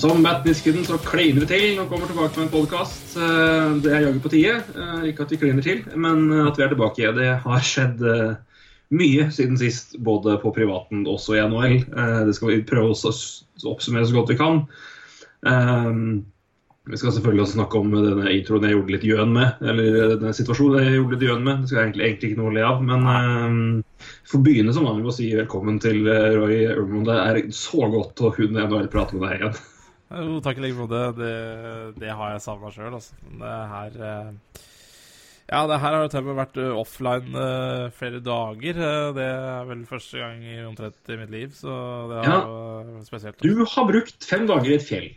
Som Matt Niskanen så kliner vi til og kommer tilbake med en podkast. Det er jaggu på tide. Eh, Ikke at vi kliner til, men at vi er tilbake. Det har skjedd eh, mye siden sist, både på privaten og også i NHL. Eh, Det skal vi prøve å oppsummere så godt vi kan. Eh, Vi skal selvfølgelig også snakke om denne introen jeg gjorde litt gjøn med. Eller denne situasjonen jeg gjorde litt gjøn med. Det skal jeg egentlig, egentlig ikke noe le av. Men eh, for begynne som vanlig med å si velkommen til eh, Roy Urmond. Det er så godt å kunne NHL-prate med deg igjen. Jo, takk i like måte. Det, det har jeg savna sjøl, altså. Det her eh, Ja, det her har jo til og med vært eh, offline eh, flere dager. Det er vel første gang i omtrent i mitt liv, så det er Ja. spesielt. Du har brukt fem dager i et fjell.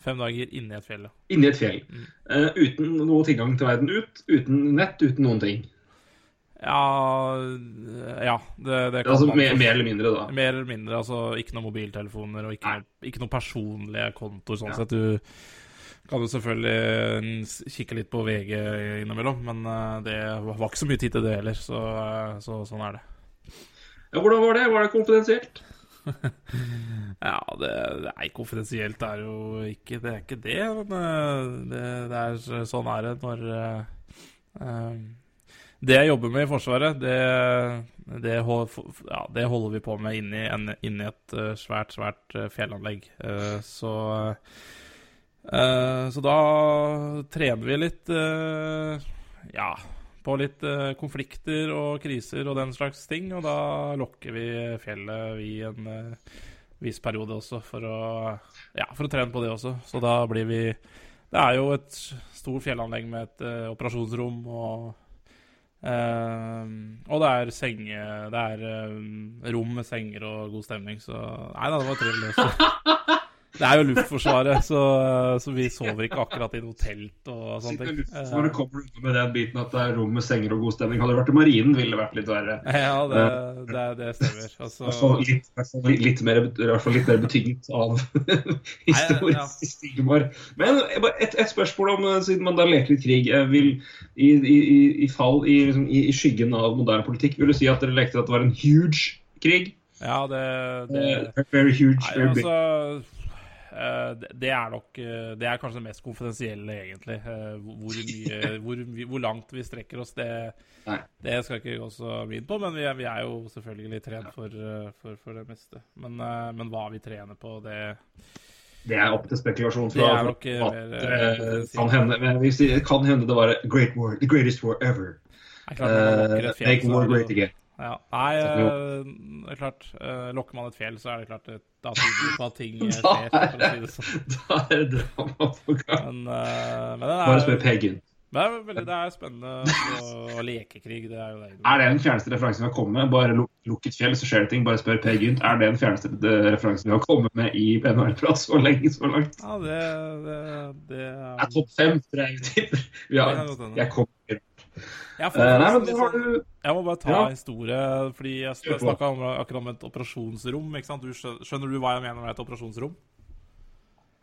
Fem dager inni et fjell, ja. Inni et fjell. eh, uten noe tilgang til verden ut. Uten nett, uten noen ting. Ja, ja det, det kan Altså man mer, mer eller mindre, da. Mer eller mindre. altså Ikke noen mobiltelefoner og ikke, noe, ikke noen personlige kontoer. sånn Ja. sett. Du kan jo selvfølgelig eh, kikke litt på VG innimellom, men eh, det var ikke så mye tid til det heller. Så, eh, så sånn er det. Ja, hvordan var det? Var det konfidensielt? Ja, det, det er konfidensielt, er jo ikke det. er ikke det, Men eh, det, det er sånn er det når uh, eh, Det jeg jobber med i Forsvaret, det, det, ja, det holder vi på med inni, inni et eh, svært, svært eh, fjellanlegg. Eh, så Så da trener vi litt Ja, på litt konflikter og kriser og den slags ting. Og da lokker vi fjellet i en viss periode også, for å, ja, for å trene på det også. Så da blir vi Det er jo et stort fjellanlegg med et operasjonsrom og eh, Og det er senge Det er eh, rom med senger og god stemning, så Nei da, det var trivelig. Det er jo Luftforsvaret, så, så vi sover ikke akkurat i noe telt og sånne ting. Så når du kommer ut med den biten at det er rom med senger og god stemning, hadde det vært i marinen, ville det vært litt verre. Ja, det, det, det stemmer. Altså, litt, litt, mer, i hvert fall litt mer betinget av historisk ja. stigmaer. Men et, et spørsmål om, eh, siden man da leker litt krig. eh, Vil, i, i, i, fall i, liksom, i, skyggen av moderne politikk, vil du si at dere lekte at det var en huge krig? ja, det, det Uh, Very huge, very big. altså eh, det- Det er nok eh, Det er kanskje det mest konfidensielle, egentlig. Eh, Hvor, mye, hvor, hvor langt vi strekker oss, det, det skal jeg ikke gå så mye inn på. Men vi er, vi er jo selvfølgelig trent for, eh, for, for det meste. Men, eh, men hva vi trener på, det Det er opp til spekulasjon. Det er nok, eh, at, mer, eh, eh, kan, hende, det, kan hende det var great war, the greatest war ever. er klart Eh, et fjell, make war great again. Ja. Nei, øh, det er klart. Øh, Lokker man et fjell, så er det klart det, da tyder på at ting skjer. For å si er, det sånn. da er det drama på gang. Men, øh, men det Bare er, spør Peggen. det er, veldig, det er spennende å, leke krig. Det er jo det. Er det den fjerneste referansen vi har kommet med? Bare luk, lukk et fjell, så skjer det ting. Bare spør Per Gynt. Er det den fjerneste referansen vi har kommet med i PNR-prat så lenge så langt? Ja, det, det, det er topp fem, tror jeg har-. Jeg kommer Jeg, får Eh, Nei, men sånn- jeg må bare ta Ja. en historie, fordi jeg Kjør snakka akkurat om et operasjonsrom. ikke sant? Du skjønner, du hva jeg mener med et operasjonsrom?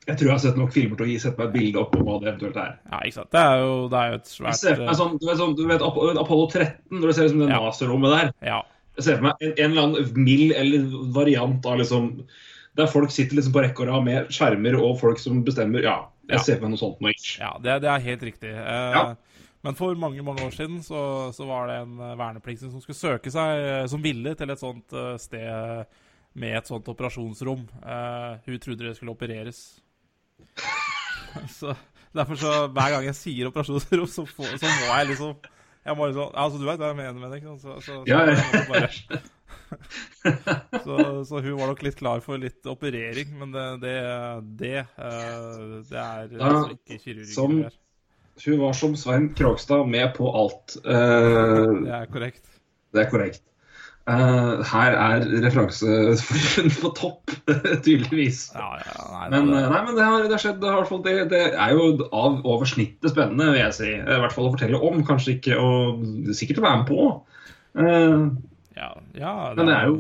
Jeg tror jeg har sett nok filmer til å gi sett meg et bilde opp om hva det eventuelt er. Ja, ikke sant. Det er jo, det er jo et svært ser for sånn, du vet, sånn, du vet Ap- Apollo 13, når du ser liksom det Ja. NASA-rommet der. eh, Ja. Jeg ser for meg en, en eller annen mild eller variant av liksom Der folk sitter liksom på rekke og rad med skjermer og folk som bestemmer. Ja, jeg Ja. ser for meg noe sånt nå. Ja, det, det er helt riktig. Uh, Ja. Men for mange mange år siden så, så var det en eh, vernepliktig som skulle søke seg, eh, som ville til et sånt eh, sted med et sånt operasjonsrom. Uh, hun trodde det skulle opereres. så Derfor så hver gang jeg sier operasjonsrom, så, får, så må jeg liksom jeg må liksom, altså Du vet hva jeg mener med det? ikke sant? Så, så, så, Ja, ja. så, så hun var nok litt klar for litt operering, men det Det, det, det er altså ikke kirurgi. som-. Hun var som Svein Krogstad med på alt. Uh, Det er korrekt. det er korrekt. Uh, her er referanseformen på topp, tydeligvis. Ja, ja, nei, Men, det, eh, nei, men det har, det har skjedd. Det, det, det er jo av over snittet spennende, vil jeg si. I hvert fall å fortelle om, kanskje ikke å Sikkert å være med på. Uh, ja, ja, men det er jo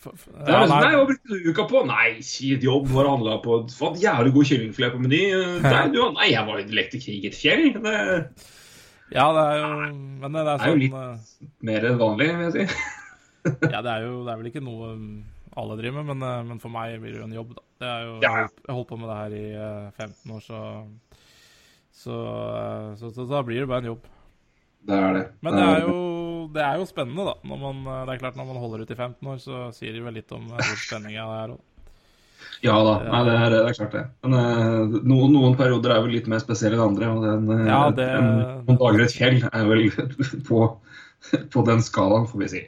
for- for- det ja, liksom, Nei, hva brukte du uka på? Nei, kjipt jobb. Var handla på Fant jævlig god kyllingfilet på Meny. Eh, Nei, jeg var lekte krig i et fjell. Det ja, det er jo Men det er er jo sånn litt- eh, mer enn vanlig, vil jeg si. Ja, det er jo det er vel ikke noe um, alle driver med, men, eh, men for meg blir det jo en jobb, da. Det er jo, Ja, ja. Jeg holdt på med det her i eh, 15 år, så så, så, så, så da blir det bare en jobb. Det er det. Men det er jo, det er jo spennende, da. Når man, eh, det er klart Når man holder ut i 15 år, så sier det vel litt om eh, hvor spenninga er. også. Ja da, nei, det, er, det er klart det. Men eh, noen, noen perioder er vel litt mer spesielle enn andre. Og den, Ja, det- en, noen dager et fjell er vel på, på den skalaen, får vi si.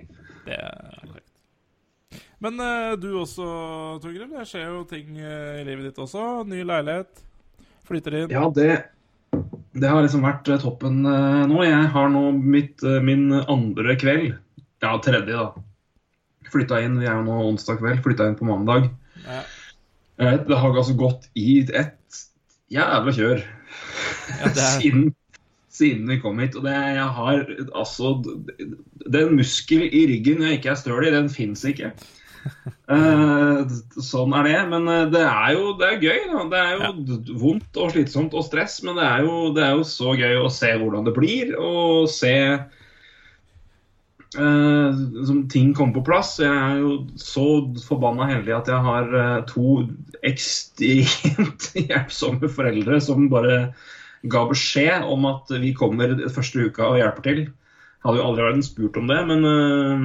Det er korrekt. Men du også, Torgrim. Det skjer jo ting i livet ditt også. Ny leilighet. Flytter inn. Ja, det, det har liksom vært eh, toppen eh, nå. Jeg har nå mitt, eh, min andre kveld, ja tredje da, flytta inn. Vi er jo nå onsdag kveld, flytta inn på mandag. Ja. Det har altså gått i et jævla kjør Ja, det er- siden, siden vi kom hit. Og det, jeg har altså Den muskel i ryggen jeg ikke er støl i, den fins ikke. Eh, sånn er det. Men eh, det er jo det er gøy. Da. Det er jo ja. vondt og slitsomt og stress, men det er, jo, det er jo så gøy å se hvordan det blir. Og se eh, som ting kommer på plass. Jeg er jo så forbanna heldig at jeg har eh, to ekstremt hjelpsomme foreldre som bare ga beskjed om at vi kommer første uka og hjelper til. Hadde jo aldri vært spurt om det, men eh,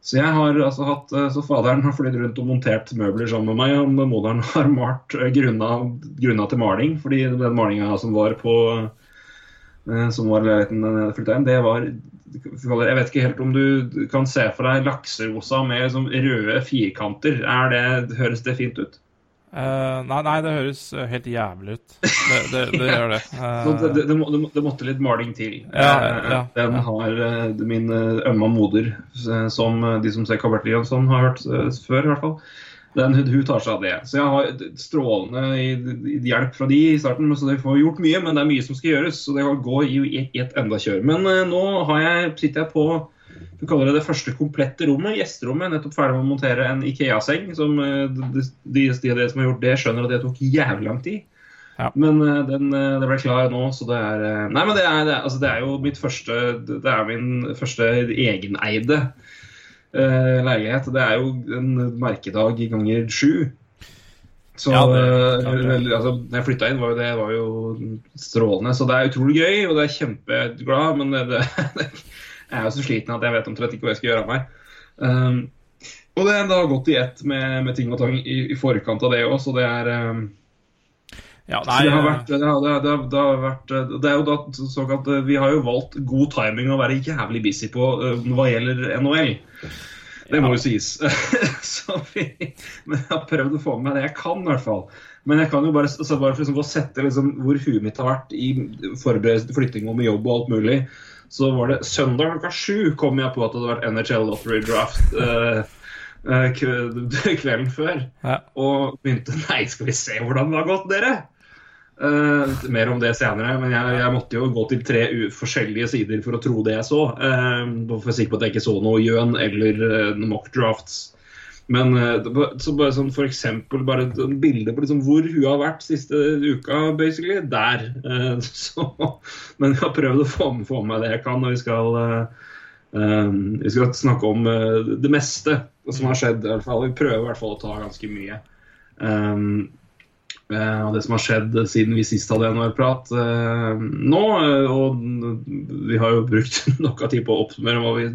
Så jeg har altså hatt eh, Så faderen har flydd rundt og montert møbler sammen med meg, og moderen har malt eh, grunna, grunna til maling, fordi den malinga som var på eh, som var leiligheten jeg flytta inn, det var Jeg vet ikke helt om du kan se for deg lakserosa med liksom røde firkanter. Er det, høres det fint ut? Eh, nei, nei, det høres eh, helt jævlig ut. Det, det, det gjør det. Uh, det, det, måtte litt maling til. Ja, Eh, ja, Den har eh, min eh, ømma moder, eh, som eh, de som ser Kabert Jønsson har hørt eh, før, i hvert fall. Den, hun tar seg av det. Så jeg har strålende hjelp fra de i starten. Så de får gjort mye, men det er mye som skal gjøres. Så det går i i et enda kjør. Men eh, nå har jeg, sitter jeg på vi kaller det det første komplette rommet, gjesterommet. Nettopp ferdig med å montere en Ikea-seng. som eh, De, de, de av dere som har gjort det, skjønner at det tok jævlig lang tid. Ja. Men eh, den, eh, det ble klar nå, så det er Nei, men det er, det er, altså, det er jo mitt første Det er min første egeneide uh, leilighet. Det er jo en merkedag i ganger sju. Så Ja, det- det. altså, når jeg flytta inn, var jo det var jo strålende. Så det er utrolig gøy, og det er kjempeglad, men det, det, jeg er jo så sliten at jeg vet omtrent ikke hva jeg skal gjøre av meg. Um, og det, er har gått i ett med, med ting og tang i, i forkant av det òg, så det er um, ja, nei, det har eh, vært, det har, det har, det har, vært Det er jo da såkalt Vi har jo valgt god timing å være jævlig busy på uh, hva gjelder NHL. Det må jo sies. så vi, men jeg har prøvd å få med meg det jeg kan, i hvert fall. Men jeg kan jo bare, så bare liksom sette liksom hvor huet mitt har vært i forberedelse til flytting og med jobb og alt mulig, så var det søndag klokka sju kom jeg på at det hadde vært NHL Lottery Draft Uh, kvelden før. ja. Og begynte Nei, skal vi se hvordan det har gått, dere? Uh, mer om det senere, men jeg, jeg måtte jo gå til tre forskjellige sider for å tro det jeg så. Uh, for å være sikker på at jeg ikke så noe gjøn eller uh, mock drafts. Men eh, så bare sånn for eksempel bare et sånn bilde på liksom hvor hun har vært siste uka, basically. Der. Eh, så, men jeg har prøvd å få, få med det jeg kan, og vi skal eh, vi skal snakke om det meste som har skjedd. i hvert fall. Vi prøver i hvert fall å ta ganske mye. Um, og det som har skjedd siden vi sist hadde NHL-prat eh, nå. eh, og vi har jo brukt nok av tid på å oppsummere hva vi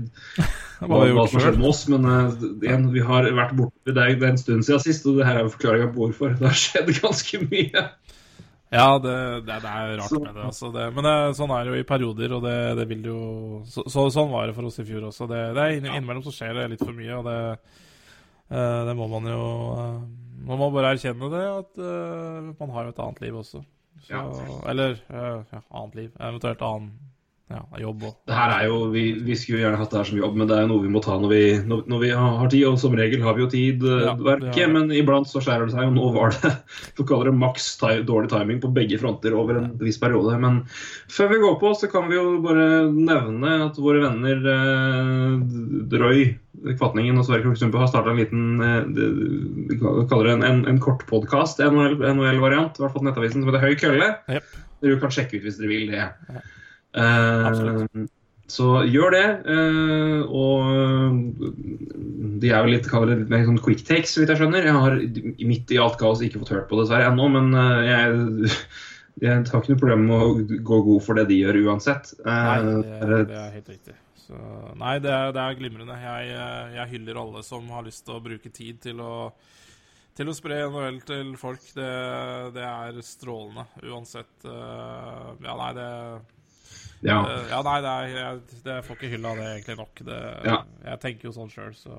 Hva hva som har skjedd med oss, men eh, igjen, vi har vært borte det er en stund siden sist, og det her er forklaringa på hvorfor. Det har skjedd ganske mye. Ja, det, det, det er rart Så- med det. Altså. det men sånn er det jo i perioder, og det, det vil jo så, så, Sånn var det for oss i fjor også. Det, er inn, Innimellom så skjer det litt for mye, og det, eh, det må man jo eh, Man må bare erkjenne det, at uh, man har et annet liv også. Så, Ja. Eller uh, ja, annet liv. Eventuelt annen Ja, jobb. Det her er jo, vi, vi skulle jo gjerne hatt det her som jobb, men det er jo noe vi må ta når vi, når, når vi har tid. Og som regel har vi jo tid, eh, Ja, verket, ja. men iblant så skjærer det seg. Og nå var det for kaller det maks dårlig timing på begge fronter over en viss periode. Men før vi går på, så kan vi jo bare nevne at våre venner eh, Drøy, Kvatningen og Sverre Krokstumpe har starta en liten eh, kaller det en, en, en kort podkast, NHL-variant, i hvert fall Nettavisen, som heter Høy kølle. Yep. Dere kan sjekke ut hvis dere vil det. Absolutt. Eh, så gjør det. eh, og de er jo litt, litt mer sånn quick takes, så vidt jeg skjønner. Jeg har midt i alt kaos ikke fått hørt på det dessverre ennå, men eh, jeg, jeg har ikke noe problem med å gå god for det de gjør uansett. Nei, Eh, det, det er- helt riktig. Så, nei, det er, det er glimrende. Jeg, jeg hyller alle som har lyst til å bruke tid til å, til å spre NHL til folk. Det, det er strålende uansett. Ja, nei, det ja. Eh, Ja, nei, det, er, jeg, det får ikke hylla det egentlig nok. Det, Ja. Jeg tenker jo sånn sjøl, så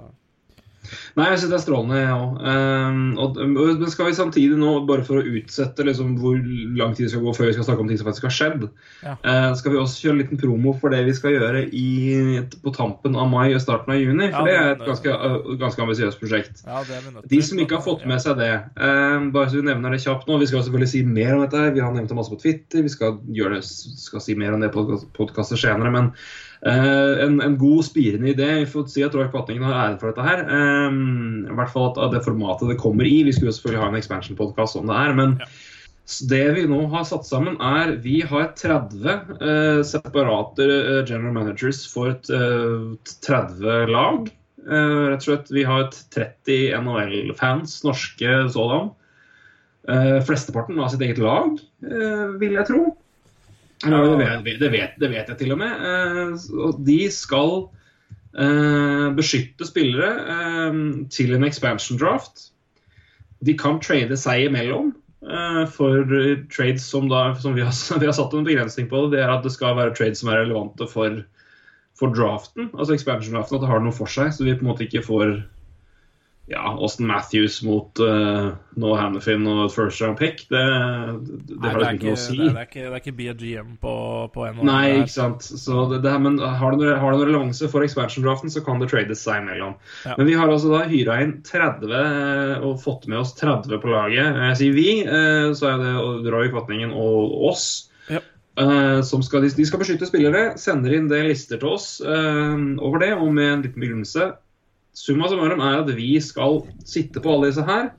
Nei, jeg syns det er strålende, jeg òg. men skal vi samtidig nå, bare for å utsette liksom, hvor lang tid det skal gå før vi skal snakke om ting som faktisk har skjedd, Ja. eh, skal vi også kjøre en liten promo for det vi skal gjøre i, på tampen av mai og starten av juni? For Ja, det er et ganske, øh, ganske ambisiøst prosjekt. ja, det De som ikke har fått med seg det, eh, bare så vi nevner det kjapt nå Vi skal selvfølgelig si mer om dette. Vi har nevnt det masse på Twitter. Vi skal, gjøre det, skal si mer om det på podkaster senere. Men eh, en, en god, spirende idé. Vi får si at Roy Kvatningen har æren for dette her. Eh, I hvert fall at, at det formatet det kommer i. Vi skulle jo selvfølgelig ha en expansion-podkast om det er. men Ja. det vi nå har satt sammen, er Vi har 30 eh, separate eh, general managers for et, eh, 30 lag. Eh, rett og slett, Vi har et 30 NHL-fans, norske sådan. Eh, flesteparten av sitt eget lag, eh, vil jeg tro. Det, vet, det, vet, det vet jeg til og med. Eh, og de skal eh, beskytte spillere eh, til en expansion draft. De kan trade seg imellom for trades som, da, som vi, har, vi har satt en begrensning på. Det er at det skal være trades som er relevante for, for draften, altså expansion draften, at det har noe for seg. Så vi på en måte ikke får ja, Austin Matthews mot uh, Noah Hannifin og et first round pick. Det, det, det Nei, har liksom ikke noe å si. det, er, det, er ikke, det er ikke BGM på, på NHL. Nei, ikke sant. Så det, her- men har det, noen har det relevanse for expansion-draften, så kan det trades seg imellom. Ja. Men vi har altså da hyra inn 30 eh, og fått med oss 30 på laget. Jeg sier vi, eh, så er det Roy Kvatningen og oss. Ja. Uh, Som skal, de skal beskytte spillere, sender inn det lister til oss uh, over det, og med en liten begrunnelse. Summa summarum er at vi skal sitte på alle disse her.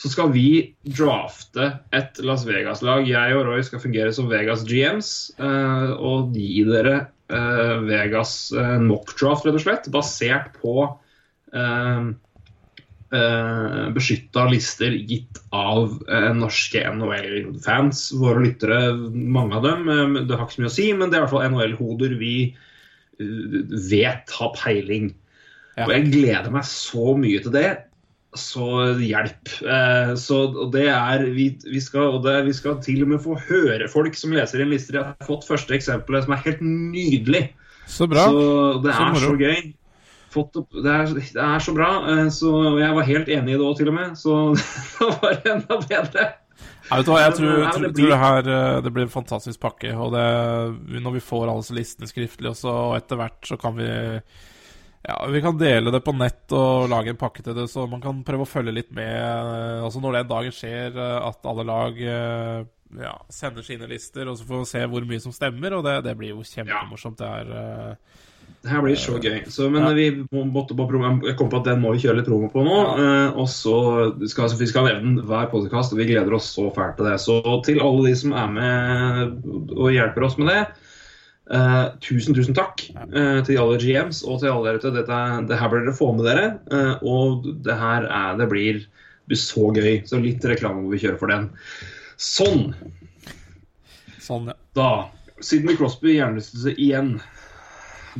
Så skal vi drafte et Las Vegas-lag. Jeg og Roy skal fungere som Vegas GMs eh, og gi dere eh, Vegas uh, mock-draft, rett og slett, basert på uh, beskytta lister gitt av eh, norske NHL-fans. Våre lyttere, mange av dem. eh, det har ikke så mye å si, men det er i hvert fall NHL-hoder vi eh, vet har peiling. Ja. Og jeg gleder meg så mye til det. Så hjelp. Eh, så det er vi, vi, skal, og det, vi skal til og med få høre folk som leser inn lister. Jeg har fått første eksempelet som er helt nydelig. Så bra. Så det Så er moro. så gøy. Fått opp, det, er, det er så bra. eh, Så jeg var helt enig i det òg, til og med. Så det var enda bedre. Jeg, vet hva, jeg tror, tror, tror det her eh, det blir en fantastisk pakke. Og det, når vi får alle disse listene skriftlig også, og etter hvert så kan vi ja, Vi kan dele det på nett og lage en pakke til det, så man kan prøve å følge litt med. eh, Altså Når den dagen skjer, eh, at alle lag eh, ja, sender sine lister, og så får vi se hvor mye som stemmer. Og det, det blir jo kjempemorsomt. Det er Det her blir så gøy. Så, men Ja. vi måtte på promo, jeg kom på at den må vi kjøre litt promo på nå. eh, og så skal vi skal nevne den hver podkast, og vi gleder oss så fælt til det. Så til alle de som er med og hjelper oss med det, eh, tusen, tusen takk uh, til alle GMs og til alle dere ute. Dette, det her bør dere få med dere. Uh, og det her er, det blir, blir så gøy. Så litt reklame må vi kjøre for den. Sånn. sånn, ja. Da Sidney Crosby hjernerystelse igjen.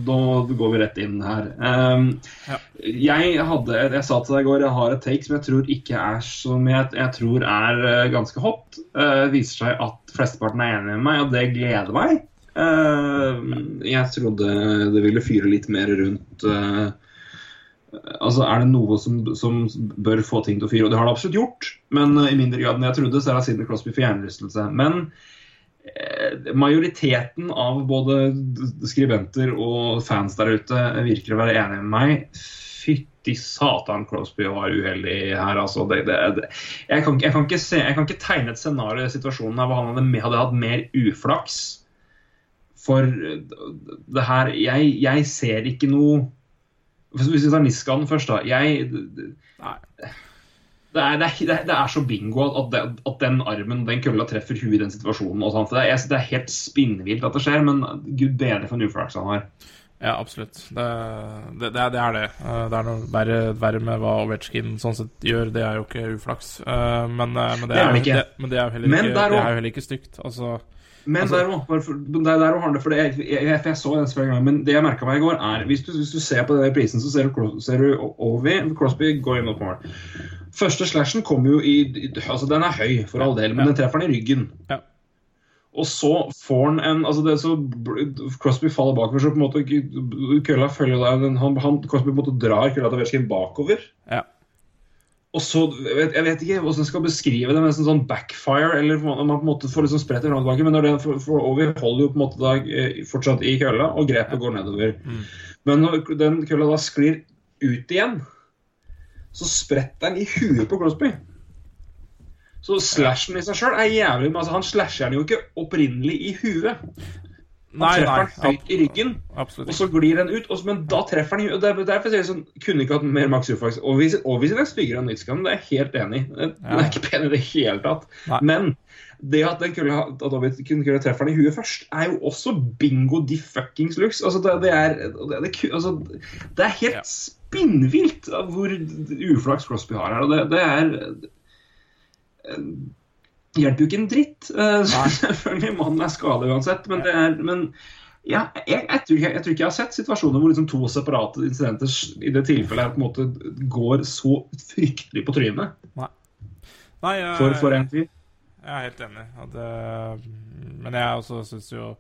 Da går vi rett inn her. Um, Ja. Jeg hadde, jeg sa til deg i går jeg har et take som jeg tror ikke er som jeg, jeg tror er ganske hot. Uh, viser seg at flesteparten er enig med meg, og det gleder meg. Uh, jeg trodde det ville fyre litt mer rundt uh, Altså, Er det noe som, som bør få ting til å fyre? Og det har det absolutt gjort, men uh, i mindre grad enn jeg trodde, så er det Sidney Crosby for hjernerystelse. Men eh, majoriteten av både skribenter og fans der ute virker å være enige med meg. Fytti satan, Crosby var uheldig her, altså. Det, det, det. Jeg, kan, jeg, kan se, jeg kan ikke tegne et scenario i situasjonen her hvor han hadde, hadde hatt mer uflaks. For eh, det her Jeg, jeg ser ikke noe Hvis vi tar Niskanen først, da. Jeg Nei. det er, det, er, det er- så bingo at, det, at den armen den kølla treffer huet i den situasjonen. Og sånt. Det, er, det er helt spinnvilt at det skjer, men gud bedre for en uflaks han har. Ja, absolutt. Det, det, det, er, det er det. Eh, er noe verre, verre med hva Ovetsjkin sånn sett gjør. Det er jo ikke uflaks. Eh, Men, eh, men, det, er men jo heller Men ikke, der det er jo heller ikke stygt. Altså, Men Altså- der òg der, der også for det, jeg, jeg, jeg så den flere ganger, men det jeg merka meg i går, er hvis du, hvis du ser på den prisen, så ser du, ser du Ovi, Crosby går inn mot mål. Første slashen kommer jo i Altså, den er høy, for all del, men den treffer han i ryggen. Ja. Og så får han en altså det, så Crosby faller bakover, så på en måte kølla følger der. Han, han, Crosby på en måte drar kølla til Ovechkin bakover. ja. Og så, jeg vet, ikke hvordan jeg skal beskrive det, men nesten sånn backfire, eller om man på en måte får liksom spredt det fram og tilbake, men når det, for, for Ovi holder jo på en måte da eh, fortsatt i kølla, og grepet går nedover. Men når den kølla da sklir ut igjen, så spretter den i huet på Crosby. Så slashen i seg sjøl er jævlig altså, Han slasher den jo ikke opprinnelig i huet. Nei, treffer nei. den høyt i ryggen. Absolutt Og så glir den ut, og men da treffer den og der- Derfor sier jeg sånn Kunne ikke hatt mer maks uflaks. den er styggere enn Nitskam, det er jeg helt enig i. Den er ikke pen i det hele tatt. Nei. Men det at den kunne, at Ovid kunne kunne treffe den i huet først, er jo også bingo de fuckings lux. Altså, det, det er det, det, altså, det er helt Ja. spinnvilt hvor uflaks Crosby har her. Og det, det er hjelper jo ikke en dritt. Eh, Selvfølgelig, mannen er skada uansett, men det er men, ja, jeg, jeg, tror, ikke- jeg tror ikke jeg har sett situasjoner hvor liksom to separate incidenter i det tilfellet på en måte går så fryktelig på trynet Nei, jeg, for, for en fyr. jeg er helt enig. Det, men jeg også syns jo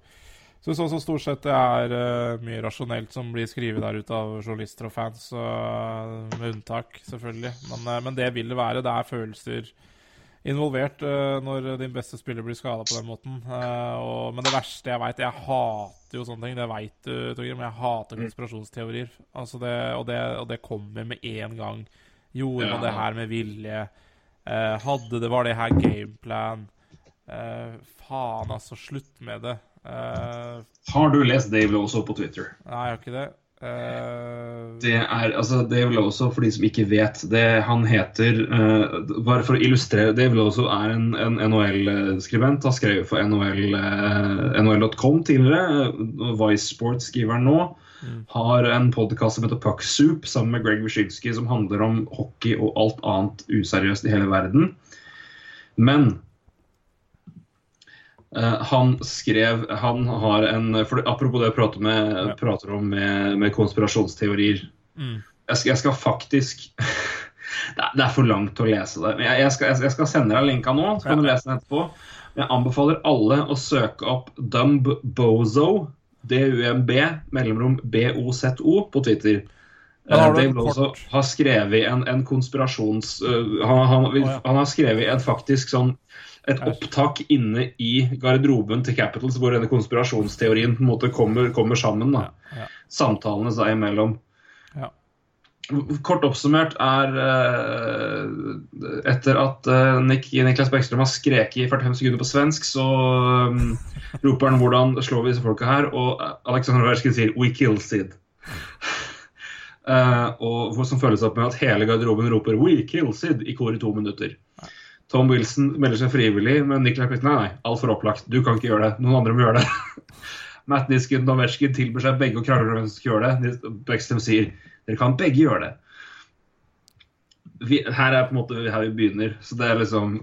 Syns også stort sett det er eh, mye rasjonelt som blir skrevet der ute av journalister og fans, med unntak, selvfølgelig. Men, eh, men det vil det være. Det er følelser involvert eh, når din beste spiller blir skada på den måten. Eh, og, men det verste jeg veit Jeg hater jo sånne ting. Det veit du, Torgrim. men jeg hater konspirasjonsteorier. Altså det, og, det, og det kommer med en gang. Gjorde man det her med vilje? Eh, hadde det, Var det her gameplan? Faen, altså. Slutt med det. Har du lest Dave også på Twitter? nei, jeg har ikke det. Eh, Det er, altså, Dave også for de som ikke vet det, han heter uh, Bare for å illustrere Dave også er en, en NHL-skribent. Har skrevet for NHL, uh, NHL.com tidligere. Vice Sports skriver han nå. Har en podkast som heter Puck Soup sammen med Greg Wyszynski, som handler om hockey og alt annet useriøst i hele verden. Men eh, han skrev Han har en Apropos det jeg prater, med, Ja. prater om med, med konspirasjonsteorier. Mm. Jeg, skal, jeg skal faktisk det er, det er for langt å lese det. Men jeg, jeg, skal, jeg, skal sende deg linka nå, så kan du lese den etterpå. Men jeg anbefaler alle å søke opp Dumb Bozo, D-U-M-B, mellomrom B-O-Z-O, på Twitter. Eh, Dave Lozo har skrevet en, en konspirasjons... Uh, han, han, han, han har skrevet en faktisk sånn et opptak inne i garderoben til Capitals, hvor denne konspirasjonsteorien på en måte kommer, kommer sammen. da. Ja, ja. Samtalene seg imellom. Ja. Kort oppsummert er eh, Etter at eh, Nick, Niklas Bekkstrøm har skreket i 45 sekunder på svensk, så um, roper han 'hvordan slår vi disse folka her?' Og Alexander Verskin sier 'we kill Sid'. Uh, og som følges opp med at hele garderoben roper 'we kill Sid' i kor i to minutter. Tom Wilson melder seg frivillig, men Niklas Bäckström nei, nei, altfor opplagt. Du kan ikke gjøre det. Noen andre må gjøre det. Matt Nisken og Ovechkin tilbyr seg begge å krangle om hvem som skal gjøre det. Bäckström sier dere kan begge gjøre det. Vi, her er på en måte her vi begynner. Så det er liksom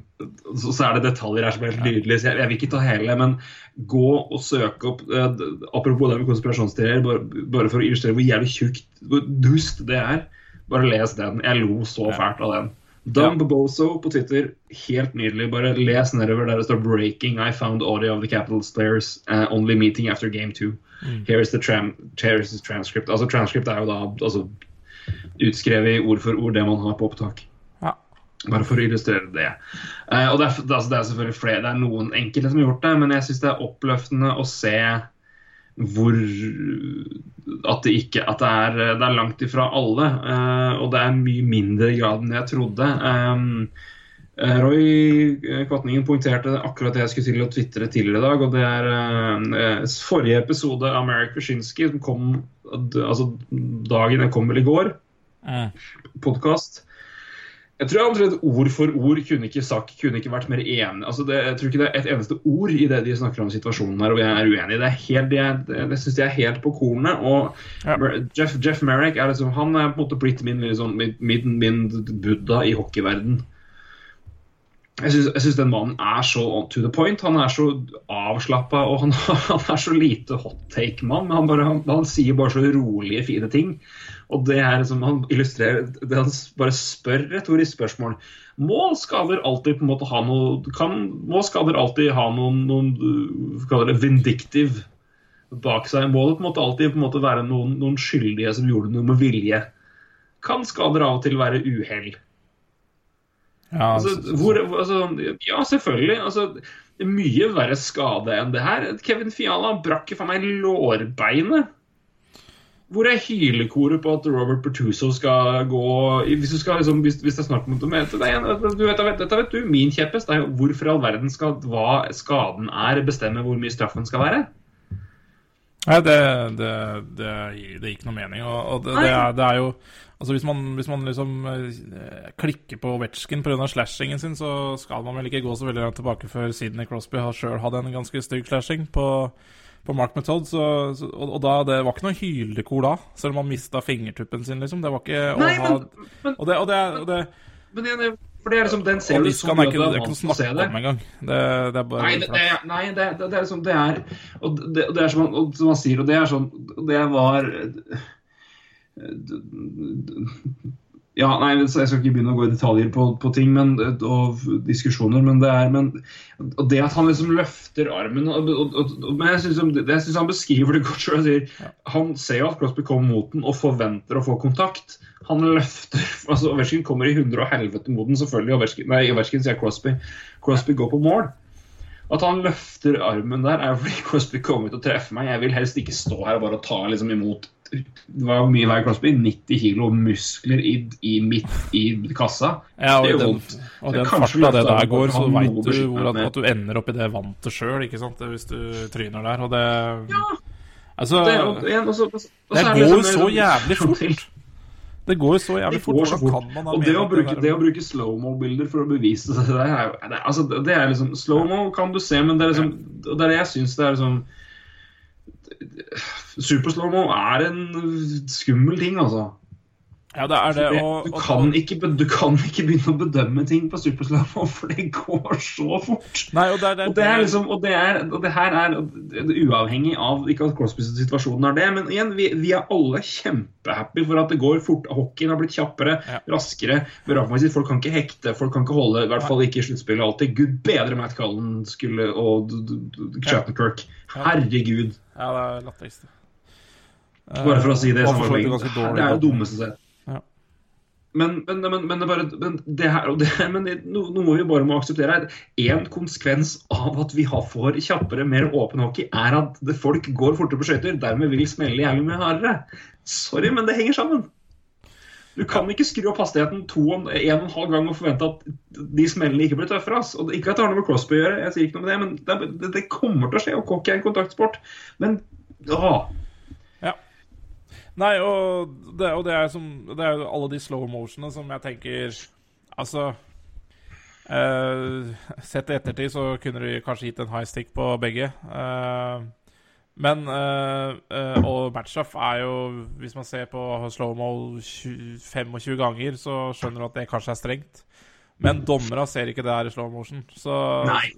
så, så er det detaljer her som er helt nydelige. Så jeg, jeg vil ikke ta hele, men gå og søke opp eh, Apropos det med konspirasjonsteorier, bare, bare for å illustrere hvor jævlig tjukt, hvor dust det er. Bare les den. Jeg lo så fælt av den. Dumb Bozo på Twitter, helt nydelig. Bare les nedover der det står 'Breaking. I found audio of the Capitals players uh, only meeting after game two'. Here is the tram the transcript. Altså Transcript er jo da altså, utskrevet i ord for ord det man har på opptak. Ja. Bare for å illustrere det. Uh, og det er, altså, det er selvfølgelig flere, det er noen enkelte som har gjort det, men jeg syns det er oppløftende å se hvor at det ikke at det er, det er langt ifra alle. Uh, og det er mye mindre grad enn jeg trodde. Um, Roy Kvatningen poengterte akkurat det jeg skulle til å tvitre tidligere i dag. og Det er uh, forrige episode av Merrick Wyszynski som kom altså dagen jeg kom vel i går. Mm. Podkast. Jeg tror omtrent ord for ord kunne ikke sagt kunne ikke vært mer enig. Altså det, jeg tror ikke det er et eneste ord i det de snakker om situasjonen her, og jeg er uenig. Det er helt, det, det, det syns jeg er helt på kornet. Og ja. Jeff, Jeff, Merrick er liksom, han er på en måte blitt min, liksom, min, min buddha i hockeyverden. Jeg syns den mannen er så to the point. Han er så avslappa og han, han, er så lite hot take-mann. Han, han, han sier bare så rolige, fine ting. Og det er som han illustrerer det Han bare spør retorisk spørsmål. Må skader alltid på en måte ha noe kan, Må skader alltid ha noen, noen det vindiktiv bak seg? Må det på en måte alltid på en måte være noen, noen skyldige som gjorde noe med vilje? Kan skader av og til være uhell? Ja, altså, hvor, altså, ja, selvfølgelig. Altså, mye verre skade enn det her. Kevin Fiala brakk for meg lårbeinet hvor er hylekoret på at Robert Pertuso skal gå Hvis, skal, liksom, hvis, hvis det er snakk om det, du vet, Dette vet du, min kjeppest er jo hvorfor i all verden skal hva skaden er, bestemme hvor mye straffen skal være? Nei, det, det, det, det gir ikke noe mening. Og, og det, er, det, er, jo Altså Hvis man, hvis man liksom eh, klikker på Wetsjkin pga. slashingen sin, så skal man vel ikke gå så veldig langt tilbake før Sidney Crosby har sjøl hatt en ganske stygg slashing på på Mark Method, så, så, og, og, da, det var ikke noe hylekor da, selv om han mista fingertuppen sin, liksom. Det var ikke Nei, å ha men, Og det, og det, og det men det, for det er liksom, den ser du så er ikke, det er ikke noe det. Om engang. Det, det er bare Nei, det, det, nei det, det, er liksom Det er Og det, det er som han, som han sier, og det er sånn Det var ja, nei, Jeg skal ikke begynne å gå i detaljer på, på ting men, og diskusjoner, men det er men, og det at han liksom løfter armen og, og, men Jeg syns han beskriver det godt sjøl. Han ser jo at Crosby kommer mot den og forventer å få kontakt. Han løfter altså Ovechkin kommer i hundre og helvete mot den, selvfølgelig. Ovechkin, nei, Ovechkin sier Crosby. Crosby går på mål. At han løfter armen der, er fordi Crosby kommer til å treffe meg. Jeg vil helst ikke stå her og bare ta liksom imot det var mye veier Crosby. 90 kilo muskler i, i midt i kassa. Ja, og, den, og den farta det der går, så veit du hvor at, at, du ender opp i det vantet sjøl, hvis du tryner der. Og det ja. Altså Det, og, og så, og så, det går jo liksom så jævlig fort. Det går jo så jævlig fort. Så fort. og det å, bruke, det å bruke slow-mo-bilder for å bevise det det er, altså, det er liksom Slow-mo kan du se, men det er liksom Det er det jeg syns det er liksom Superslow-mo er en skummel ting, altså. Ja, det er det. Og, du, kan ikke, du, kan ikke, begynne å bedømme ting på superslow, for det går så fort. Nei, og, det er, det, og, det er liksom, og, det er, og det her er uavhengig av Ikke at Crosbys situasjon er det, men igjen, vi, vi, er alle kjempehappy for at det går fort. Hockeyen har blitt kjappere, ja. raskere. Folk kan ikke hekte, folk kan ikke holde, i hvert fall ikke i sluttspillet alltid. Gud bedre Matt Cullen skulle, og Shattenkirk. Herregud. Ja, det er latterligste. Bare for å si det. Uh, det, det er det dummeste sett. Men, men, men, men, det, bare, men det her, det, men det, noe, vi bare må akseptere, er en konsekvens av at vi har for kjappere, mer åpen hockey, er at folk går fortere på skøyter. Dermed vil smelle jævlig mye hardere. Sorry, men det henger sammen. Du kan ikke skru opp hastigheten to en og en halv gang og forvente at de smellene ikke blir tøffere. ass. Og ikke at det har noe med Crosby å gjøre, jeg sier ikke noe med det, men det, det kommer til å skje. Og cocky er en kontaktsport. Men åh, Nei, og det, og det, er som, det er jo alle de slow motionene som jeg tenker Altså uh, Sett i ettertid så kunne du kanskje gitt en high stick på begge. Uh, men uh, Og matchup er jo Hvis man ser på slow-mo 25 ganger, så skjønner du at det kanskje er strengt. Men dommera ser ikke det her i slow motion. Så, Nei.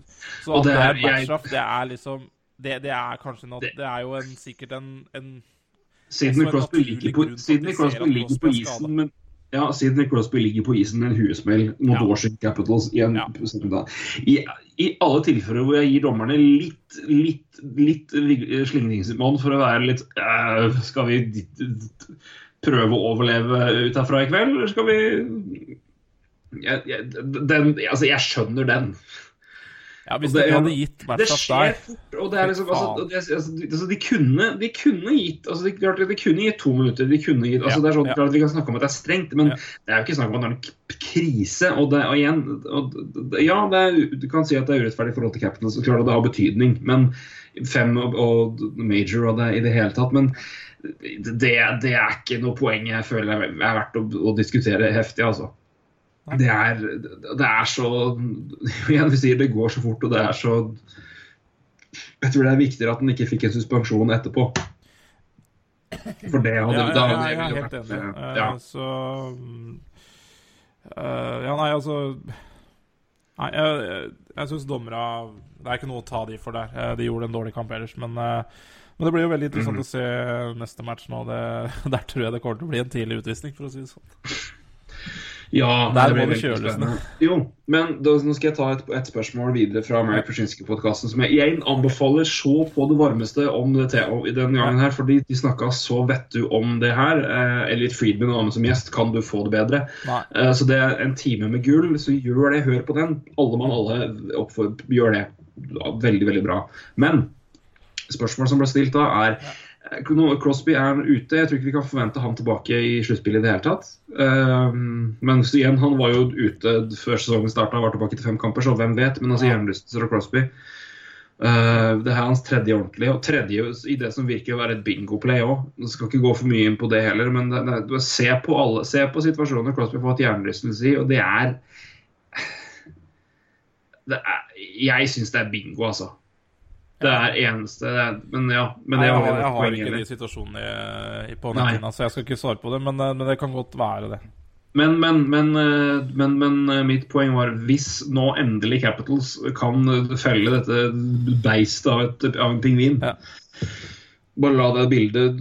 så at det er matchup, det er liksom det, det, er kanskje noe Det er jo en, sikkert en, en Sidney Crosby ligger på, Sidney Crosby ligger på isen, men ja, siden Crosby ligger på isen med en huesmell mot ja. Washington Capitals i en ja. I, I, alle tilfeller hvor jeg gir dommerne litt, litt, litt slingringsmonn for å være litt øh, Skal vi prøve å overleve ut herfra i kveld, eller skal vi jeg, jeg, den, altså, jeg skjønner den. Ja, Hvis det- de hadde gitt Det skjer der fort, og det er liksom altså, det, altså, de- altså, de, kunne, de kunne gitt altså, de, de kunne gitt to minutter. De kunne gitt, altså, det er sånn, klart Vi kan snakke om at det er strengt, men det er jo ikke snakk om at det er en krise. Og, det, og igjen og, Ja, det er, du kan si at det er urettferdig i forhold til Capitals, så klart det har betydning. Men fem og, og major og det i det hele tatt. Men det, det er ikke noe poeng jeg føler er verdt å, å diskutere heftig, altså. Det er, det er så Igjen, vi sier det går så fort, og det er så Jeg tror det er viktigere at han ikke fikk en suspensjon etterpå. For det hadde Ja, ja, ja, ja, jeg er helt enig. eh, Eh, Ja. Så eh, Ja, nei, altså Nei, jeg, jeg, jeg syns dommera Det er ikke noe å ta de for der. De gjorde en dårlig kamp ellers, men men det blir jo veldig interessant mm. å se neste match nå. Det, der tror jeg det kommer til å bli en tidlig utvisning, for å si det sånn. Ja, Der må det kjøles spennende. Jo, men da, nå skal jeg ta et, et spørsmål videre fra Mary Pyszinski-podkasten som jeg igjen anbefaler så på det varmeste om det te- i denne gangen her, fordi de snakka så vettu om det her. Eh, Elliot Friedman og Anne som gjest, kan du få det bedre? Eh, så det er en time med gull, så gjør det. Hør på den. Alle mann alle oppfor, gjør det. Veldig, veldig bra. Men spørsmålet som ble stilt da, er Crosby er ute. Jeg tror ikke vi kan forvente han tilbake i sluttspillet i det hele tatt. Um, men så igjen, han var jo ute før sesongen starta, var tilbake til fem kamper, så hvem vet. Men altså hjernerystelser og Crosby uh, Det er hans tredje ordentlige, og tredje i det som virker å være et bingo-play òg. Skal ikke gå for mye inn på det heller, men det, det, se, på alle, se på situasjoner Crosby får hatt hjernerystelse i, og det er det er, Jeg syns det er bingo, altså. Det er eneste Men ja. Men jeg, har, jeg har ikke de situasjonene i, i, på nettet, så jeg skal ikke svare på det, men, eh, men det kan godt være det. Men, men, men, eh, men, eh, mitt poeng var hvis nå endelig Capitals kan felle dette beistet av, et, av en pingvin Ja. Bare la det bildet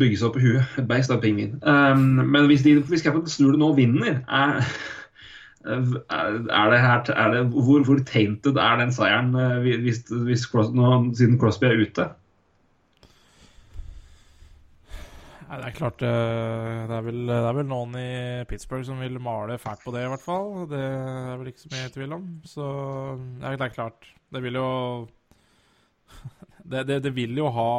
bygge seg opp i huet. Et beist av pingvin. Um, men hvis, de, hvis Capitals snur det nå og vinner, er, er det her er det, hvor, hvor tainted er den seieren eh, hvis, hvis Cros, nå, siden Crosby er ute? Nei, det er klart eh, det er, vel, det er vel noen i Pittsburgh som vil male fælt på det, i hvert fall. Det er vel ikke så mye tvil om. Så ja, det er klart. Det vil jo det, det, det vil jo ha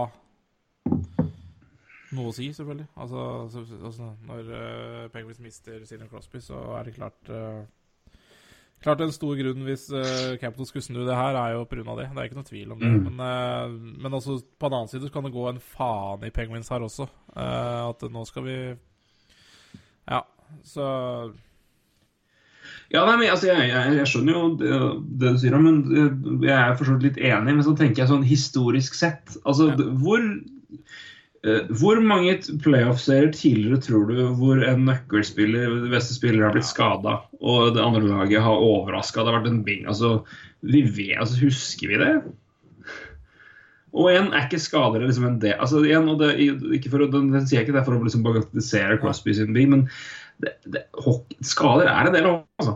noe å si, selvfølgelig. Altså, altså Når uh, Penguins mister Sidney Crosby, så er det klart eh, Klart En stor grunn hvis uh, Capital skulle snu det her, er jo pga. det. Det er ikke noe tvil om det. Mm. Men, uh, men også på den annen side så kan det gå en faen i Penguins her også. Uh, at nå skal vi Ja, så Ja, nei, men altså, jeg, jeg, jeg skjønner jo det, det du sier, men eh, jeg er for så vidt litt enig. Men så tenker jeg sånn historisk sett altså, Ja. hvor, eh, hvor mange playoff-serier tidligere tror du hvor en nøkkelspiller, beste spiller, har blitt skada, og det andre laget har overraska? Det har vært en bing. Altså, vi vet, altså, husker vi det? Og igjen, er ikke skader liksom en del altså, igjen, og det, ikke for, den, den sier jeg ikke det for å liksom bagatellisere Crosby sin bing, men det, det, skader er en del av altså.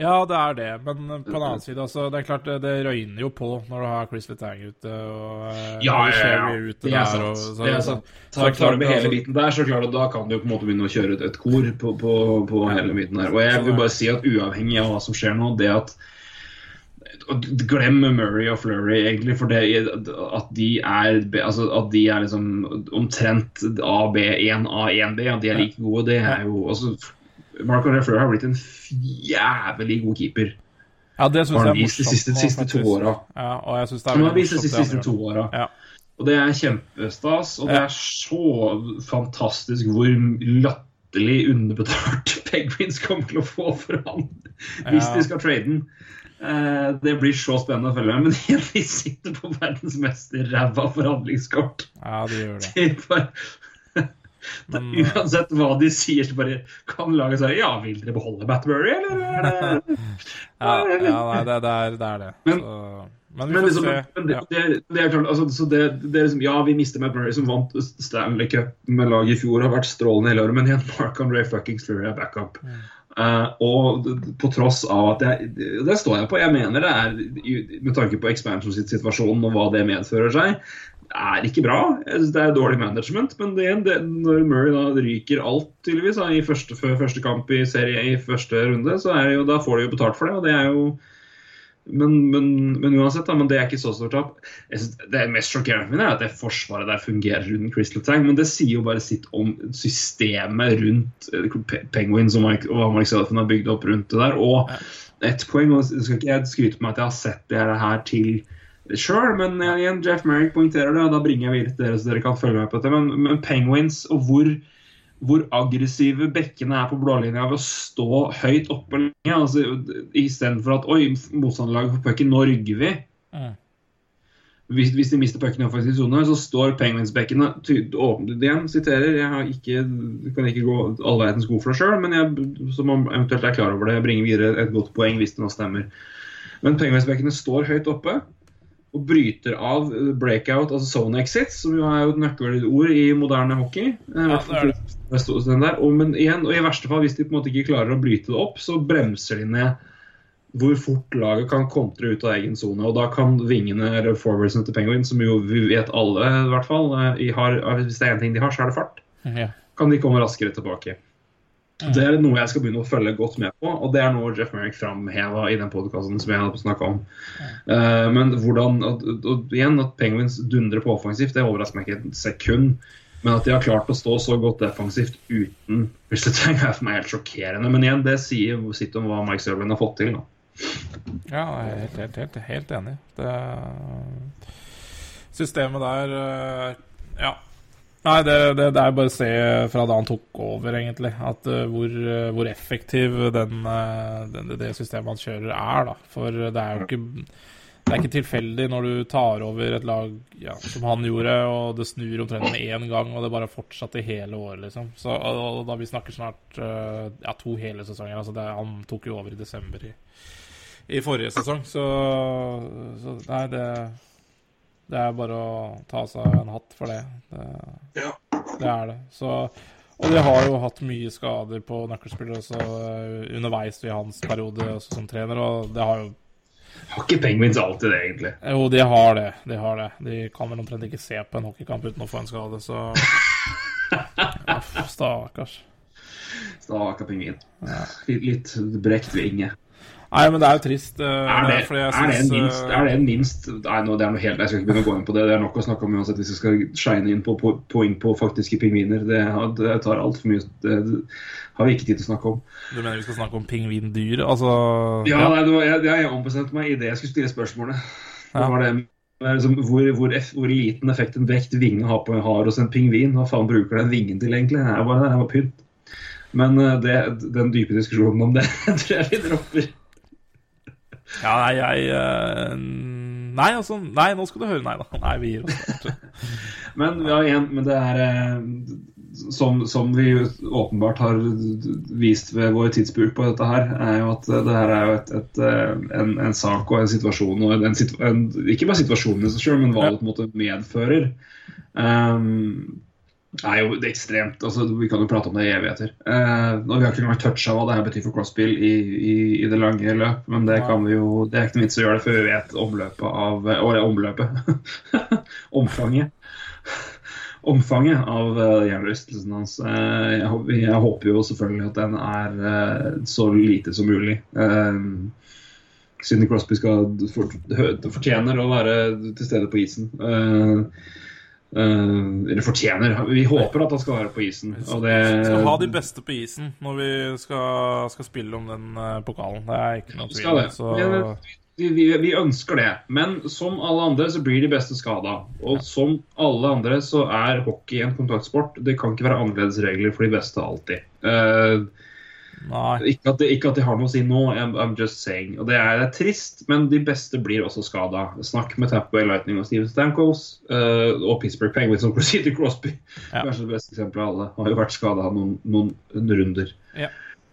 Ja, det er det. Men på den annen side, altså, det er klart det, røyner jo på når du har Chris Letang ute og eh, Ja, ja, ja. Ute Det er der. sant. Og, så, det er sant. så Tar, det er du med hele altså- biten der, så klart, da kan du på en måte begynne å kjøre et, et kor på, på, på hele biten der. Og jeg vil bare si at uavhengig av hva som skjer nå, det at Glem Murray og Flurry, egentlig, for det at de er altså at de er liksom omtrent AB1, A1B, at de er like gode, det er jo altså, Mark Andre Fleur har blitt en jævlig god keeper. Ja, det syns jeg er vist de siste, siste to åra. Ja, og jeg synes det er Han har vist de morsomt, siste to åra. Ja. Og det er kjempestas, og det er så fantastisk hvor latterlig underbetalt Penguins kommer til å få for han hvis de skal trade den. Uh, det blir så spennende å følge med, men igjen, de sitter på verdens mest ræva forhandlingskort. Ja, de gjør det. Er bare, Men, eh, uansett hva de sier, så bare kan laget si Ja, vil dere beholde Matt Murray, eller er det ja, ja, nei, det, det, er, det er det. Men- så, men vi Men, får liksom, se. det, Ja. det, er klart, altså, så det, det er liksom, Ja, vi mister Matt som vant Stanley Cup med laget i fjor, har vært strålende hele året, men igjen, Mark André fuckings Fleury er backup. Eh, og på tross av at jeg Det står jeg på. Jeg mener det er, med tanke på expansion-situasjonen og hva det medfører seg, er ikke bra. Jeg synes Det er dårlig management. Men det, det, når Murray da ryker alt tydeligvis da, i første, første kamp i serie i første runde, så er det jo, da får de jo betalt for det. og det er jo men, men, men uansett, da, men det er ikke så stort tap. Det mest sjokkerende for er at det forsvaret der fungerer rundt Crystal Tang, men det sier jo bare sitt om systemet rundt eh, Penguins og Mike, og Mike har bygd opp rundt det der. Og ett poeng, og jeg skal ikke skryte på meg at jeg har sett det her til sjøl, men igjen, Jeff Merrick poengterer det, og da bringer jeg videre til dere så dere kan følge med på dette. Men, men Penguins og hvor hvor aggressive bekkene er på blålinja ved å stå høyt oppe lenge. Altså, Istedenfor at oi, motstanderlaget får pucken, nå rygger vi. Mm. Hvis, hvis de mister pucken i offensiv sone, så står Penguins-bekkene åpne igjen. Siterer. Jeg har ikke, kan ikke gå all verdens god for det sjøl, men jeg som om eventuelt er klar over det, jeg bringer videre et godt poeng hvis det nå stemmer. Men Penguins-bekkene står høyt oppe og bryter av breakout, altså zone exit, som jo er jo et nøkkelord i moderne hockey. Eh, fall det det. Og, men igjen, og i verste fall, hvis de på en måte ikke klarer å bryte det opp, så bremser de ned hvor fort laget kan kontre ut av egen sone. Og da kan vingene eller forwardsene til Penguin, som jo vi vet alle i hvert fall eh, har, Hvis det er én ting de har, så er det fart. Ja. Kan de komme raskere tilbake. Det er noe jeg skal begynne å følge godt med på, og det er noe Jeff Merrick framheva i den podkasten som jeg hadde snakka om. Uh, men hvordan og, og igjen, at Penguins dundrer på offensivt, det overrasker meg ikke et sekund. Men at de har klart å stå så godt defensivt uten Crystal Tang, er for meg helt sjokkerende. Men igjen, det sier sitt om hva Mike Sørlund har fått til. nå. Ja, jeg er helt, helt, helt, helt enig. Det Systemet der eh, Ja. Nei, det, det, det er bare å se fra da han tok over, egentlig, at uh, hvor, uh, hvor effektiv den, uh, den, det systemet han kjører, er. da. For det er jo ikke det er ikke tilfeldig når du tar over et lag ja, som han gjorde, og det snur omtrent med én gang, og det bare fortsatte hele året, liksom. Så, og, da vi snakker snart ja, to hele sesonger. Altså det, han tok jo over i desember i, i forrige sesong, så, så Nei, det Det er bare å ta av seg en hatt for det. Det, det er det. Så og de har jo hatt mye skader på nøkkelspillere også eh, underveis i hans periode også som trener, og det har jo Har ikke Penguins alltid det, egentlig? jo, de har det. De har det. De kan vel omtrent ikke se på en hockeykamp uten å få en skade, så Uff, Stakkars. Stakkar pingvin. Litt, litt brekt vinge. Nei, men det er jo trist. eh, Er det, er, det en synes, minst, eh, er det en minst Nei, nå, det er noe helt, jeg skal ikke begynne å gå inn på det. Det er nok å snakke om uansett hvis vi skal shine inn på, på poeng på faktiske pingviner. Det, har- det tar altfor mye det, det har vi ikke tid til å snakke om. Du mener vi skal snakke om pingvindyr? Altså Ja, nei, det har jeg, jeg ombestemte meg idet jeg skulle stille spørsmålet. Ja. var det det er liksom, hvor, hvor, eff, hvor liten effekt en vekt vinge har, på, har hos en pingvin. Hva faen bruker den vingen til, egentlig? Det er bare, det er bare pynt. Men eh, det, den dype diskusjonen om det tror jeg vi dropper. Ja, nei, jeg eh, Nei, altså Nei, nå skal du høre. Nei da. Nei, vi gir oss. Men, ja, igjen, men det er eh, som, som vi åpenbart har vist ved vår tidsbruk på dette her, er jo at det her er jo et, et, eh, en, en sak og en situasjon og en, en, Ikke bare situasjonen i seg sjøl, men hva det på en måte medfører. Um, er jo det ekstremt altså Vi kan jo prate om det i evigheter. Eh, og Vi har ikke engang toucha hva det her betyr for Crosby i, i, i det lange løp, men det kan vi jo Det er ikke noe vits å gjøre det før vi vet omløpet av Eller omløpet. Omfanget. Omfanget av uh, hjernerystelsen hans. Eh, jeg, jeg håper jo selvfølgelig at den er eh, så lite som mulig. Siden Crosby skal for, fortjener å være til stede på isen. Eh, eller fortjener. Vi håper at han skal være på isen. Og det, Skal ha de beste på isen når vi skal, skal spille om den eh, pokalen. Det er ikke noe tvil. Så Vi, vi, vi ønsker det. Men som alle andre så blir de beste skada. Og som alle andre så er hockey en kontaktsport. Det kan ikke være annerledes regler for de beste alltid. Eh, nei. Ikke, at det, ikke at de har noe å si nå, I'm, I'm just saying. Og det er, det er trist, men de beste blir også skada. Snakk med Tapway Lightning og Steven Stamkos uh, og Pittsburgh Penguins og City Crosby. Ja. Kanskje det beste eksempelet av alle. Har jo vært skada noen, noen runder. Ja.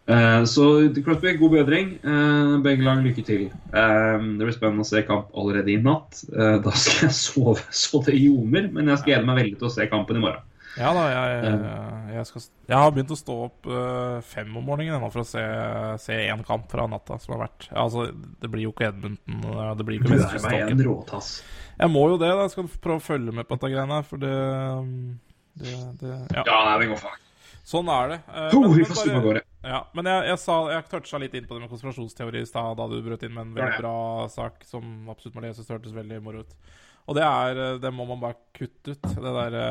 Uh, så Crosby, god bedring. Uh, begge lag, lykke til. Det blir spennende å se kamp allerede i natt. Da skal jeg sove så det ljomer, men jeg skal glede meg veldig til å se kampen i morgen. Ja da, jeg, jeg, jeg, skal, jeg har begynt å stå opp eh, fem om morgenen ennå for å se, se én kamp fra natta som har vært. Altså, det blir jo ikke Edmonton, eh, det blir Du ikke meg en Vestkystokken. råtass. Jeg må jo det, da. Jeg skal prøve å følge med på dette greiene her, for det, det, det Ja, Ja, nei, det går faen. sånn er det. Uh, Oh, men- vi men får bare-. Ja, men jeg, jeg, sa, jeg toucha litt inn på det med konspirasjonsteori i stad da du brøt inn med en veldig Ja, ja. bra sak som absolutt må leses. Det hørtes veldig moro ut. Og det er eh, Det må man bare kutte ut. Det derre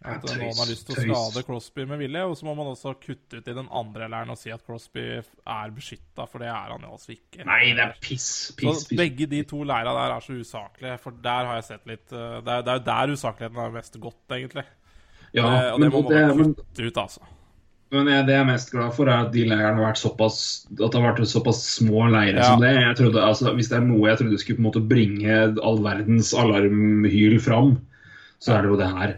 at Ja, noen har lyst til å skade Crosby med vilje. Og så må man også kutte ut i den andre leiren og si at Crosby er beskytta, for det er han jo altså ikke. Nei, det er piss. Piss, piss. begge de to leira der er så usaklige, for der har jeg sett litt eh, Det er, det er jo der usakligheten er mest gått, egentlig. Ja, Eh, og det må man det, kutte ut, altså. men jeg, det jeg er mest glad for, er at de leirene har vært såpass At det har vært såpass små leirer Ja. som det. Jeg trodde, altså, hvis det er noe jeg trodde skulle på en måte bringe all verdens alarmhyl fram, så er det jo det her.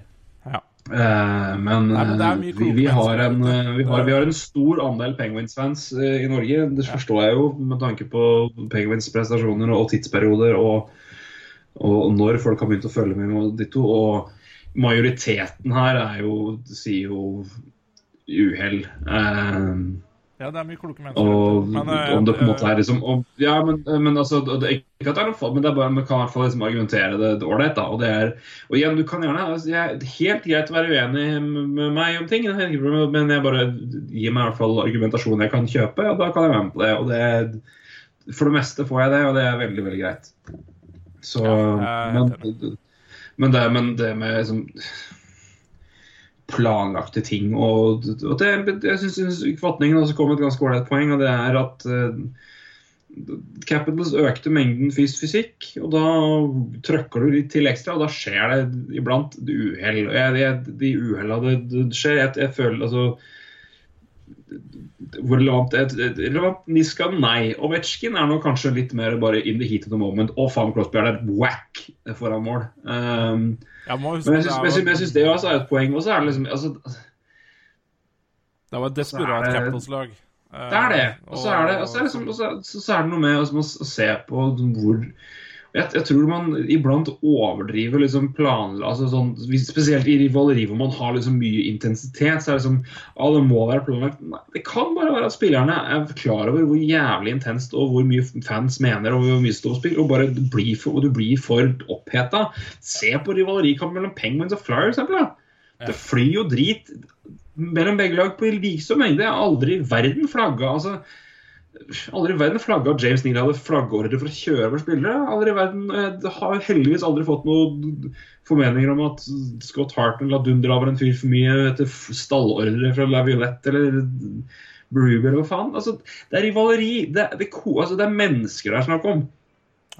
Eh, men, Nei, vi, vi, har en, der ute. vi, har, vi har en stor andel Penguins-fans eh, i Norge. Det forstår jeg jo med tanke på Penguins prestasjoner og tidsperioder og, og når folk har begynt å følge med med to. Og majoriteten her er jo, sier jo uhell. Eh, Ja, det er mye kloke mennesker. og. Men, eh, om det på en måte eh, er liksom og, Ja, men, men altså det, Ikke at det er noe for, men det er bare, man kan i hvert fall liksom argumentere det ålreit. da, Og det er, og igjen, du kan gjerne altså, jeg, er helt greit å være uenig med meg om ting, men jeg bare gir meg i hvert fall argumentasjon jeg kan kjøpe, og da kan jeg være med på det. og det For det meste får jeg det, og det er veldig, veldig greit. Så, Ja, men, men, det, men det med liksom planlagte ting. Og, og det, jeg syns Kvatningen også kom et ganske ålreit poeng, og det er at uh, Capitals økte mengden fysisk fysikk, og da trøkker du litt til ekstra, og da skjer det iblant uhell. De uhella det, skjer. Jeg, jeg føler altså hvor er et- Niska? Nei. Ovetsjkin er nå kanskje litt mer bare in the heat of the moment. Og faen, Crosby er der whack foran mål. Um, men jeg syns, det også er et poeng. Og så er det liksom altså, Det var et desperat er Capitals-lag. Det er det. Og så er det, så er det, liksom, og så, så, så det noe med å se på hvor jeg, jeg tror man iblant overdriver liksom planla altså sånn, Spesielt i rivaleri hvor man har liksom mye intensitet. så er det som, ah, det må være planlagt. Nei, det kan bare være at spillerne er klar over hvor jævlig intenst og hvor mye fans mener og hvor mye står spill, og bare du blir for, og du blir for oppheta. Se på rivalerikampen mellom Penguins og Flyers. eksempel. Det flyr jo drit mellom begge lag på like så mengde. Jeg har aldri i verden flagga altså, Aldri i verden flagga James Neal hadde flaggordre for å kjøre over spillere. Aldri i verden, har heldigvis aldri fått noen formeninger om at Scott Harton la dunder over en fyr for mye etter stallordre fra Laviolette eller Berube eller hva faen. Altså, det er rivaleri. Det, det, altså, det er mennesker det er snakk om.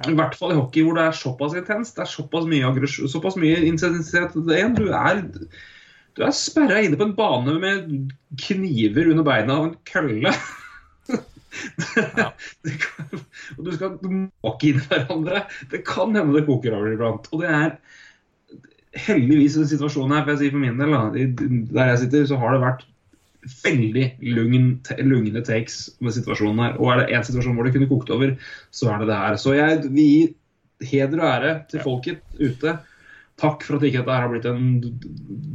I hvert fall i hockey hvor det er såpass intenst. Det er såpass mye aggresjon, såpass mye intensitet. Du er du er sperra inne på en bane med kniver under beina og en kølle. Det kan- og du skal måke inn hverandre. Det kan hende det koker over iblant. Og det er heldigvis den situasjonen her, for jeg sier for min del, da, der jeg sitter, så har det vært veldig lugn, lugne takes med situasjonen her. Og er det én situasjon hvor det kunne kokt over, så er det det her. Så jeg vil gi heder og ære til folket ute. Takk for at ikke dette her har blitt en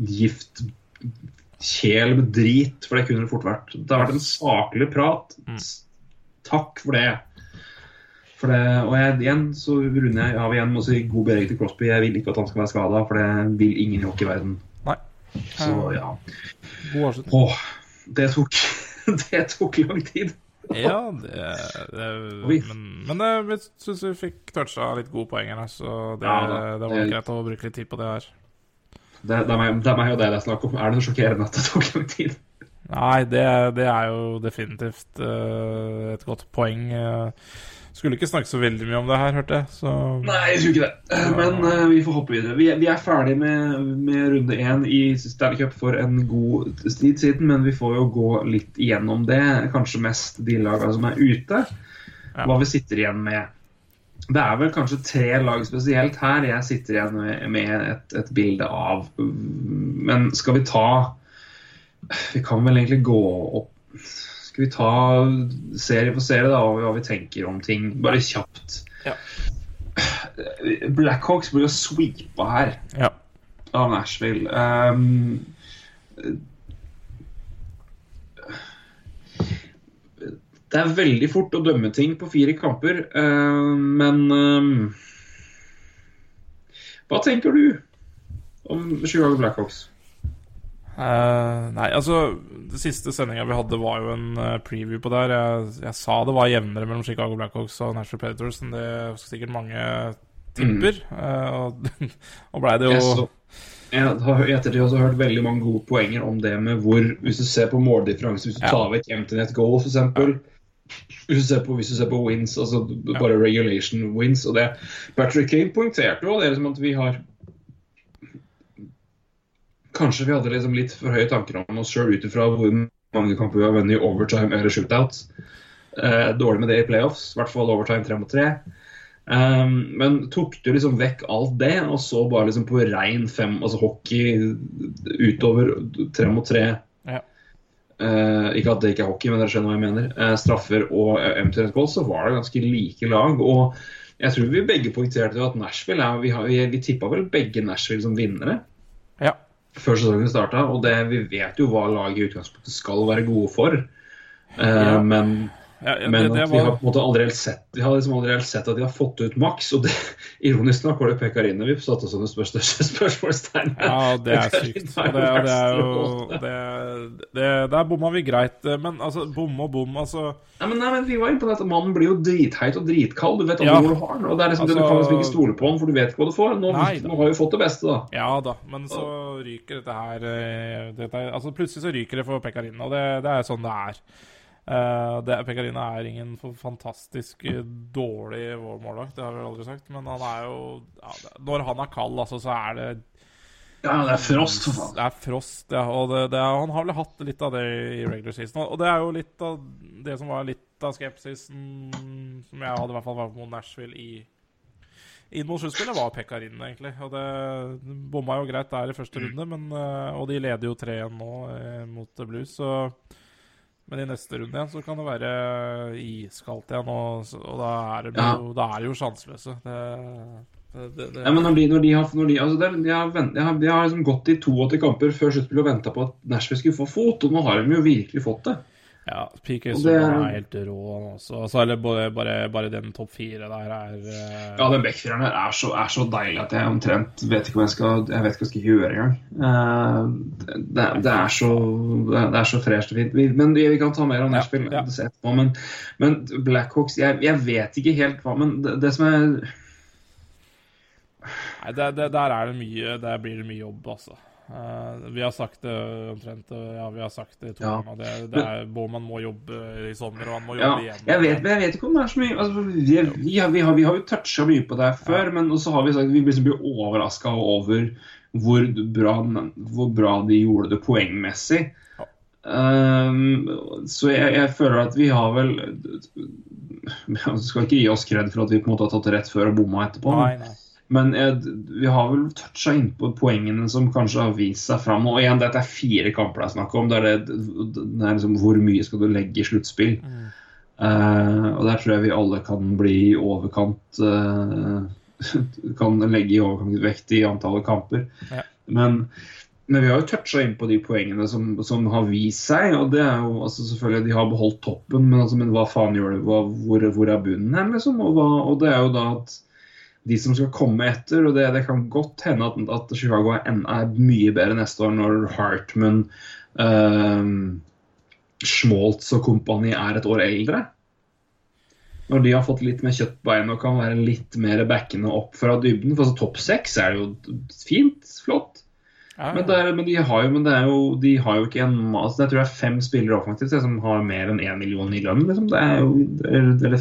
gift kjel med drit, for det kunne det fort vært. Det har vært en saklig prat. Takk for det. For det, og jeg, igjen så runder jeg av igjen med å si god bedring til Crosby. Jeg vil ikke at han skal være skada, for det vil ingen i hockeyverden. Nei. Så ja. God avslutning. Åh, det tok, det tok lang tid. Ja, det, det Men, men det- jeg syns vi fikk toucha litt gode poeng her, så det, Ja det var greit å bruke litt tid på det her. Det, det, er meg, det er meg og det det er snakk om. Er det så sjokkerende at det tok lang tid? Nei, det, det er jo definitivt uh, et godt poeng. Uh, skulle ikke snakke så veldig mye om det her, hørte jeg. Så Nei, jeg tror ikke det. Men uh, vi får hoppe videre. Vi, vi er ferdig med, med runde én i Stanley Cup for en god tid siden, men vi får jo gå litt igjennom det. Kanskje mest de lagene som er ute. Hva vi sitter igjen med. Det er vel kanskje tre lag spesielt her jeg sitter igjen med, med et, et bilde av. Men skal vi ta Vi kan vel egentlig gå opp Skal vi ta serie for serie, da, og hva vi tenker om ting? Bare kjapt. Ja. Blackhawks blir jo sweepa her ja. av Nashville. Um, det er veldig fort å dømme ting på fire kamper, uh, men um, Hva tenker du om Chicago Blackhawks? Uh, nei, altså Det siste sendinga vi hadde, var jo en uh, preview på der. Jeg, jeg, sa det var jevnere mellom Chicago Blackhawks og National Predators enn det sikkert mange tipper. Mm. Uh, og, og blei det jo jeg, så, jeg har i ettertid også hørt veldig mange gode poenger om det med hvor Hvis du ser på måldifferanse, hvis du ja. tar vekk empty goal, f.eks. Ja. Hvis, du ser på, hvis du ser på wins, altså bare regulation wins og det Patrick Kane poengterte jo det liksom at vi har Kanskje vi hadde liksom litt for høye tanker om oss sjøl ut ifra hvor mange kamper vi har vunnet i overtime eller shootout. Eh, dårlig med det i playoffs, i hvert fall overtime tre mot tre. Um, men tok du liksom vekk alt det, og så bare liksom på rein fem, altså hockey utover tre mot tre ja. uh, Ikke at det ikke er hockey, men dere skjønner hva jeg mener. Uh, straffer og eventuelt MTN goal, så var det ganske like lag. Og jeg tror vi begge poengterte at Nashville er, Vi, har, vi, vi tippa vel begge Nashville som vinnere. Før sesongen starta. Og det, vi vet jo hva laget i utgangspunktet skal være gode for. Uh, ja. Men ja, ja, men det, det var... vi har på en måte aldri helt sett Vi har liksom aldri helt sett at de har fått ut maks. Og det, ironisk nok var det Pekarine vi satte spørs, spørsmålstegn. Ja, det er sykt. Det, det, er jo det, det, Der bomma vi greit. Men altså, bom og bom, altså ja, men, nei, men Vi var inne på dette mannen blir jo dritheit og dritkald. Du vet aldri ja. hvor du har den. Og det er liksom, altså... Du kan liksom ikke stole på han, for du vet ikke hva du får. Nå, nei, nå har vi fått det beste, da. Ja da, men så ryker dette her eh, dette, altså Plutselig så ryker det for Pekarine, og det, det er sånn det er. Uh, det, Pekarina er ingen fantastisk dårlig målvakt, det har vi aldri sagt. Men han er jo ja, Når han er kald, altså, så er det Ja, det er frost, for faen. Det er frost, ja. Og det, det er, han har vel hatt litt av det i regular season. Og det er jo litt av det som var litt av skepsisen som jeg hadde i hvert fall var mot Nashville i inn mot sluttspillet, var Pekarin, egentlig. Og det bomma jo greit der i første runde, men, eh, og de leder jo 3-1 nå eh, mot Blues, så men i neste runde igjen så kan det være iskaldt igjen, og, og da, er det, jo, er jo sjanseløse. Det, det, det, ja, men når de, når de har, når de, altså de, har, de, har, de har liksom gått i 82 kamper før sluttspillet og venta på at Nashville skulle få fot, og nå har de jo virkelig fått det. Ja, PK Subhaan er helt rå, også. Altså, eller bare, bare, bare den topp fire der er uh... Ja, den backfireren der er så, er så, deilig at jeg omtrent vet ikke hva jeg skal, jeg vet ikke hva jeg skal gjøre engang. Uh, det, det, er så, det er så fresh og fint. Men vi, vi kan ta mer om Nashville ja, ja. etterpå. Men, men Blackhawks jeg, jeg, vet ikke helt hva Men det, det som er Nei, det, der er det mye Der blir det mye jobb, altså. Uh, vi har sagt det omtrent Ja, vi har sagt det to ja. ganger. Det, det er, man må jobbe i sommer, og han må jobbe ja, igjen. Jeg vet, jeg vet ikke om det er så mye altså, vi, vi, har, vi, har, vi, har, jo toucha mye på det her før, men så har vi sagt vi liksom blir overraska over hvor bra, hvor bra, de gjorde det poengmessig. Um, så jeg, jeg, føler at vi har vel Vi skal ikke gi oss kred for at vi på en måte har tatt det rett før og bomma etterpå. Nei, nei. Men jeg, vi har vel toucha innpå poengene som kanskje har vist seg fram. Og igjen, dette er fire kamper det er snakk om. Det er, det, det er liksom, hvor mye skal du legge i sluttspill? Mm. Uh, og der tror jeg vi alle kan bli i overkant uh, Kan legge i overkant vekt i antallet kamper. Ja. Men, men, vi har jo toucha inn på de poengene som, som, har vist seg. Og det er jo altså selvfølgelig De har beholdt toppen, men, altså, men hva faen gjør det? Hva, hvor, hvor, er bunnen hen, liksom? Og, hva, og det er jo da at de som skal komme etter. og Det, det kan godt hende at, at Chicago er, er, mye bedre neste år når Hartman, uh, Schmaltz og kompani er et år eldre. Når de har fått litt mer kjøttbein og kan være litt mer backende opp fra dybden. For altså, topp seks er jo fint, flott. Ja, ja. Men, er, men, de har jo, men jo, de har jo ikke en altså, Jeg tror det er fem spillere offensivt som har mer enn én million i lønn. Liksom. Det er jo det er,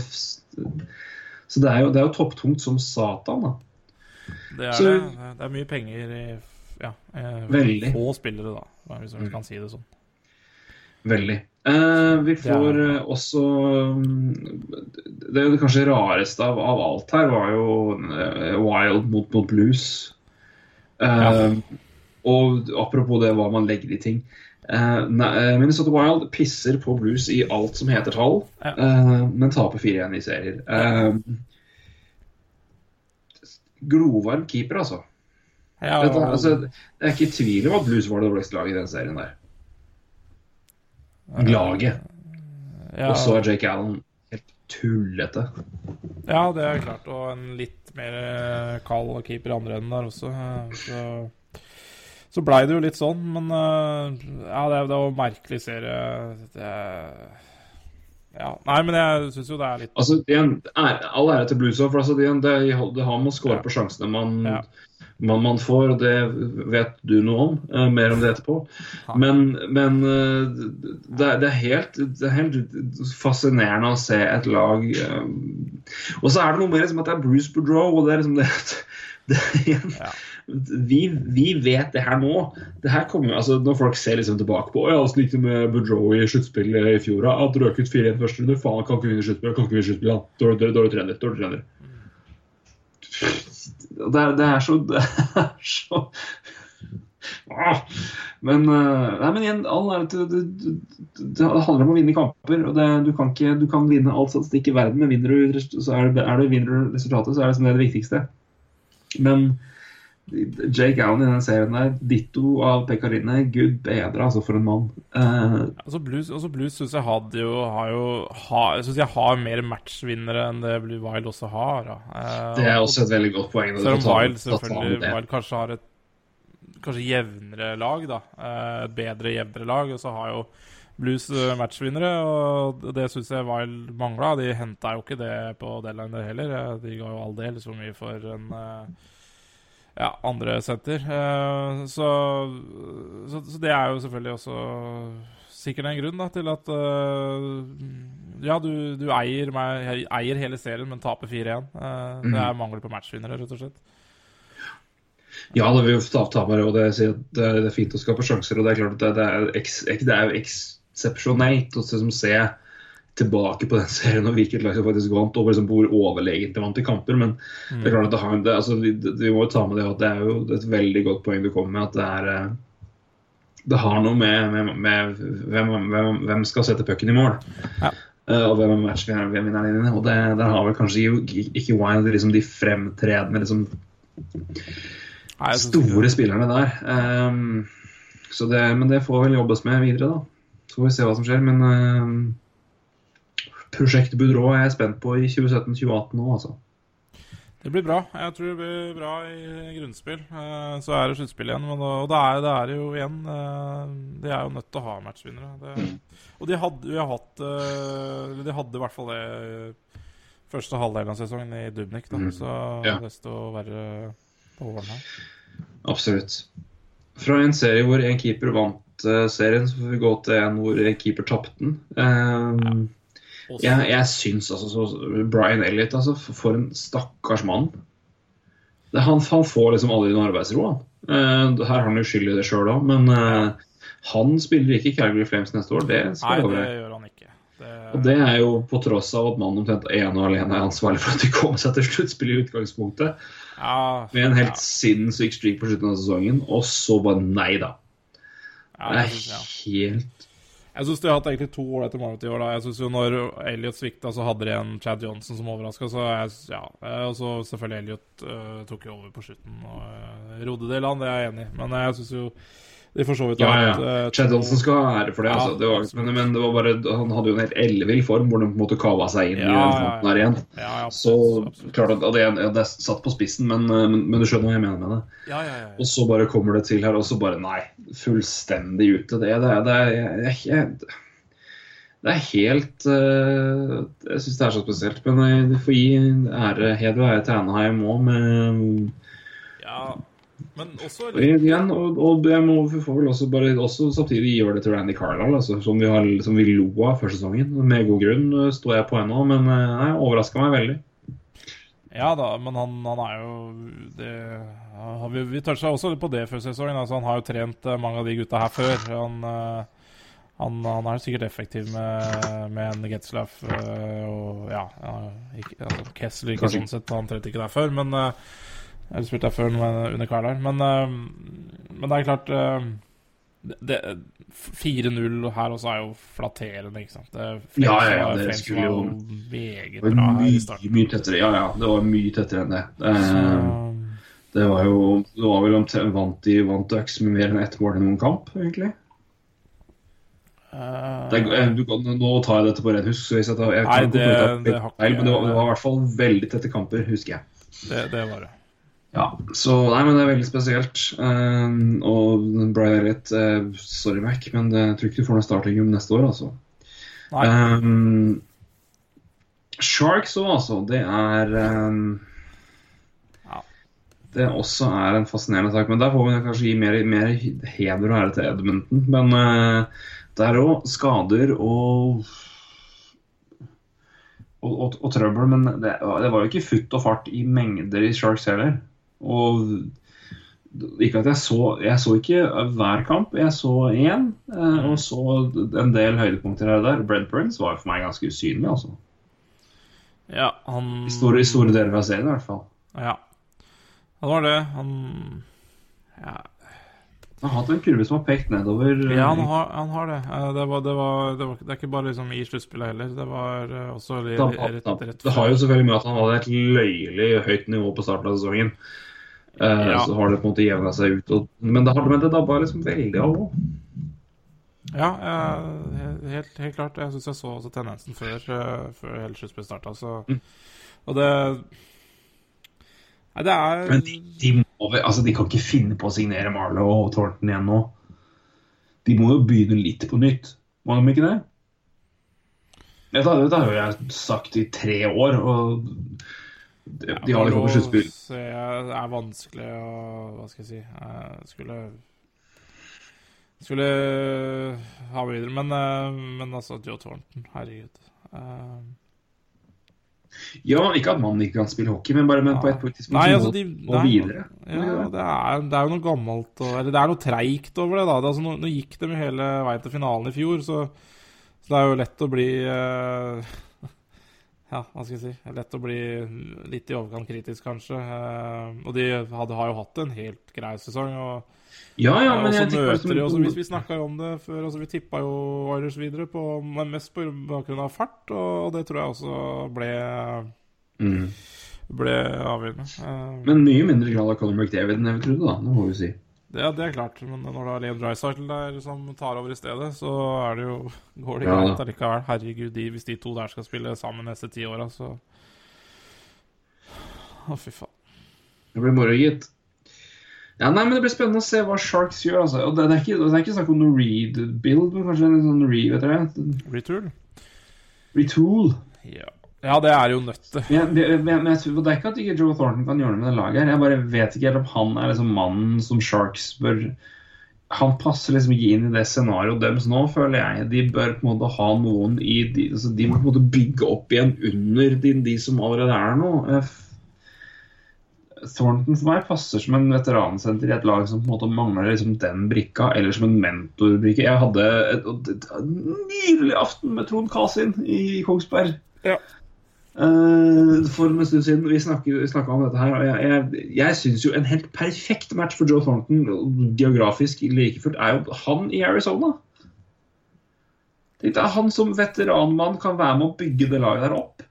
så det er jo, det er jo topptungt som satan, da. Det er så, det. Det er mye penger i ja, eh, få spillere, da, hvis man kan si det sånn. Veldig. Eh, vi får ja. Eh, også Det, det kanskje rareste av, av, alt her var jo uh, Wild mot, mot Blues. Eh, ja. Og apropos det hva man legger i ting. Uh, Minnesota Wild pisser på Blues i alt som heter tall, ja. uh, men taper 4-1 i serier. Glovarm keeper, altså. Ja, du, altså, det er ikke tvil om at Blues var det dårligste laget i den serien der. Laget. ja, Og så er Jake Allen helt tullete. ja, det er klart. Og en litt mer eh, kald keeper andre enden der også. eh, Så, så blei det jo litt sånn, men eh, ja, det, det var merkelig serie. Det, ja, nei, men jeg syns jo det er litt Altså, igjen, er, All ære til Blues, for altså, det, det, det har med å score Ja. på sjansene man, Ja. man, man får, og det vet du noe om. Uh, mer om det etterpå. Men, men uh, det, er- det, er helt, det er helt fascinerende å se et lag uh, Og så er det noe mer som at det er Bruce Boudreau, og det er liksom det, det igjen, Ja. Vi, vi vet det her nå. Det her kommer, altså Når folk ser liksom tilbake på «Å, ja, hvordan gikk det med Boudreau i sluttspillet i fjor? At røk ut 4-1 første runde. Faen, kan ikke vinne sluttspillet. Kan ikke vinne sluttspillet. Dårlig, dårlig, dårlig trener. Dårlig trener. Det er, det er så Det er så Ah. Men, eh, nei, men igjen, det, det, det handler om å vinne kamper. og Du kan ikke du kan vinne all statistikk i verden, men vinner du, så er det, er det, vinner du resultatet, så er det det viktigste. Men Jake Allen i den serien der, ditto av Pekarine, gud bedre, altså, for en mann. Uh, Altså Blues, altså Blues syns jeg hadde jo, har jo ha, Jeg synes jeg har mer matchvinnere enn det Blue Wild også har. Da. Eh, det er også et veldig godt poeng. Selv om Wild selvfølgelig. Wild kanskje har et kanskje jevnere lag, da. Eh, Et bedre, jevnere lag. Og så har jo Blues eh, matchvinnere, og det syns jeg Wild mangla. De henta jo ikke det på deadline heller. Eh, De ga jo aldeles for mye for en eh, ja, andre senter. Eh, Så, så, så det er jo selvfølgelig også sikkert en grunn da, til at eh, Ja, du, du eier, meg, eier hele serien, men taper 4-1. Eh, Det er mangel på matchvinnere, rett og slett. Ja, det ta med det, og det, det, er, fint å skape sjanser. og Det er klart at det, er, eks, det er jo eksepsjonelt å liksom se tilbake på den serien og hvilket lag som faktisk vant, og liksom hvor overlegent de vant i kamper. Men det er klart at det har, det, altså, vi, vi må jo ta med det at det er jo et veldig godt poeng du kommer med. at det er eh, det har noe med, med, med hvem, hvem, hvem skal sette pucken i mål. Ja. Uh, og hvem er matchvinneren inne. Og det, der har vel kanskje ikke, Wild liksom de fremtredende liksom, Nei, store spillerne der. Um, så det, men det får vel jobbes med videre, da. Så får vi se hva som skjer. Men ehm, prosjekt Budrå er jeg spent på i 2017-2018 nå, altså. Det blir bra. Jeg tror det blir bra i grunnspill. Eh, Så er det sluttspill igjen. Men da, og det er, det er jo igjen eh, De er jo nødt til å ha matchvinnere. Det, og de hadde jo hatt eh, de hadde i hvert fall det første halvdelen av sesongen i Dubnik. Da. Mm. Så Ja. desto verre på våren her. Absolutt. Fra en serie hvor en keeper vant serien, så får vi gå til en hvor en keeper tapte den. Um, Også, Jeg, jeg syns altså så, Brian Elliot, altså, for en stakkars mann. Det, han, han får liksom aldri noe arbeidsro, han. Eh, her har han jo skyld i det sjøl òg, men eh, han spiller ikke Calgary Flames neste år. Det Nei, det gjør han ikke. Det, Og det er jo på tross av at mannen omtrent ene og alene er ansvarlig for at de kom seg til sluttspill i utgangspunktet, ja, med en helt ja, sinnssyk streak på slutten av sesongen, og så bare nei, da. ja, Det er helt Jeg syns de har hatt egentlig to ålreite måneder i år. da Jeg synes jo Når Elliot svikta, så hadde de en Chad Johnson som overraska. Så jeg, ja. eh, Og selvfølgelig Elliot uh, tok jo over på slutten og uh, rodde det i land, det er jeg enig i. Men jeg syns jo de for så vidt Ja, ja. eh, Chad Olsen skal ha ære for det. Ja, altså. det var, men, men det var bare, han hadde jo en helt ellevill form hvor han på en måte kava seg inn i Ja, den ja, fronten her igjen. Ja, ja, Så klart at det, det er satt på spissen, men, eh, men, men du skjønner hva jeg mener med det. Ja, ja, ja, Og så bare kommer det til her, og så bare nei. Fullstendig ute. Det, det, det, jeg, jeg, det er helt uh, Jeg syns det er så spesielt. Men du får gi ære, heder og ære til Anaheim òg, med. Men også Og Igjen, og, og jeg må, vi får vel også bare også samtidig gjøre det til Randy Carlisle, altså, som, vi har, som vi lo av før sesongen. Med god grunn eh, står jeg på ennå, men det nei, overraska meg veldig. Ja da, men han, han er jo det, ja, Vi, vi toucha også litt på det før sesongen. Altså, han har jo trent eh, mange av de gutta her før. Han, eh, han, han er sikkert effektiv med, med en Getzlaff eh, og ja, ja ikke, altså, Kessler ikke sånn sett, han trente ikke der før, men eh, Eller spilte der før under Carl her. Men, eh, men det er klart eh, det, det, 4-0 her også er jo flatterende, ikke sant? Det, Flames Ja, ja, ja, det Flames skulle jo- meget bra var her i mye, starten. mye tettere. Ja, ja, det var mye tettere enn det. Eh, Det var jo det var vel omtrent vant de vant Ducks med mer enn ett mål i noen kamp, egentlig. Eh, Det, du, nå tar jeg dette på ren husk, jeg, tar, jeg Nei, det, det- ut det feil, men det var, det var i hvert fall veldig tette kamper, husker jeg. det, det var det. Ja, så nei, men det er veldig spesielt. Uh, og Brian Elliot uh, Sorry, Mac, men det, jeg tror ikke du får noe starting om neste år, altså. Um, Sharks òg, altså. Det er um, Ja. Det også er en fascinerende sak. Men der får vi kanskje gi mer, mer heder og ære til Edmonton. Men uh, der òg skader og og, og, og trøbbel, men det, det var jo ikke futt og fart i mengder i Sharks heller. Og ikke at jeg så Jeg så ikke hver kamp, jeg så én. eh, Og så en del høydepunkter her og der. Brent Burns var for meg ganske usynlig, altså. Ja, han I store, I store deler av serien, i hvert fall. Ja. Han var det. Han Ja, Han har hatt en kurve som har pekt nedover. eh, ja han, har, han har det. Det, var, det, var, det, var, det er ikke bare liksom i sluttspillet heller. Det var eh, også rett, da, rett Det har jo selvfølgelig med at han hadde et løyelig høyt nivå på starten av sesongen. Eh, Ja. Så har det på en måte jevna seg ut. Og, men det, har- men det dabba liksom veldig av òg. Ja, uh, helt, helt klart. Jeg syns jeg så også tendensen før, uh, før hele sluttspillet starta, Mm. Og det Nei, det er Men de, de, må, altså, de kan ikke finne på å signere Marlow og Thornton igjen nå. De må jo begynne litt på nytt. Må de ikke det? Dette, dette har jo jeg sagt i tre år, og de, de har liksom på sluttspill. Det er vanskelig å Hva skal jeg si Jeg skulle Skulle ha videre, men, eh, men altså Joe Thornton, herregud. Eh, Ja, ikke at mannen ikke kan spille hockey, men bare men på et tidspunkt Nei, altså de må videre. Ja, det er, det er jo noe gammelt og, Eller det er noe treigt over det, da. Det, altså, nå, nå gikk de hele veien til finalen i fjor, så, så det er jo lett å bli eh, Ja, hva skal jeg si Lett å bli litt i overkant kritisk, kanskje. Eh, og de hadde, har jo hatt en helt grei sesong. Og, Ja, ja, og men så jeg møter de også, hvis Vi snakka om det før, altså vi tippa jo Oilers videre, på, mest på bakgrunn av fart, og det tror jeg også ble, mm. ble avgjørende. Eh, Men mye mindre grad av Colin McDavid enn jeg trodde, da. Det må vi si. Ja, det er klart. Men når du har Leon Dreisaitl der som tar over i stedet, så er det jo, går det Ja. greit allikevel. Herregud, de, hvis de to der skal spille sammen neste ti åra, så Å, fy faen. Det blir moro, gitt. Ja, nei, men Det blir spennende å se hva Sharks gjør. altså. Og Det, det, er, ikke, det er ikke snakk om noe rebuild, men kanskje en sånn re, vet dere, Retool? retool. Ja. Ja, det er jo nødt til. Men, men, jeg Det er ikke at ikke Joe Thornton kan gjøre noe med det laget. her. Jeg bare vet ikke helt om han er liksom mannen som Sharks bør Han passer liksom ikke inn i det scenarioet deres nå, føler jeg. De bør på en måte ha noen i De, altså, de må på en måte bygge opp igjen under de, de som allerede er nå. Thornton for meg passer som en veteransenter i et lag som på en måte mangler liksom den brikka, eller som en mentorbrikke. Jeg hadde et, et, et nydelig aften med Trond Kasin i Kongsberg. Ja. Eh, for en stund siden. Vi snakka om dette her. og Jeg, jeg, jeg syns jo en helt perfekt match for Joe Thornton geografisk like fullt er jo han i Arizona. Det er Han som veteranmann kan være med å bygge det laget der opp.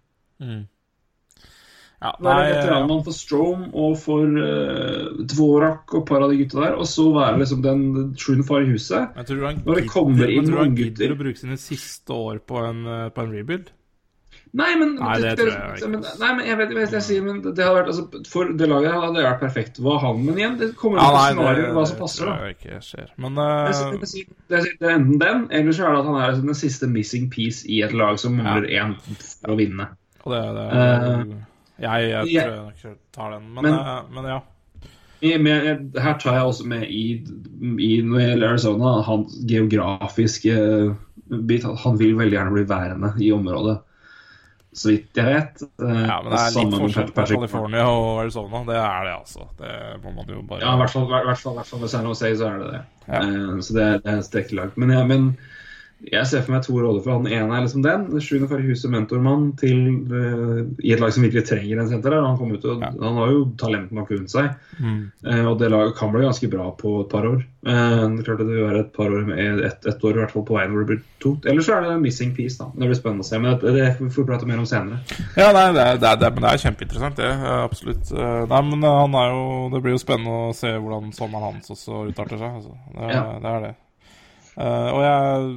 Ja, Være veteranmann for Strome og for uh, Dvorak og par av de gutta der. Og så være liksom den truen far i huset. Når det kommer inn jeg tror han gidder å bruke sine siste år på en, eh, på en rebuild. Nei, men Nei, det tror jeg ikke. Men, nei, men jeg vet ikke hva jeg sier, men det hadde vært altså, For det laget hadde det vært perfekt. Hva han Men igjen, det kommer Ja, an på nei, scenarioet, hva som passer. tror da jeg ikke skjer. Men Det er, eh, det, det er- det enten den, eller så er det at han er liksom den siste missing piece i et lag som mangler én for å vinne. Og det, det uh, jeg, jeg jeg- tror jeg nok tar den, men, Men- uh, men ja. Med, her tar jeg også med i, i det Arizona, hans geografiske bit. Han vil veldig gjerne bli værende i området. Så vidt jeg vet. Eh, ja, men det er litt forskjell på California og Arizona. Det er det, altså. Det må man jo bare Ja, i hvert fall, hvert fall, hvert fall med San Jose så er det det. Ja. Eh, så det, det er et. Men, ja, men Jeg ser for meg to roller for han. Ene er liksom den. Sjuende far i huset, mentormann til uh, i et lag som virkelig trenger en senter. Han, kom ut og, Ja. han har jo talent nok rundt seg, Mm. uh, og det laget kan bli ganske bra på et par år. Uh, det klart det vil være et par år med ett et år i hvert fall på veien hvor det blir tungt. Eller så er det en missing piece. da. Det blir spennende å se. Men det, det får vi prate mer om senere. Ja, nei, det er, det er, det er, men det er kjempeinteressant, det. Absolutt. Nei, men han er jo Det blir jo spennende å se hvordan sommeren hans også utarter seg. Altså. Det, Ja. det er det. Eh, og jeg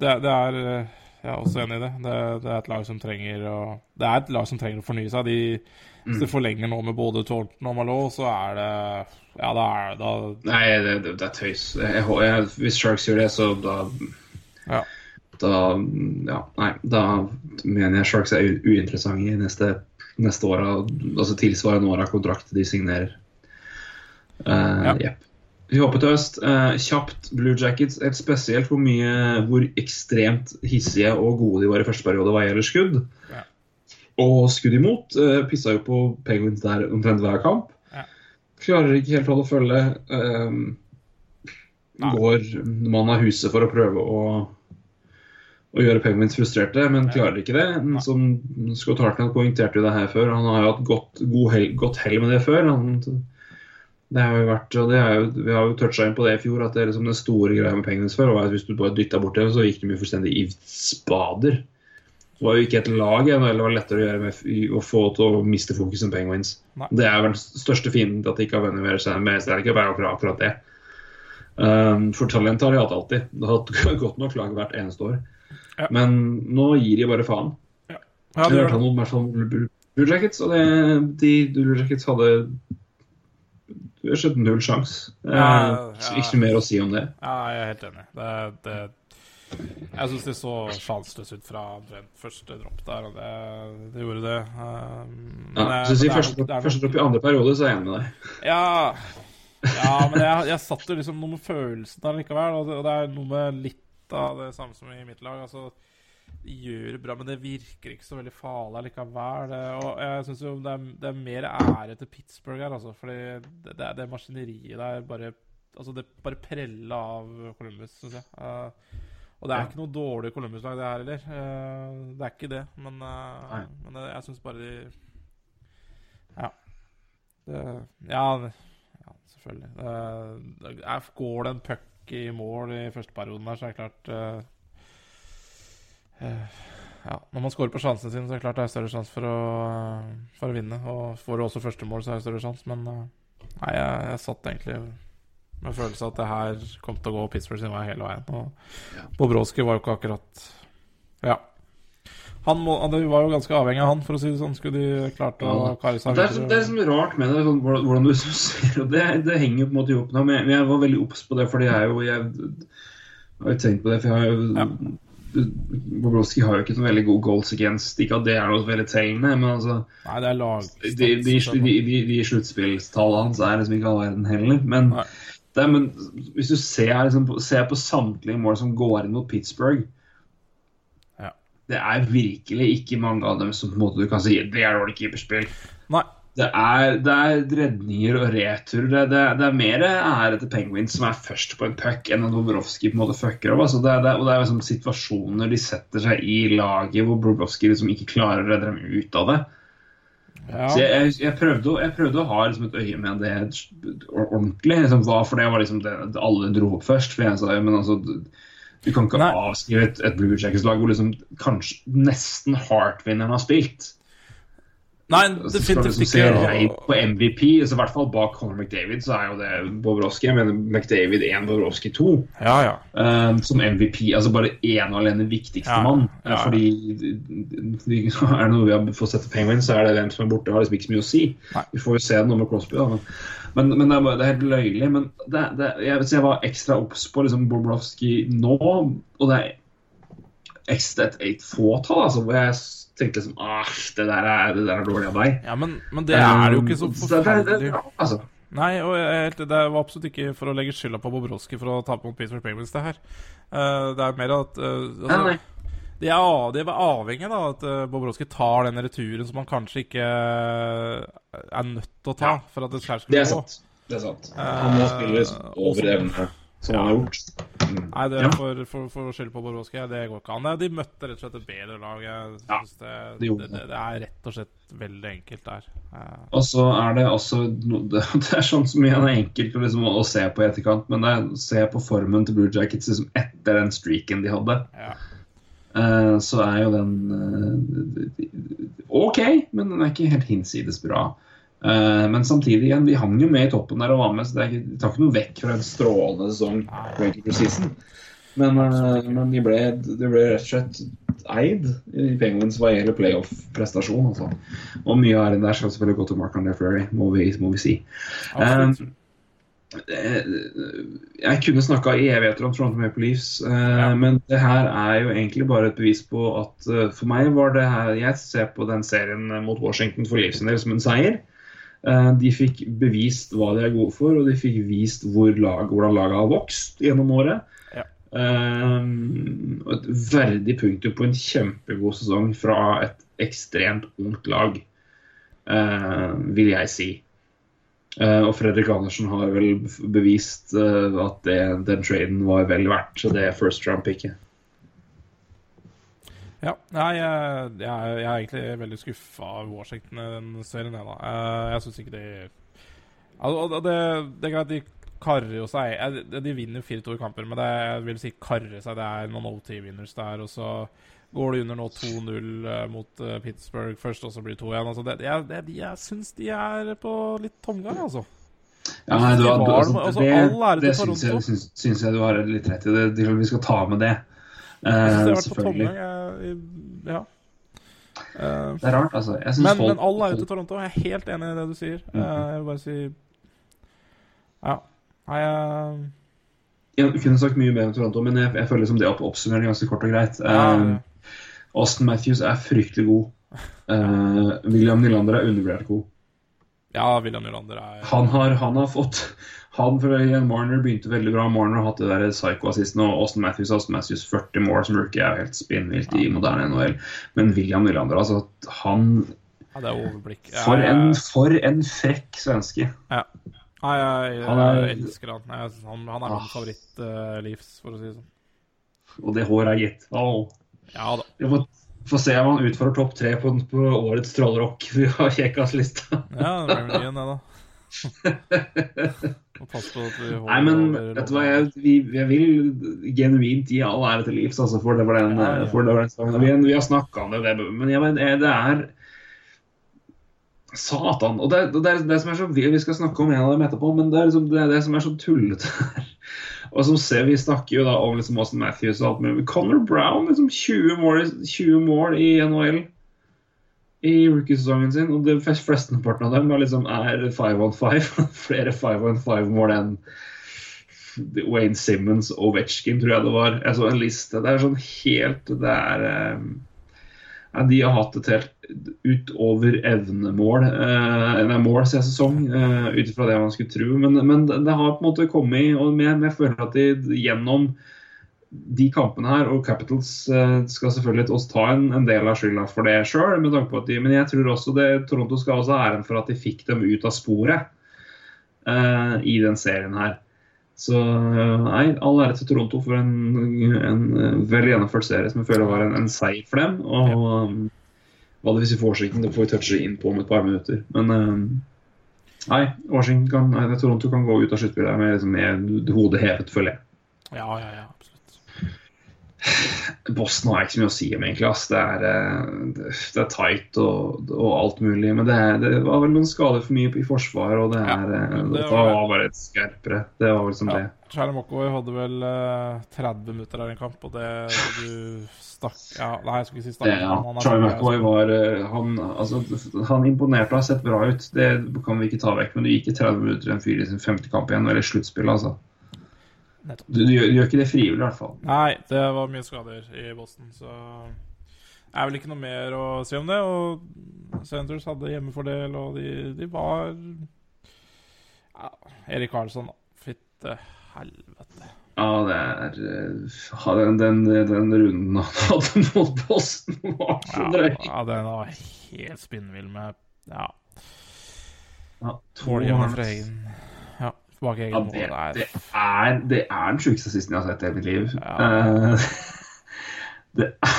det, det er eh, Jeg er også enig i det. det. Det er et lag som trenger å Det er et lag som trenger å fornye seg. De, Hvis de forlenger nå med både Thornton og Malot, så er det Ja, da er da Nei, det, det, det er tøys. Jeg, jeg, hvis Sharks gjør det, så da Ja. Da Ja, nei. Da mener jeg Sharks er uinteressante i neste, neste år. Altså tilsvarende år av kontrakt de signerer. Uh, Ja. jepp. Vi hopper til øst. Eh, kjapt Blue Jackets. Helt spesielt hvor mye Hvor ekstremt hissige og gode de var i første periode hva gjelder skudd. Ja. Og skudd imot. Eh, pissa jo på Penguins der omtrent hver kamp. Ja. Klarer ikke helt holde følge. Eh, går mann av huset for å prøve å, å gjøre Penguins frustrerte, men klarer ikke det. Som Scott Hartnett poengterte jo det her før. Han har jo hatt godt, god hell, godt hell med det før. Han, det har jo vært, og det jo, Vi har jo toucha inn på det i fjor, at det er liksom den store greia med Penguins før var at hvis du bare dytta bort det, så gikk de jo fullstendig i spader. Det var jo ikke et lag eller det var lettere å gjøre med å få til å miste fokus enn Penguins. Nei. Det er vel den største fienden til at de ikke har vunnet mer med Stanley Cup, er akkurat, akkurat det. Um, for talent har de hatt alltid. Det har hatt godt nok lag hvert eneste år. Ja. Men nå gir de bare faen. Ja, Ja, det det. om i hvert fall Blue Jackets, og det, de Blue Jackets hadde det er skjedd null sjanse. Ja, ja. Ikke mer å si om det. Ja, jeg er helt enig. Det, det, jeg syns det så sjanseløst ut fra første dropp der, og det, det gjorde det. Um, Ja, men jeg- det er første, nok- første dropp i andre periode, så er jeg enig med deg. Ja, ja men jeg, jeg satt jo liksom noe med følelsen der likevel. Og det, og det er noe med litt av det samme som i mitt lag. Altså, gjør det bra, men det virker ikke så veldig farlig likevel. Og jeg syns jo det er, det er mer ære til Pittsburgh her, altså. Fordi det, det, det maskineriet der bare Altså, det bare preller av Columbus, syns jeg. Uh, og det er Ja. ikke noe dårlig Columbus-lag, det her heller. Uh, det er ikke det, men, uh, men jeg syns bare de Ja. Det, ja, ja, selvfølgelig. Går det en puck i mål i første perioden der, så er det klart ja, Når man scorer på sjansene sine, så er det klart det er større sjanse for, for å vinne. Og får du også første mål, så er det større sjanse, men eh, nei, jeg, jeg satt egentlig med følelse av at det her kom til å gå Pittsburgh sin vei hele veien. Og Ja. Bobrovskij var jo ikke akkurat Ja. Han må, det var jo ganske avhengig av han, for å si det sånn. Skulle de klart å Ja. kare seg Det er, så- det er så rart med det, sånn, hvordan du ser og det, det henger på en måte opp nå, Men jeg var veldig obs på det, fordi jeg er jo Jeg har jo tenkt på det, for jeg har jo Ja. Bobrovskij har jo ikke så veldig god goals against. Ikke at det er noe veldig tegnende, men altså Nei, det er lag... De, de, de, de, sluttspillstallene hans er liksom ikke all verden heller. Men, det, men hvis du ser, liksom, på- ser på samtlige mål som går inn mot Pittsburgh Ja. Det er virkelig ikke mange av dem som på en måte du kan si det er dårlig keeperspill. Nei. Det er, det er redninger og returer. Det, det, det er mer ære til Penguins som er først på en puck, enn at Bobrovskij på en måte fucker opp. Altså det, det, og det er liksom situasjoner de setter seg i laget hvor Bobrovskij liksom ikke klarer å redde dem ut av det. Ja. Så jeg, jeg, jeg, prøvde, jeg prøvde å ha liksom et øye med det ordentlig. Liksom, for det var liksom det, alle dro opp først. For jeg sa, men altså, du, du kan ikke Nei. avskrive et, et Blue Jackets-lag hvor liksom kanskje nesten Heart-vinneren har spilt. Nei, Så skal du definitivt reint på MVP, så i hvert fall bak Conor McDavid så er jo det Bobrovskij. Jeg mener McDavid 1, Bobrovskij 2. Ja, ja. eh, som MVP. Altså bare én og alene viktigste Ja, mann. ja, ja. Fordi er det noe vi har fått sett til Penguins, så er det hvem som er borte. har liksom ikke så mye å si. Nei. Vi får jo se det nå med Crosby, da. Men, men, men det, er bare, det er helt løyelig. Men det, det, jeg, jeg var ekstra obs på liksom Bobrovskij nå, og det er ekstra et, et fåtall altså, hvor jeg tenkte liksom ah, det der er, det der er dårlig av deg. ja men, men det er jo ikke så Um, det- det- forferdelig. det- altså, Nei, og helt, det var absolutt ikke for å legge skylda på Bobrovskij for å tape mot Peter Penguins, det her. Uh, det er mer at uh, altså, nei. De er, de er avhengig av at uh, Bobrovskij tar den returen som han kanskje ikke er nødt til å ta for at det Det er gå. sant. Det er sant. Han må spille over evne, som han har gjort. Nei, det Ja. for, for, for å skylde på Borowski, det går ikke an. De møtte rett og slett et bedre lag. Jeg Ja, synes det, de det, det, det er rett og slett veldig enkelt der. Eh, Og så er det også Det det er sånn som igjen er enkelt liksom, å se på i etterkant, men det er se på formen til Blue Jackets liksom, etter den streaken de hadde. ja. Eh, så er jo den eh, OK, men den er ikke helt hinsides bra. Eh, men samtidig igjen, vi hang jo med i toppen der og var med, så det tar ikke noe vekk fra en strålende sesong. Men, eh, men de, ble, de ble rett og slett eid i Penguins hva gjelder playoff-prestasjon. Altså. Og mye av det der skal selvfølgelig gå til Mark André Fleury, må vi, må vi si. Um, jeg kunne snakka i evigheter om Toronto Maple Leafs, Ja. men det her er jo egentlig bare et bevis på at for meg var det her Jeg ser på den serien mot Washington for Leafs en del som en seier. Eh, de fikk bevist hva de er gode for, og de fikk vist hvor lag, hvordan laget har vokst gjennom året. Ja. Eh, et verdig punktum på en kjempegod sesong fra et ekstremt ungt lag, eh, vil jeg si. Og Fredrik Andersen har vel bevist at det, den traden var vel verdt så det first round-picket. Ja, nei, jeg, jeg, er- jeg er egentlig veldig skuffa av Washington i den serien. Jeg, da. Eh, jeg syns ikke de altså, det, det er greit, de karrer jo seg De vinner jo 4-2 i kamper, men det, jeg vil si karre seg. Det er noen OT-vinners der, og så går de under nå 2-0 eh, mot eh, Pittsburgh først, og så blir det 2-1. Altså, det, jeg det, jeg syns de er på litt tomgang, altså. Ja, nei, du, Det du, altså, det, altså, det til det syns jeg, syns, syns jeg du har litt rett i. Det, det, vi skal ta med det. Jeg Eh, syns har vært. Jeg, ja. Eh, Det er rart, altså. Jeg Men, folk, men alle er ute i Toronto. Jeg er helt enig i det du sier. Mm -hmm. Jeg vil bare si Ja. Nei, jeg Jeg kunne sagt mye mer om Toronto, men jeg, jeg føler som det opp, oppsummerer ganske kort og greit. Eh, Austin Matthews er fryktelig god. Uh, William Nylander er undervurdert god. ja, William Nylander er Han har, han har fått han fra igjen, Marner begynte veldig bra. Marner har hatt det der psycho-assisten, og Austin Matthews Austin Matthews 40 mål som rookie er jo helt spinnvilt i moderne NHL. Men William Nylander, altså han Ja, det er overblikk. Jeg- For en, for en frekk svenske. Ja. Nei, jeg, jeg, jeg elsker han. Jeg, han. Han er min Ah. favoritt-livs, for å si det sånn. Og det håret er gitt. Oh. Ja da. Vi får, får se om han utfører topp tre på, på årets trollrock. Vi har Kjekkas-lista. Ja, det blir igjen, det, da. Nei, men vet du hva, jeg, vi, jeg vil genuint gi all ære til livs, altså, for det var den, Ja, ja. For det var den sangen. Vi, vi har snakka om det, men jeg, mener, det er Satan. Og det, det, er det som er så Vi vi skal snakke om en av dem etterpå, men det er liksom det, er det som er så tullete her. Og som ser, Vi snakker jo da om liksom Austin Matthews og alt mulig. Connor Brown, liksom 20 mål, 20 mål i NHL i rookiesesongen sin. Og det flesteparten av dem er liksom er 5 on 5. Flere 5 on 5-mål enn Wayne Simmons og Ovechkin, tror jeg det var. Jeg så en liste. Det er sånn helt Det er eh, ja, De har hatt et helt utover evnemål uh, mål siden sesong, uh, ut ifra det man skulle tro. Men, men det har på en måte kommet og jeg føler at de gjennom de kampene her, og Capitals eh, skal selvfølgelig også ta en, en del av skylda for det sjøl, men jeg tror også det, Toronto skal også ha æren for at de fikk dem ut av sporet eh, i den serien her. Så eh, nei, all ære til Toronto for en, en vel gjennomført serie som jeg føler var en, en seier for dem. Og um, hva det hvis vi får Washington, det får vi touche inn på om et par minutter. Men um, nei, Washington kan, nei, Toronto kan gå ut av sluttspillet med, liksom, med hodet hevet, føler jeg. Ja, ja, ja. Boston har jeg ikke så mye å si om, egentlig. Ass. Det, er, eh, det er tight og, og alt mulig. Men det, er, det var vel noen skader for mye i forsvaret, og det, er, ja, det det var var bare et skerpere. Det var vel som Ja. det. Charlie McAvoy hadde vel uh, 30 minutter av en kamp, og det, du stakk Ja, nei, jeg skulle ikke si stakk. Ja, ja. men han er- Charlie McAvoy var uh, han, altså, han imponerte og har sett bra ut. Det kan vi ikke ta vekk. Men du gikk i 30 minutter en fyr i sin femte kamp igjen, eller sluttspill, altså. Nettopp. Du, du, gjør, du gjør ikke det frivillig, i hvert fall. Nei, det var mye skader i Boston, så det er vel ikke noe mer å si om det. Og Centres hadde hjemmefordel, og de, de var ja, Erik Karlsson, da. Fytte helvete. Ja, det er eh, den, den, den runden han hadde mot Boston, var så Ja, drøy. ja, den var helt spinnvill med Ja, Ja, to mål hjemme fra egen Ja, egen Ja, det, mål. Det, er, det er den sjukeste sisten jeg har sett i hele mitt liv. Ja. Uh, det er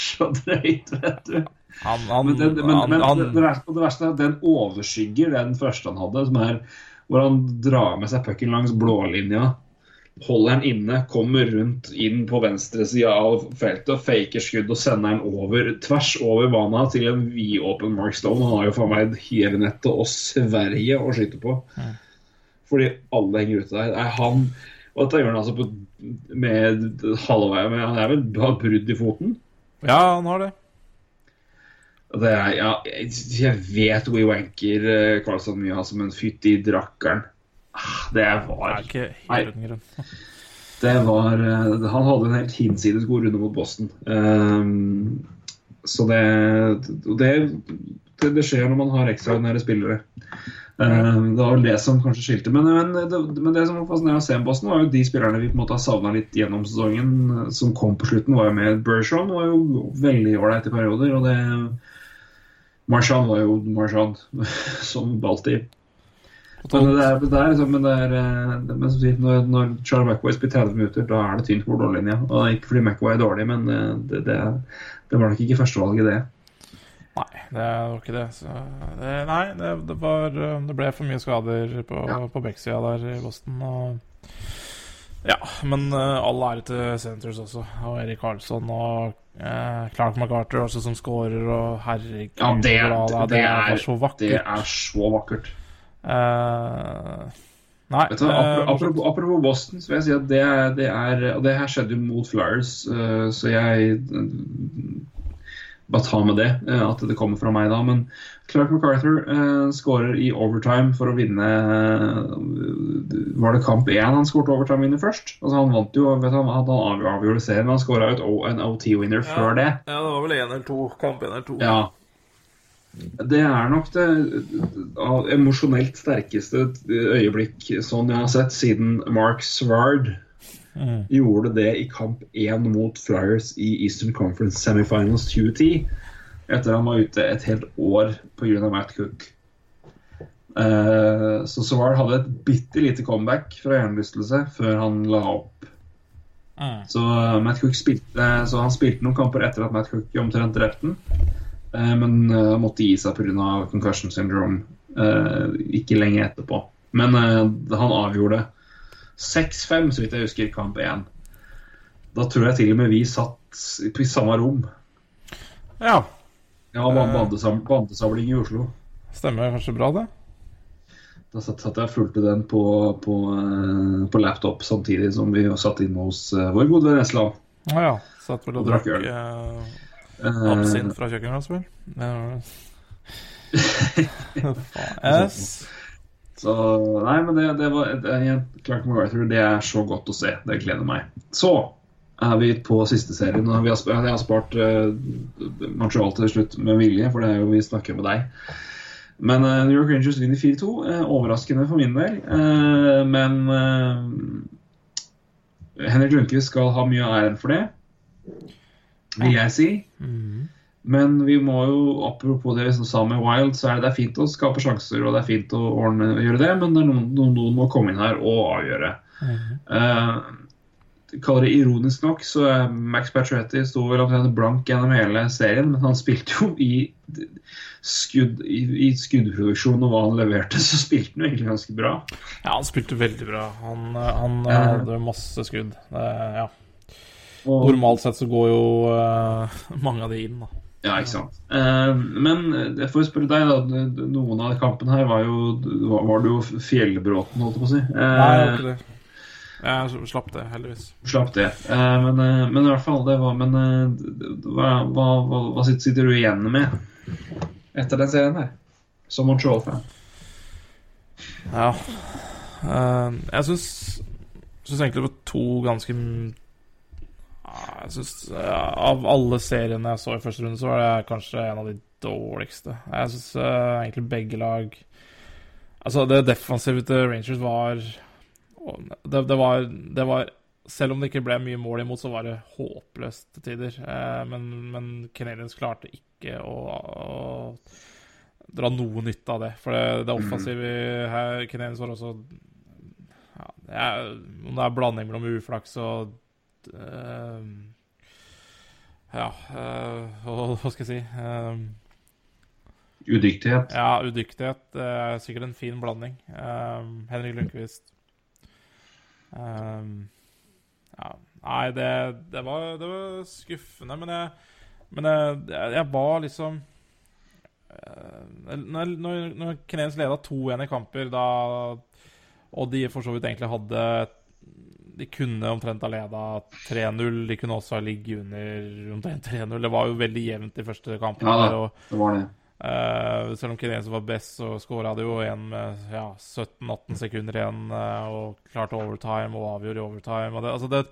så drøyt, vet du. han, han, Men, det, men, han, men han, det, verste, det verste er at den overskygger den første han hadde, som er hvor han drar med seg pucken langs blålinja. Holder den inne, kommer rundt inn på venstre side av feltet, faker skudd og sender den over, tvers over banen til en vidåpen Mark Stone. Han har jo faen meg Hevenettet og Sverige å skyte på. Fordi alle henger ute der. Er han Og dette gjør han altså på, med halvvei men Han er vel har brudd i foten? ja, han har det. Det er, ja, jeg, vet hvor wanker eh, Karlsson mye, altså, men fytti drakkeren. Ah, Det Det var ikke helt. Det var eh, Han hadde en helt hinsides god runde mot Boston. Um, så det det, det det skjer når man har ekstraordinære spillere. Ehm, det var vel det som kanskje skilte. Men, men, det, men det som var fascinerende å se med Boston, var jo de spillerne vi på en måte har savna litt gjennom sesongen, eh, som kom på slutten, var jo med. Bershon var jo veldig ålreit i perioder. Og det Marchand var jo Marchand, som alltid. Men det er, det er, liksom, men det er eh, det, men som sier, når, når Charlie McAvoy spiller 30 minutter, da er det tynt på blålinja. Og ikke fordi McAvoy er dårlig, men eh, det, det, det var nok ikke førstevalget, det. Nei, det var ikke det. Så, det nei, det, det, var, det ble for mye skader på, Ja. på backsida der i Boston. Og, ja, men uh, all ære til Centres også. Og Erik Karlsson og uh, Clark MacArthur også som scorer, og herregud Ja, det, er, det, er, så vakkert. det er så vakkert. Uh, nei, du, eh, apropos, apropos, Boston, så vil jeg si at det, er- det Og det her skjedde jo mot Flyers, eh, så jeg eh, bare ta med det, eh, at det kommer fra meg da. Men Clark MacArthur eh, skårer i overtime for å vinne eh, Var det kamp én han skåret overtime-vinner først? Altså Han vant jo, vet han, han avgjorde serien, men han skåra en OT-winner før det. Ja, det var vel én eller to. Kamp én eller to. Ja. Det er nok det emosjonelt sterkeste øyeblikk sånn jeg har sett siden Mark Svard Mm. gjorde det i kamp 1 mot Flyers i Eastern Conference Semifinals 2010. Etter han var ute et helt år pga. Matt Cook. Uh, så Sawar hadde et bitte lite comeback fra hjernerystelse før han la opp. Mm. Så eh, Matt Cook spilte Så han spilte noen kamper etter at Matt Cook omtrent drepte ham. Uh, men uh, måtte gi seg pga. concussion syndrome eh, ikke lenge etterpå. Men eh, han avgjorde 6-5, så vidt jeg husker, kamp 1. Da tror jeg til og med vi satt i samme rom. Ja, Ja, bandesam- bandesabling i Oslo. stemmer kanskje bra, det. Da satt, satt jeg og fulgte den på, på, eh, på laptop samtidig som vi satt inne hos eh, vår gode venn Esland. Ah, ja. Satt vel og Og drakk øl. eh, Eh, absint fra kjøkkenglass, vel? Ja. Faen, Yes. Så Nei, men det, det var det, Clark MacArthur, det er så godt å se. Det gleder meg. Så er vi på siste serien. og Vi har, jeg har spart uh, Montreal til slutt med vilje, for det er jo vi snakker med deg. Men uh, New York Rangers vinner 4-2. Uh, overraskende for min del. Uh, men eh, Henrik Lundqvist skal ha mye av æren for det, vil jeg si. Mhm. Men vi må jo, apropos det vi sa med Wild, så er det, det er fint å skape sjanser og det er fint å ordne, gjøre det, men det er noen, noen, må komme inn her og avgjøre. Eh, kaller det ironisk nok, så er Max Patrietti sto vel omtrent blank gjennom hele serien, men han spilte jo i skudd, i, i skuddproduksjon og hva han leverte, så spilte han jo egentlig ganske bra. Ja, han spilte veldig bra. Han, han uh, hadde masse skudd. Det, ja. Og, Normalt sett så går jo eh, mange av de inn, da. Ja, ikke sant. Eh, men jeg får spørre deg, da. Noen av kampene her var jo var, du det jo Fjellbråten, holdt jeg på å si. Eh, Nei, jeg var ikke det. Jeg slapp det, heldigvis. Slapp det. Eh, men, eh, men i hvert fall, det var Men eh, hva, hva, hva, hva sitter du igjen med etter den serien her? Som Montreal-fan. Ja. Eh, jeg syns egentlig det var to ganske Jeg synes, Av alle seriene jeg så i første runde, så var det kanskje en av de dårligste. Jeg syns egentlig begge lag Altså, det defensive til Rangers var det, det var Det var Selv om det ikke ble mye mål imot, så var det håpløst til tider. Uh, men, men Canadiens klarte ikke å, å dra noe nytte av det. For det, det offensive her Canadiens var også ja, Om det er blanding mellom uflaks og eh, Ja, eh, hva skal jeg si eh, Udyktighet. Ja, udyktighet. Det er sikkert en fin blanding. Um, Henrik Lundqvist. Um, ja, nei, det, det, var, det var skuffende, men jeg, men jeg, jeg, var liksom uh, Når, når, når Knes leda 2-1 i kamper, da og de for så vidt egentlig hadde De kunne omtrent ha leda 3-0. De kunne også ha ligget under omtrent 3-0. Det var jo veldig jevnt de første kampene. Ja der, og Det var det. Uh, selv om Kineser var best, så skåra de jo en med ja, 17-18 sekunder igjen uh, og klarte overtime og avgjorde i overtime. Og, det, altså det,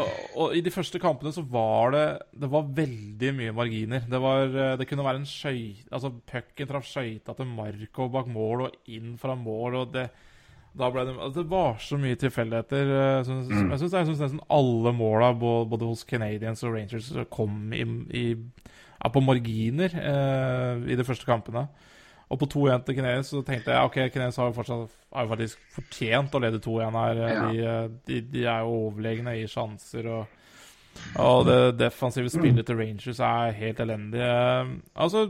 og, og i de første kampene så var det Det var veldig mye marginer. Det, var, eh, det kunne være en skøyte Altså, pucken traff skøyta til Marco bak mål og inn fra mål, og det da ble det, altså det var så mye tilfeldigheter. eh, Mm. Jeg syns nesten alle måla både, hos Canadiens og Rangers kom i, i ja, på marginer eh, i de første kampene. Og på 2-1 til Kines så tenkte jeg ok, Kines har har jo faktisk fortjent å lede 2-1 her. Ja. De, eh, de, de er jo overlegne i sjanser. og og det defensive spillet til Rangers er helt elendig. Eh, Altså,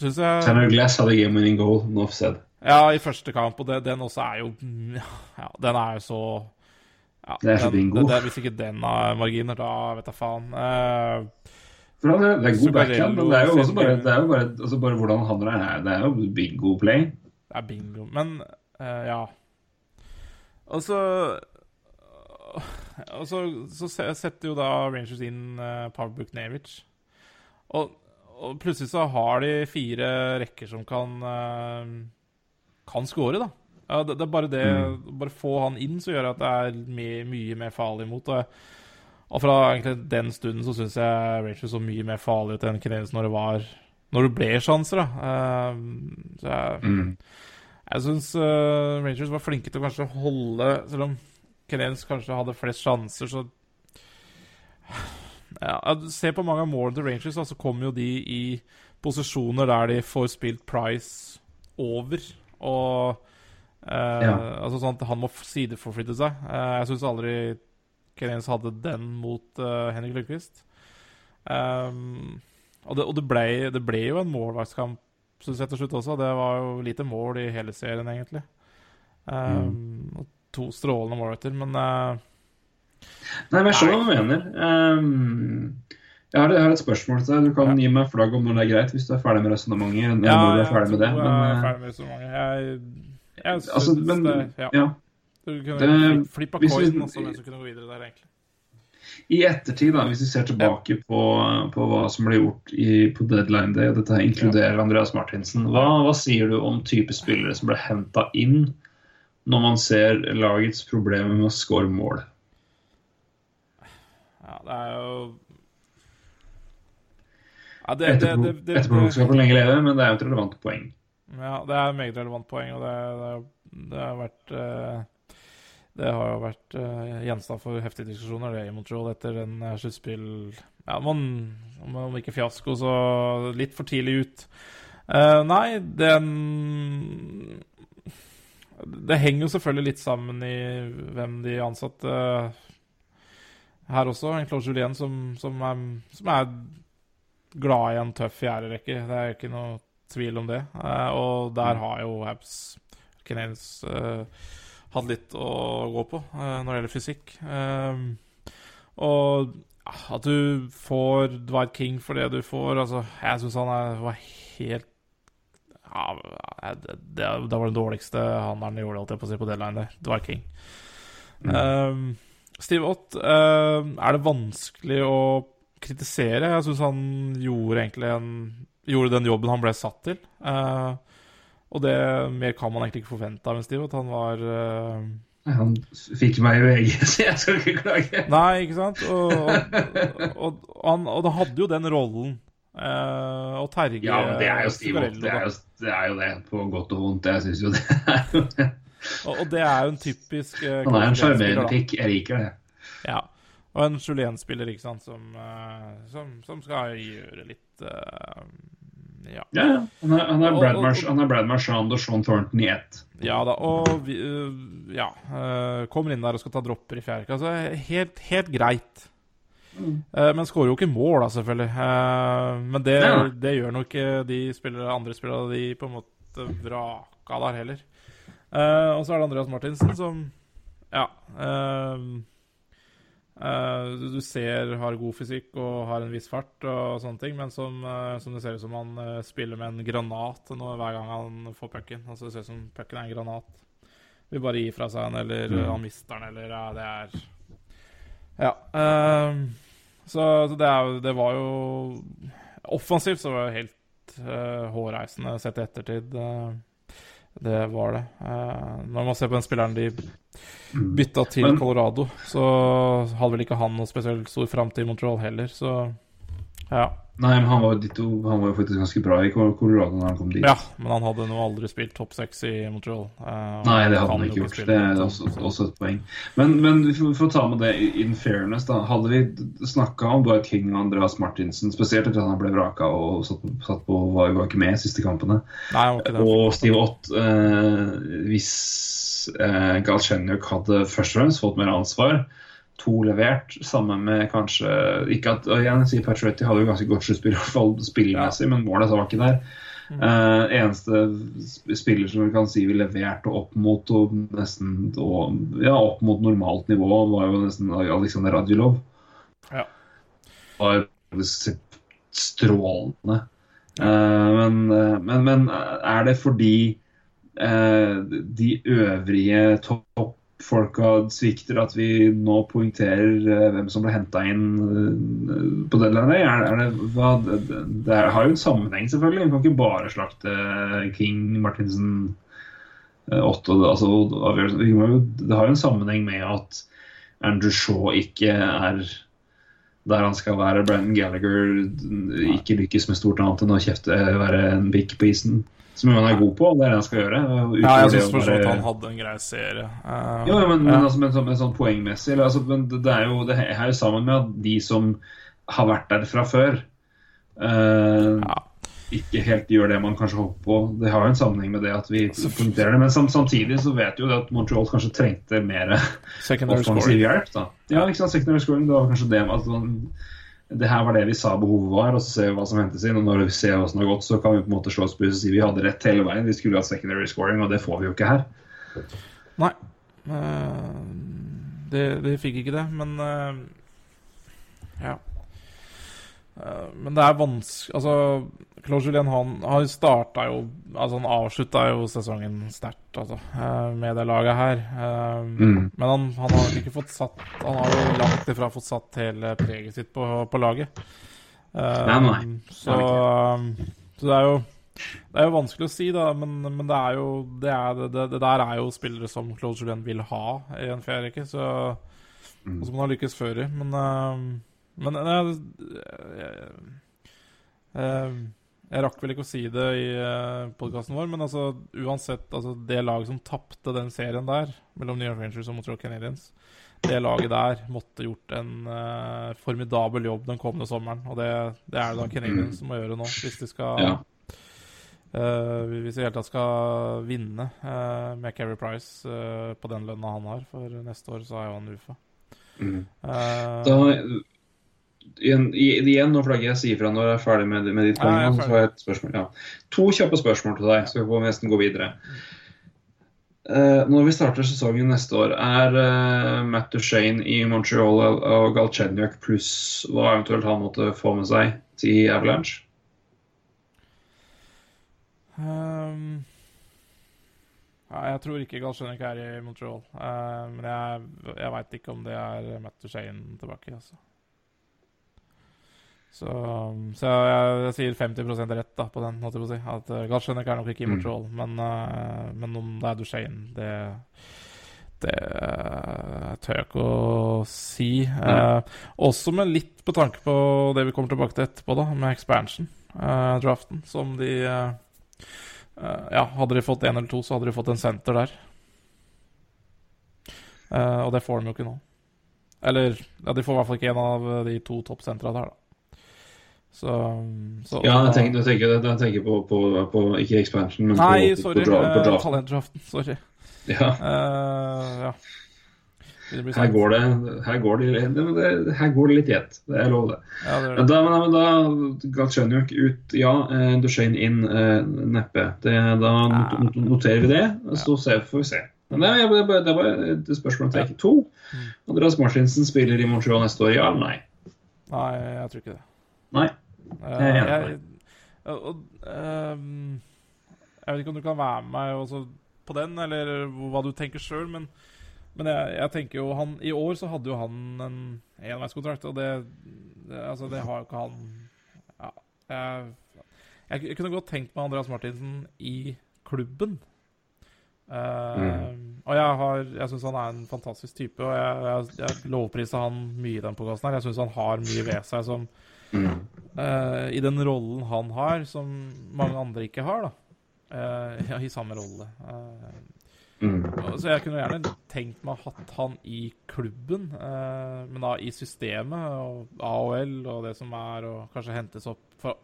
syns jeg Tanner Glass hadde game winning goal, no offside. Ja, i første kamp, og det, den også er jo Ja, den er jo så ja, Det er så den, bingo. det- det- Hvis ikke den har marginer, da vet jeg faen. Uh, For han er, det er god backhand, men det er jo også bare, det jo bare, altså bare hvordan han handler her. Det er jo bingo play. Det er bingo. Men uh, ja. Og så Og så, så setter jo da Rangers inn uh, Pavbuk Nevic. Og, og plutselig så har de fire rekker som kan uh, Kan score, da. Ja, det, det er bare det Bare få han inn, så gjør at det er mye, mye mer farlig imot. Og, og fra egentlig den stunden så syns jeg Rangers så mye mer farlig ut enn Canadiens når det var Når det ble sjanser, da. Uh, så jeg, Mm. jeg syns uh, Rangers var flinke til å kanskje holde Selv om Canadiens kanskje hadde flest sjanser, så ja, Se på mange av målene til Rangers, da, så kommer jo de i posisjoner der de får spilt Price over. Og eh, Ja. altså sånn at han må sideforflytte seg. Eh, jeg syns aldri Kenyans hadde den mot eh, Henrik Lundqvist. Um, og det, og det, ble, det ble jo en målvaktskamp synes jeg til slutt også. Det var jo lite mål i hele serien, egentlig. Um, og to strålende målvakter, men uh, Nei, men jeg skjønner hva du mener. Ehm, jeg, har, jeg har et spørsmål til deg. Du kan Ja. gi meg flagg om når det er greit, hvis du er ferdig med resonnementet. ja, du er jeg ferdig med det. Men, jeg er eh, ferdig med så mange. Jeg, jeg syns altså, men det ja. ja. Du kunne flippa coinen også mens du kunne gå videre der, egentlig. I ettertid, da, hvis vi ser tilbake på, på hva som ble gjort i, på deadline day, og dette inkluderer Andreas Martinsen, hva, hva sier du om type spillere som ble henta inn når man ser lagets problemer med å score mål? Ja, det er jo ja, det, det, det, det, Etterpåklokskap lenge leve, men det er jo et relevant poeng. Ja, det er et meget relevant poeng, og det, har vært eh, Det har jo vært eh, gjenstand for heftige diskusjoner det i Montreal etter en eh, sluttspill... Ja, man, om, om ikke fiasko, så litt for tidlig ut. Uh, nei, den Det henger jo selvfølgelig litt sammen i hvem de ansatte her også. En Claude Julien som, som, er, som er glad i en tøff fjerderekke. Det er ikke noe tvil om det. Eh, og der har jo Habs Canadiens eh, hatt litt å gå på eh, når det gjelder fysikk. Og at du får Dwight King for det du får altså, Jeg syns han er, var helt ja, det, det, var den dårligste handelen gjorde, holdt jeg på å si, på deadline der. Dwight King. Eh, Steve Ott, eh, er det vanskelig å kritisere? Jeg syns han gjorde egentlig en Gjorde den jobben han ble satt til. Uh, og det mer kan man egentlig ikke forvente av en Steve. At han var uh... Han fikk meg i VG, så jeg skal ikke klage. Nei, ikke sant? Og, og, og, han, og det hadde jo den rollen. Uh, og Terje Ja, men det er jo Steve Ott. Det, er jo- det er jo det, på godt og vondt. Jeg syns jo det er jo det. Og, det er jo en typisk eh, Han er en sjarmerende pikk. Jeg liker det. Ja. Og en Julien-spiller, ikke sant, som, eh, som, som skal gjøre litt uh, ja. Han er, han er Brad, Brad Marchand og Sean Thornton i ett. Ja da, og vi, uh, ja, uh, kommer inn der og skal ta dropper i fjerde. Altså, helt, helt greit. Eh, men skårer jo ikke mål, da, selvfølgelig. Men det, det gjør nok ikke de spillere, andre spillere de på en måte vraka der heller. Og så er det Andreas Martinsen som Ja. Eh, du- ser har god fysikk og har en viss fart og sånne ting, men som, uh, som det ser ut som han uh, spiller med en granat nå, hver gang han får pucken. Altså, det ser ut som pucken er en granat. Vil bare gi fra seg den, eller Mm. han mister den, eller ja, det er Ja. så så det, er, det var jo Offensivt så var det helt hårreisende sett i ettertid. eh, det var det. Eh, når man ser på den spilleren de bytta til Colorado, så hadde vel ikke han noe spesielt stor framtid i Montreal heller, så ja. Nei, men han var, jo ditto, han var jo faktisk ganske bra i Colorado når han kom dit. ja. Men han hadde nå aldri spilt topp seks i Montreal. eh, Nei, det hadde han jo ikke gjort. Det er også, også et poeng. Men, men for får ta med det in fairness, da. Hadde vi snakka om Dwight King og Andreas Martinsen, spesielt etter at han ble vraka og satt på, satt på var, var ikke med i siste kampene, Nei, det. og Steve Ott eh, Hvis eh, Galchenyuk hadde først og fremst fått mer ansvar, to levert, sammen med kanskje ikke at, og igjen, sier Pacioretty hadde jo ganske godt sluttspill, i hvert fall spillemessig, men målet var ikke der. Eh, eneste spiller som vi kan si vi leverte opp mot og nesten og, ja, opp mot normalt nivå, var jo nesten Aleksandr Radjulov. Ja. Var strålende. Uh, men, eh, men, men er det fordi uh, de øvrige toppfolka svikter at vi nå poengterer eh, hvem som ble henta inn eh, på? Er, er det, hva, det, det er, har jo en sammenheng, selvfølgelig. Vi kan ikke bare slakte King, Martinsen, eh, Otto altså, Det har jo en sammenheng med at Andrew Shaw ikke er der han skal være. Brandon Gallagher ikke lykkes med stort annet enn å kjefte, være en pikk på isen. Som han er god på, og det er det han skal gjøre. Ja, jeg syns for så vidt han hadde en grei serie. Uh, jo, men, men, ja. altså, men, sånn, men sånn poengmessig eller, altså, det, er jo det er jo sammen med at de som har vært der fra før, uh, Ja. ikke helt gjør det man kanskje håper på. Det har jo en sammenheng med det at vi punkterer det. Men sam, samtidig så vet jo det at Montreal kanskje trengte mer offensiv hjelp. da. Ja, ikke sant, secondary scoring, det var kanskje det at man, det her var det vi sa behovet var, og så ser vi hva som hentes inn. og Når vi ser hva som har gått, så kan vi på en måte slå oss på og si vi hadde rett hele veien. Vi skulle hatt secondary scoring, og det får vi jo ikke her. Nei. eh, det, det fikk ikke det, men eh, Ja. Eh, men det er vanskelig Altså, Claude Julien han, han starta jo Altså, han avslutta jo sesongen sterkt, altså, eh, med det laget her. Eh, Mm. Men han, han har ikke fått satt Han har jo langt ifra fått satt hele preget sitt på, på laget. Nei, nei. Så, så det er jo det er jo vanskelig å si, da, men, men det er jo det, er, det, det der er jo spillere som Claude Julien vil ha i en ferie rekke, så Mm. Og som han har lykkes før i. Men, eh, men eh, jeg, jeg, jeg rakk vel ikke å si det i uh, podkasten vår, men altså uansett altså, Det laget som tapte den serien der, mellom New York Rangers og Montreal Canadiens, det laget der måtte gjort en uh, formidabel jobb den kommende sommeren. Og det, det er det da Canadiens som må gjøre nå, hvis de skal Ja. Uh, hvis de i hele tatt skal vinne uh, med Keri Price uh, på den lønna han har, for neste år så er jo han UFA. Mm. Eh, Da, igjen, igjen, nå flagger jeg sier fra når jeg er ferdig med, med ditt poeng. Så har jeg et spørsmål. Ja. To kjappe spørsmål til deg, så vi får nesten gå videre. Uh, når vi starter sesongen neste år, er uh, Matt Duchene i Montreal og- og Galchenyuk pluss hva eventuelt han måtte få med seg til Avalanche? Um, ja, jeg tror ikke Galchenyuk er i Montreal. Uh, men jeg, jeg veit ikke om det er Matt Duchene tilbake. Altså. Så, så jeg, jeg sier 50 rett da, på den. måtte jeg å si. At uh, Galchenyuk er nok ikke i Mm. Men, uh, men om det er Duchene, det det uh, tør jeg ikke å si. Eh, også med litt på tanke på det vi kommer tilbake til etterpå, da, med expansion-draften. som de eh, eh, Ja, hadde de fått én eller to, så hadde de fått en senter der. Eh, og det får de jo ikke nå. Eller ja, de får i hvert fall ikke en av de to toppsentra der, da. Så, så Ja, jeg tenker, jeg tenker, jeg tenker på, på, på Ikke expansion, men Nei, på, sorry. på, på eh. Talentdraften. Sorry. Ja, Uh, ja. Her går det her går det, her går det litt i ett. Det er lov, det. Ja, det er det. da, men da ga Chunuk ut ja, eh, Duchene inn eh, neppe. Det, da not, not, noterer vi det, så ser, får vi se. Men det, er- det, er bare- det var et spørsmål om take to. Mm. Andreas Martinsen spiller i Montreal neste år, ja eller nei? Nei, jeg tror ikke det. Nei. Eh, Jeg er enig jeg, vet ikke om du kan være med meg også på den, eller hva du tenker sjøl, men, men jeg, jeg tenker jo han I år så hadde jo han en enveiskontrakt, og det, det Altså, det har jo ikke han Ja. Jeg, jeg, kunne godt tenkt meg Andreas Martinsen i klubben. Eh, Og jeg, har, jeg syns han er en fantastisk type, og jeg, jeg, jeg lovpriser han mye i den podkasten her. Jeg syns han har mye ved seg som eh, I den rollen han har, som mange andre ikke har, da. Uh, ja, I samme rolle. Uh, Mm. så jeg kunne gjerne tenkt meg hatt han i klubben, men da i systemet og AOL og det som er, og kanskje hentes opp For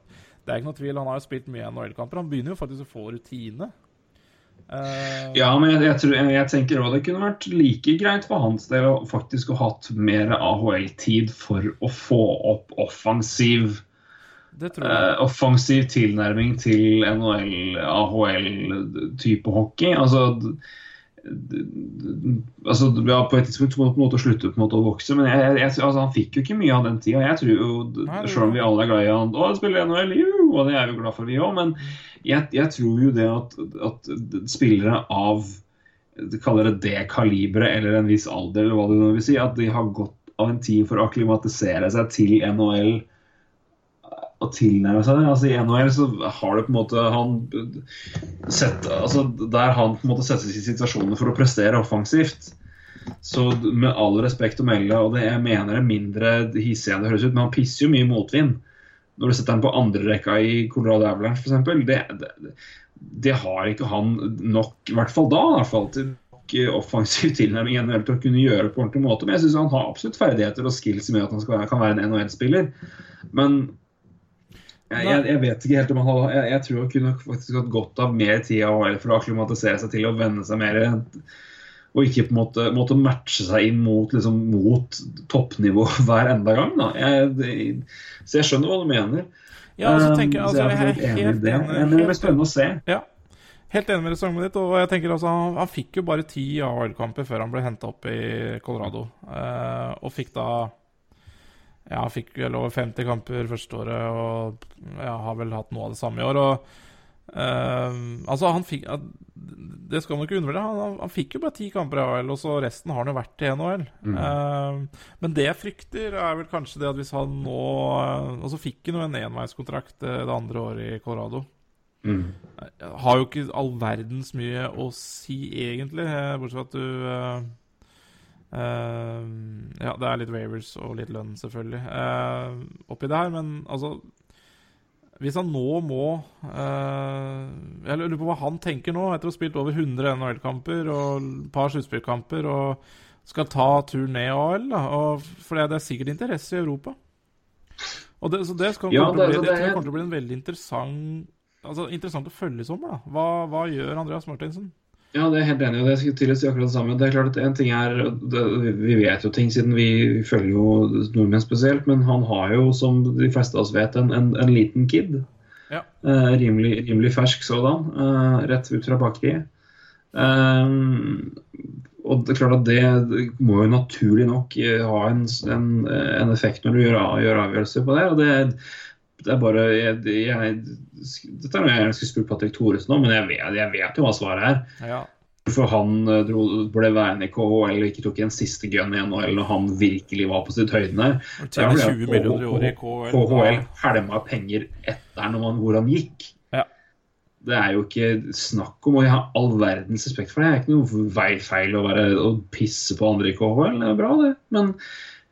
det er ikke noe tvil, han har jo spilt mye NHL-kamper. Han begynner jo faktisk å få rutine. Eh, Ja, men jeg, jeg, tror, jeg, jeg tenker også det kunne vært like greit for hans del å faktisk ha hatt mer AHL-tid for å få opp offensiv Det eh, offensiv tilnærming til NHL, AHL-type hockey. Altså, altså ja, På et tidspunkt må måte slutte på en måte å vokse, men altså, han fikk jo ikke mye av den tida. Jeg tror jo, det- Selv om vi alle er glad i han, å, han spiller NHL, jo, og det er vi glad for, vi òg, men jeg, jeg tror jo det at, at spillere av de kaller det det kaliberet eller en viss alder, eller hva det nå vil si, at de har gått av en tid for å akklimatisere seg til NHL og tilnærme seg det. Altså I NHL så har det på en måte han sett altså Der han på en måte settes i situasjoner for å prestere offensivt. Så med all respekt å melde, og det jeg mener er mindre hissig enn det høres ut, men han pisser jo mye motvind. Når du setter han på andrerekka i Colorado Avalanche f.eks., det, det, det har ikke han nok, i hvert fall da, i hvert fall, til nok offensiv tilnærming NHL til å kunne gjøre på ordentlig måte. Men jeg syns han har absolutt ferdigheter og skills gjør at han være, kan være en NHL-spiller. Men jeg, jeg, vet ikke helt om han hadde Jeg, jeg tror han kunne faktisk hatt godt av mer tid for å akklimatisere seg til å venne seg mer og ikke på en måte måtte matche seg inn mot, liksom, mot toppnivå hver enda gang. Da. Jeg, så jeg skjønner hva du mener. Ja, altså, så tenker altså, jeg er helt enig i det. Men det blir spennende å se. Ja. Helt enig med resonnementet ditt. Og jeg tenker altså, han, han fikk jo bare ti AHL-kamper før han ble henta opp i Colorado. Eh, og fikk da Ja, fikk vel over 50 kamper første året, og ja, har vel hatt noe av det samme i år. Og eh, altså, han fikk Det skal man ikke undervurdere. Han, han, han fikk jo bare ti kamper i AL, og så resten har han jo vært i NHL. Eh, men det jeg frykter, er vel kanskje det at hvis han nå Og så fikk han jo en enveiskontrakt eh, det andre året i Colorado. Mm. Har jo ikke all verdens mye å si, egentlig, eh, bortsett fra at du eh, eh, Ja, det er litt waivers og litt lønn, selvfølgelig, eh, oppi det her, men altså Hvis han nå må eh, Jeg lurer på hva han tenker nå, etter å ha spilt over 100 NHL-kamper og et par sluttspillkamper, og skal ta turen ned AL, da, og, for det er sikkert interesse i Europa. Og det, så det, skal, Ja, å bli, det- det, det er- kommer til å bli en veldig interessant Altså, Interessant å følge i sommer. Hva, hva gjør Andreas Martinsen? Ja, det er helt enig og Det skulle til å si akkurat det samme. Det er klart at en ting er, det, Vi vet jo ting siden vi følger jo nordmenn spesielt, men han har jo, som de fleste av oss vet, en, en, en liten kid. Ja. Eh, rimelig, rimelig fersk sådan. eh, rett ut fra bakeriet. Eh, og det er klart at det, det må jo naturlig nok ha en, en, en effekt når du gjør, gjør avgjørelser på det. og det det er bare jeg, jeg, Dette er noe jeg skulle spurt Patrick Thoresen om, men jeg vet, jeg vet jo hva svaret er. Ja. Hvorfor han eh, dro, ble værende i KHL og ikke tok en siste gun i NHL når han virkelig var på sitt høyden her. Tjener Det er 20 millioner i året i KHL. KHL pælma penger etter når man, hvor han gikk. Ja. Det er jo ikke snakk om, og jeg har all verdens respekt for det. Det er ikke noe feil å, være, å pisse på andre i KHL. Det er bra, det. Men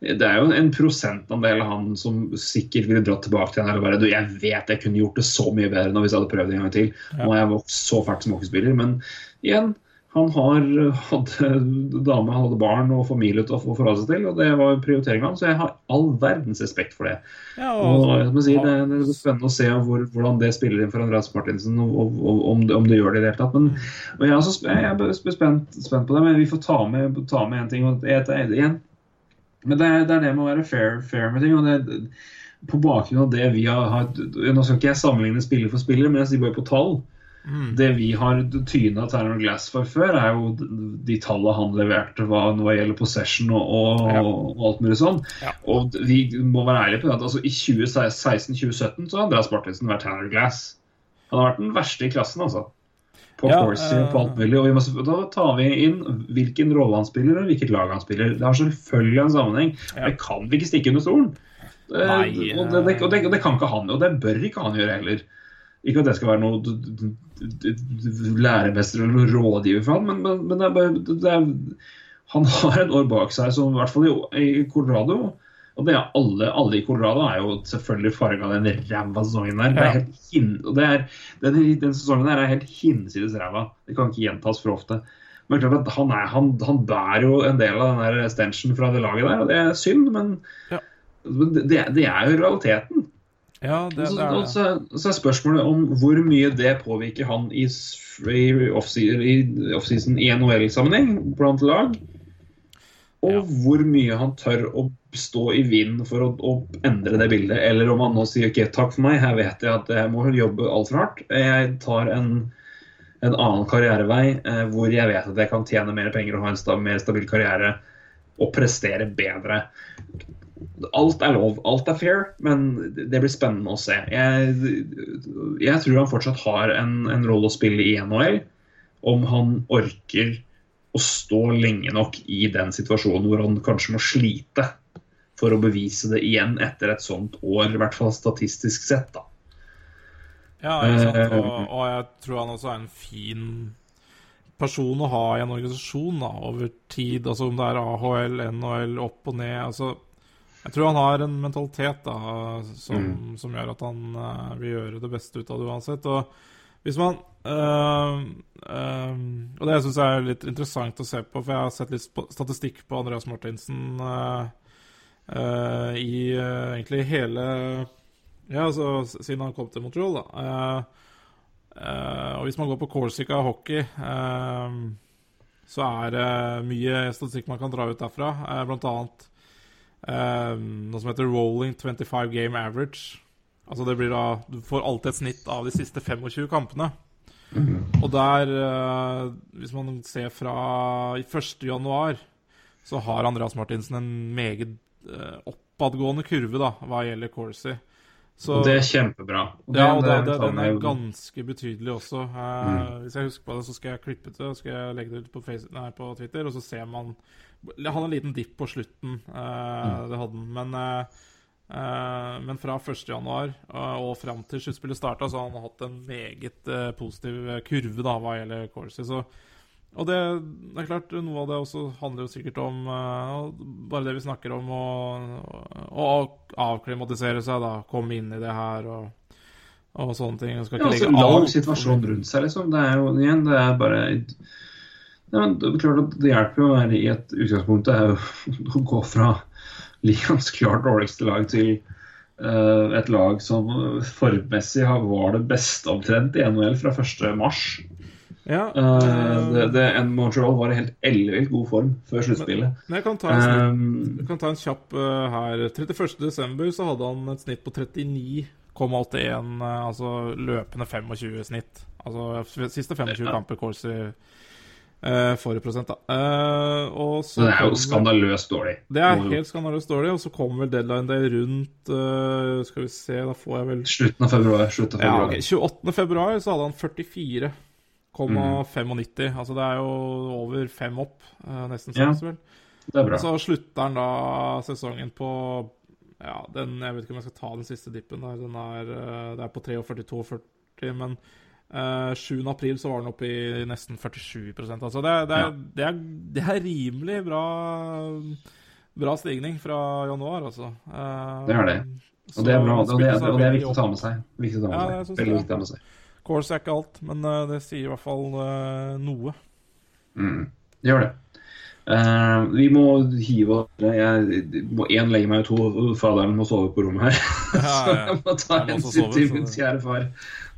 det er jo en prosentandel av han som sikkert ville dratt tilbake til den og bare du, Jeg vet jeg kunne gjort det så mye bedre nå hvis jeg hadde prøvd en gang til. Nå har jeg vokst så fælt som hockeyspiller. Men igjen, Han har hadde dame, han hadde barn og familie til å få forholde seg til, og det var prioriteringa hans. Så jeg har all verdens respekt for det. Ja, Og og, jeg si, det, det er spennende å se hvor, hvordan det spiller inn for Andreas Martinsen, og, og, om, det, om det gjør det i det hele tatt. Men, jeg er, også, jeg er spent, spent på det, men vi får ta med, ta med en ting. Og et, igjen. Men det er, det er det med å være fair, fair med ting. og det, På bakgrunn av det vi har, har Nå skal ikke jeg sammenligne spiller for spiller, men jeg sier bare på tall. mm, Det vi har tyna Terran Glass for før, er jo de tallene han leverte hva, hva gjelder possession og, og, Ja. og alt mulig sånn. Ja. Og vi må være ærlige på det at altså, i 2016-2017 så har Andreas Martinsen vært Terran Glass. Han har vært den verste i klassen, altså. På Ja, Corsi og på alt eh, mulig. Og må, da tar vi inn hvilken rolle han spiller og hvilket lag han spiller. Det har selvfølgelig en sammenheng. Ja. Det kan vi ikke stikke under stolen. Eh, Nei, og, det, det, og, det, og det kan ikke han, og det bør ikke han gjøre heller. Ikke at det skal være noe d- d- d- d- læremester eller rådgiver for han, men, men, men det er bare det er, Han har et år bak seg som i hvert fall i, i Colorado og det er alle, alle i Colorado er jo selvfølgelig farga den ræva sesongen der. Det er Ja. helt hin, er, den, den sesongen der er helt hinsides ræva. Det kan ikke gjentas for ofte. Men klart at han, er, han, han bærer jo en del av den der stenchen fra det laget der, og det er synd, men Ja. det, det er jo realiteten. ja, det, det er så, så er spørsmålet om hvor mye det påvirker han i, i offseason i, offseason i NHL-sammenheng blant lag. Og Ja. hvor mye han tør å stå i vinden for å, å endre det bildet. Eller om han nå sier OK, takk for meg, her vet jeg at jeg må jobbe altfor hardt. Jeg tar en, en annen karrierevei eh, hvor jeg vet at jeg kan tjene mer penger og ha en sta, mer stabil karriere og prestere bedre. Alt er lov, alt er fair, men det blir spennende å se. Jeg, jeg tror han fortsatt har en, en rolle å spille i NHL, om han orker å stå lenge nok i den situasjonen hvor han kanskje må slite for å bevise det igjen etter et sånt år, i hvert fall statistisk sett. da. Ja. Eh, Og, og jeg tror han også er en fin person å ha i en organisasjon da, over tid. Altså om det er AHL, NHL, opp og ned. altså Jeg tror han har en mentalitet da, som, som gjør at han uh, vil gjøre det beste ut av det uansett. Og hvis man øh, øh, Og det syns jeg er litt interessant å se på, for jeg har sett litt statistikk på Andreas Martinsen øh, i øh, egentlig hele ja, altså siden han kom til Montreal, da. Eh, eh, og hvis man går på Corsica hockey, eh, så er det mye statistikk man kan dra ut derfra. Eh, blant annet eh, noe som heter rolling 25 game average. Altså det blir da Du får alltid et snitt av de siste 25 kampene. Og der, eh, hvis man ser fra i 1. januar, så har Andreas Martinsen en meget eh, oppadgående kurve da, hva gjelder Corsi. Så, det er kjempebra. Og ja, og det, det, den er ganske betydelig også. Eh, Hvis jeg husker på det, så skal jeg klippe det og skal jeg legge det ut på, Facebook, nei, på Twitter. Og så ser man Han hadde en liten dipp på slutten, eh, det hadde han. Men, eh, men fra 1.1 uh, og fram til sluttspillet starta, så har han hatt en meget eh, positiv eh, kurve da, hva gjelder Corsi. Så og det, det er klart, noe av det også handler jo sikkert om eh, bare det vi snakker om, å, avklimatisere seg, da. Komme inn i det her og, og sånne ting. Skal Ja, ikke altså, legge lag situasjonen rundt seg, liksom. Det er jo igjen, det er bare ja, det er klart at det hjelper jo å være i et utgangspunkt det er jo å gå fra ligaens klart dårligste lag til uh, et lag som formmessig var det beste omtrent i NHL fra 1. mars. Ja, uh, det, det, Montreal var i helt ellevilt god form før sluttspillet. men jeg kan snitt, jeg kan ta en kjapp uh, her. 31.12. så hadde han et snitt på 39,81, eh, altså løpende 25 snitt. Altså siste 25 Ja. kamper Corsi uh, prosent, da. Uh, og så det er jo skandaløst dårlig. Det er helt skandaløst dårlig, og så kommer vel deadline day rundt uh, Skal vi se, da får jeg vel Slutten av februar. Slutten av ja, okay. 28. februar så hadde han 44,95. Altså det er jo over fem opp, uh, nesten Ja, seks, vel. Det er bra. Og så slutter han da sesongen på Ja, den Jeg vet ikke om jeg skal ta den siste dippen der. Den er, det er på 43-42, men øh, 7. april så var den oppe i nesten 47 Altså det, det, er, Ja. det, er, det er rimelig bra Bra stigning fra januar, altså. Uh, Det er det. så Og det er bra, og det, og det er viktig å ta med seg. Viktig å ta med Ja, seg. Veldig det. viktig å ta med seg. Course er ikke alt, men uh, det sier i hvert fall eh, noe. Mm. Gjør det. Eh, vi må hive oss Jeg må én legge meg, og to faderen må sove på rommet her. Ja, ja, så jeg må ta Jeg hensyn sove, til min kjære far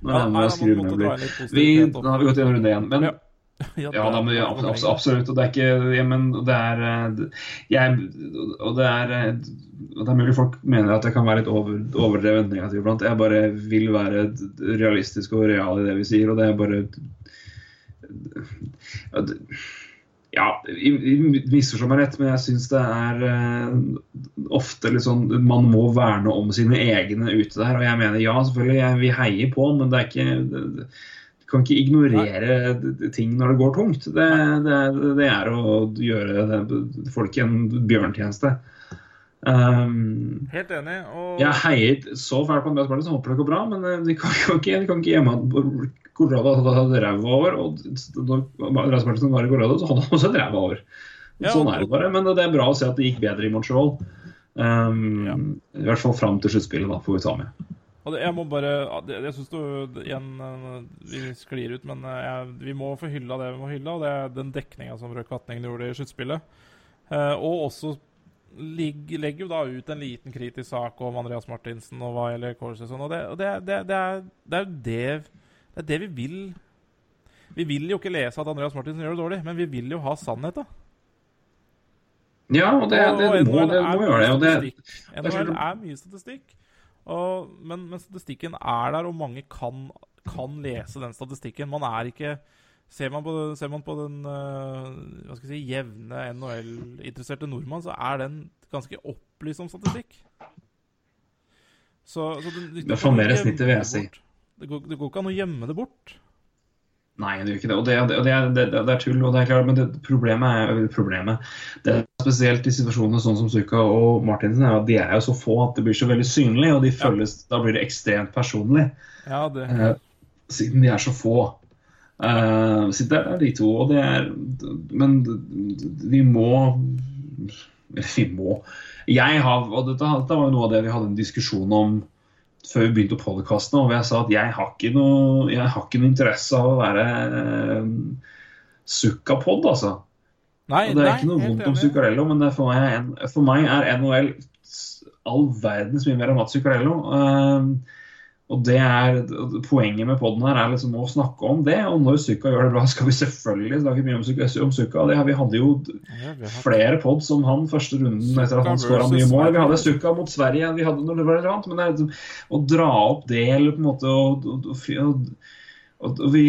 når Ja, han nei, må da skru måtte møbler. dra litt Vi, da har vi gått gjennom runde én. Men Ja. ja, da, men, ja, abs- absolutt. Og det er ikke ja, Men det er eh, jeg, Og det er eh, det er mulig folk mener at jeg kan være litt over, overdrevet negativ iblant. Jeg bare vil være realistisk og real i det vi sier, og det er bare Ja, misforstå meg rett, men jeg syns det er eh, ofte litt sånn Man må verne om sine egne ute der. Og jeg mener ja, selvfølgelig, jeg, vi heier på, men det er ikke det, du kan ikke ignorere ting når det går tungt. Det, det, det er å gjøre folk en bjørntjeneste. Um, Helt enig. Og jeg heier så fælt på Andreas Martin, så håper det går bra, men eh, de kan, kan ikke, de kan ikke gjemme at Colorado hadde hatt ræva over. Og Andreas Martin var i Colorado, så hadde han også et ræva over. Ja, sånn er det bare. Men det er bra å se at det gikk bedre i Montreal. Um, Ja. I hvert fall fram til sluttspillet, da, får vi ta med. Jeg må bare det- Jeg syns du igjen eh, Vi sklir ut, men eh, jeg, vi må få hylla det vi må hylle, og det er den dekninga som Røe Katning gjorde i sluttspillet. Uh, og også legger jo da ut en liten kritisk sak om Andreas Martinsen og hva gjelder Corses og sånn, og det, og det, det, det, er, det er jo det, det er det vi vil. Vi vil jo ikke lese at Andreas Martinsen gjør det dårlig, men vi vil jo ha sannhet, da. Ja, og det, det, Og må, det må gjøre det. Og det NHL er mye statistikk. Og, men, men statistikken er der, og mange kan, kan lese den statistikken. Man er ikke Ser man på, ser man på den øh, hva skal jeg si, jevne NHL-interesserte nordmann, så er den ganske opplyst om statistikk. Så, så det, Det er for mer snittet, vil jeg si. Det går, det går ikke an å gjemme det bort. Nei, det gjør ikke det. Og det, det, det, det er tull. og det er klart, Men det, problemet er problemet. Det er spesielt i situasjonene sånn som Suka og Martinsen er at de er jo så få at det blir så veldig synlig, og de føles, da blir det ekstremt personlig. Ja, det, Eh, siden de er så få. Eh, så det er de to, og det er Men vi må vi må Jeg har Og dette, dette var jo noe av det vi hadde en diskusjon om før vi begynte å podkaste, og jeg sa at jeg har ikke noe, jeg har ikke noe interesse av å være eh, sukkapod, altså. nei, Og det er nei, ikke noe vondt om. Zuccarello, men for, meg, for meg er NHL all verdens mye mer enn Mats Zuccarello. Um, og det er, Poenget med poden her er liksom å snakke om det. Og når Sukka gjør det bra, skal vi selvfølgelig snakke mye om Zucca. Om Sukka. Det vi hadde jo flere pod som han første runden etter at han skåra mye mål. Vi hadde Sukka mot Sverige vi hadde når det var relevant, men det liksom, å dra opp det eller på en måte og og vi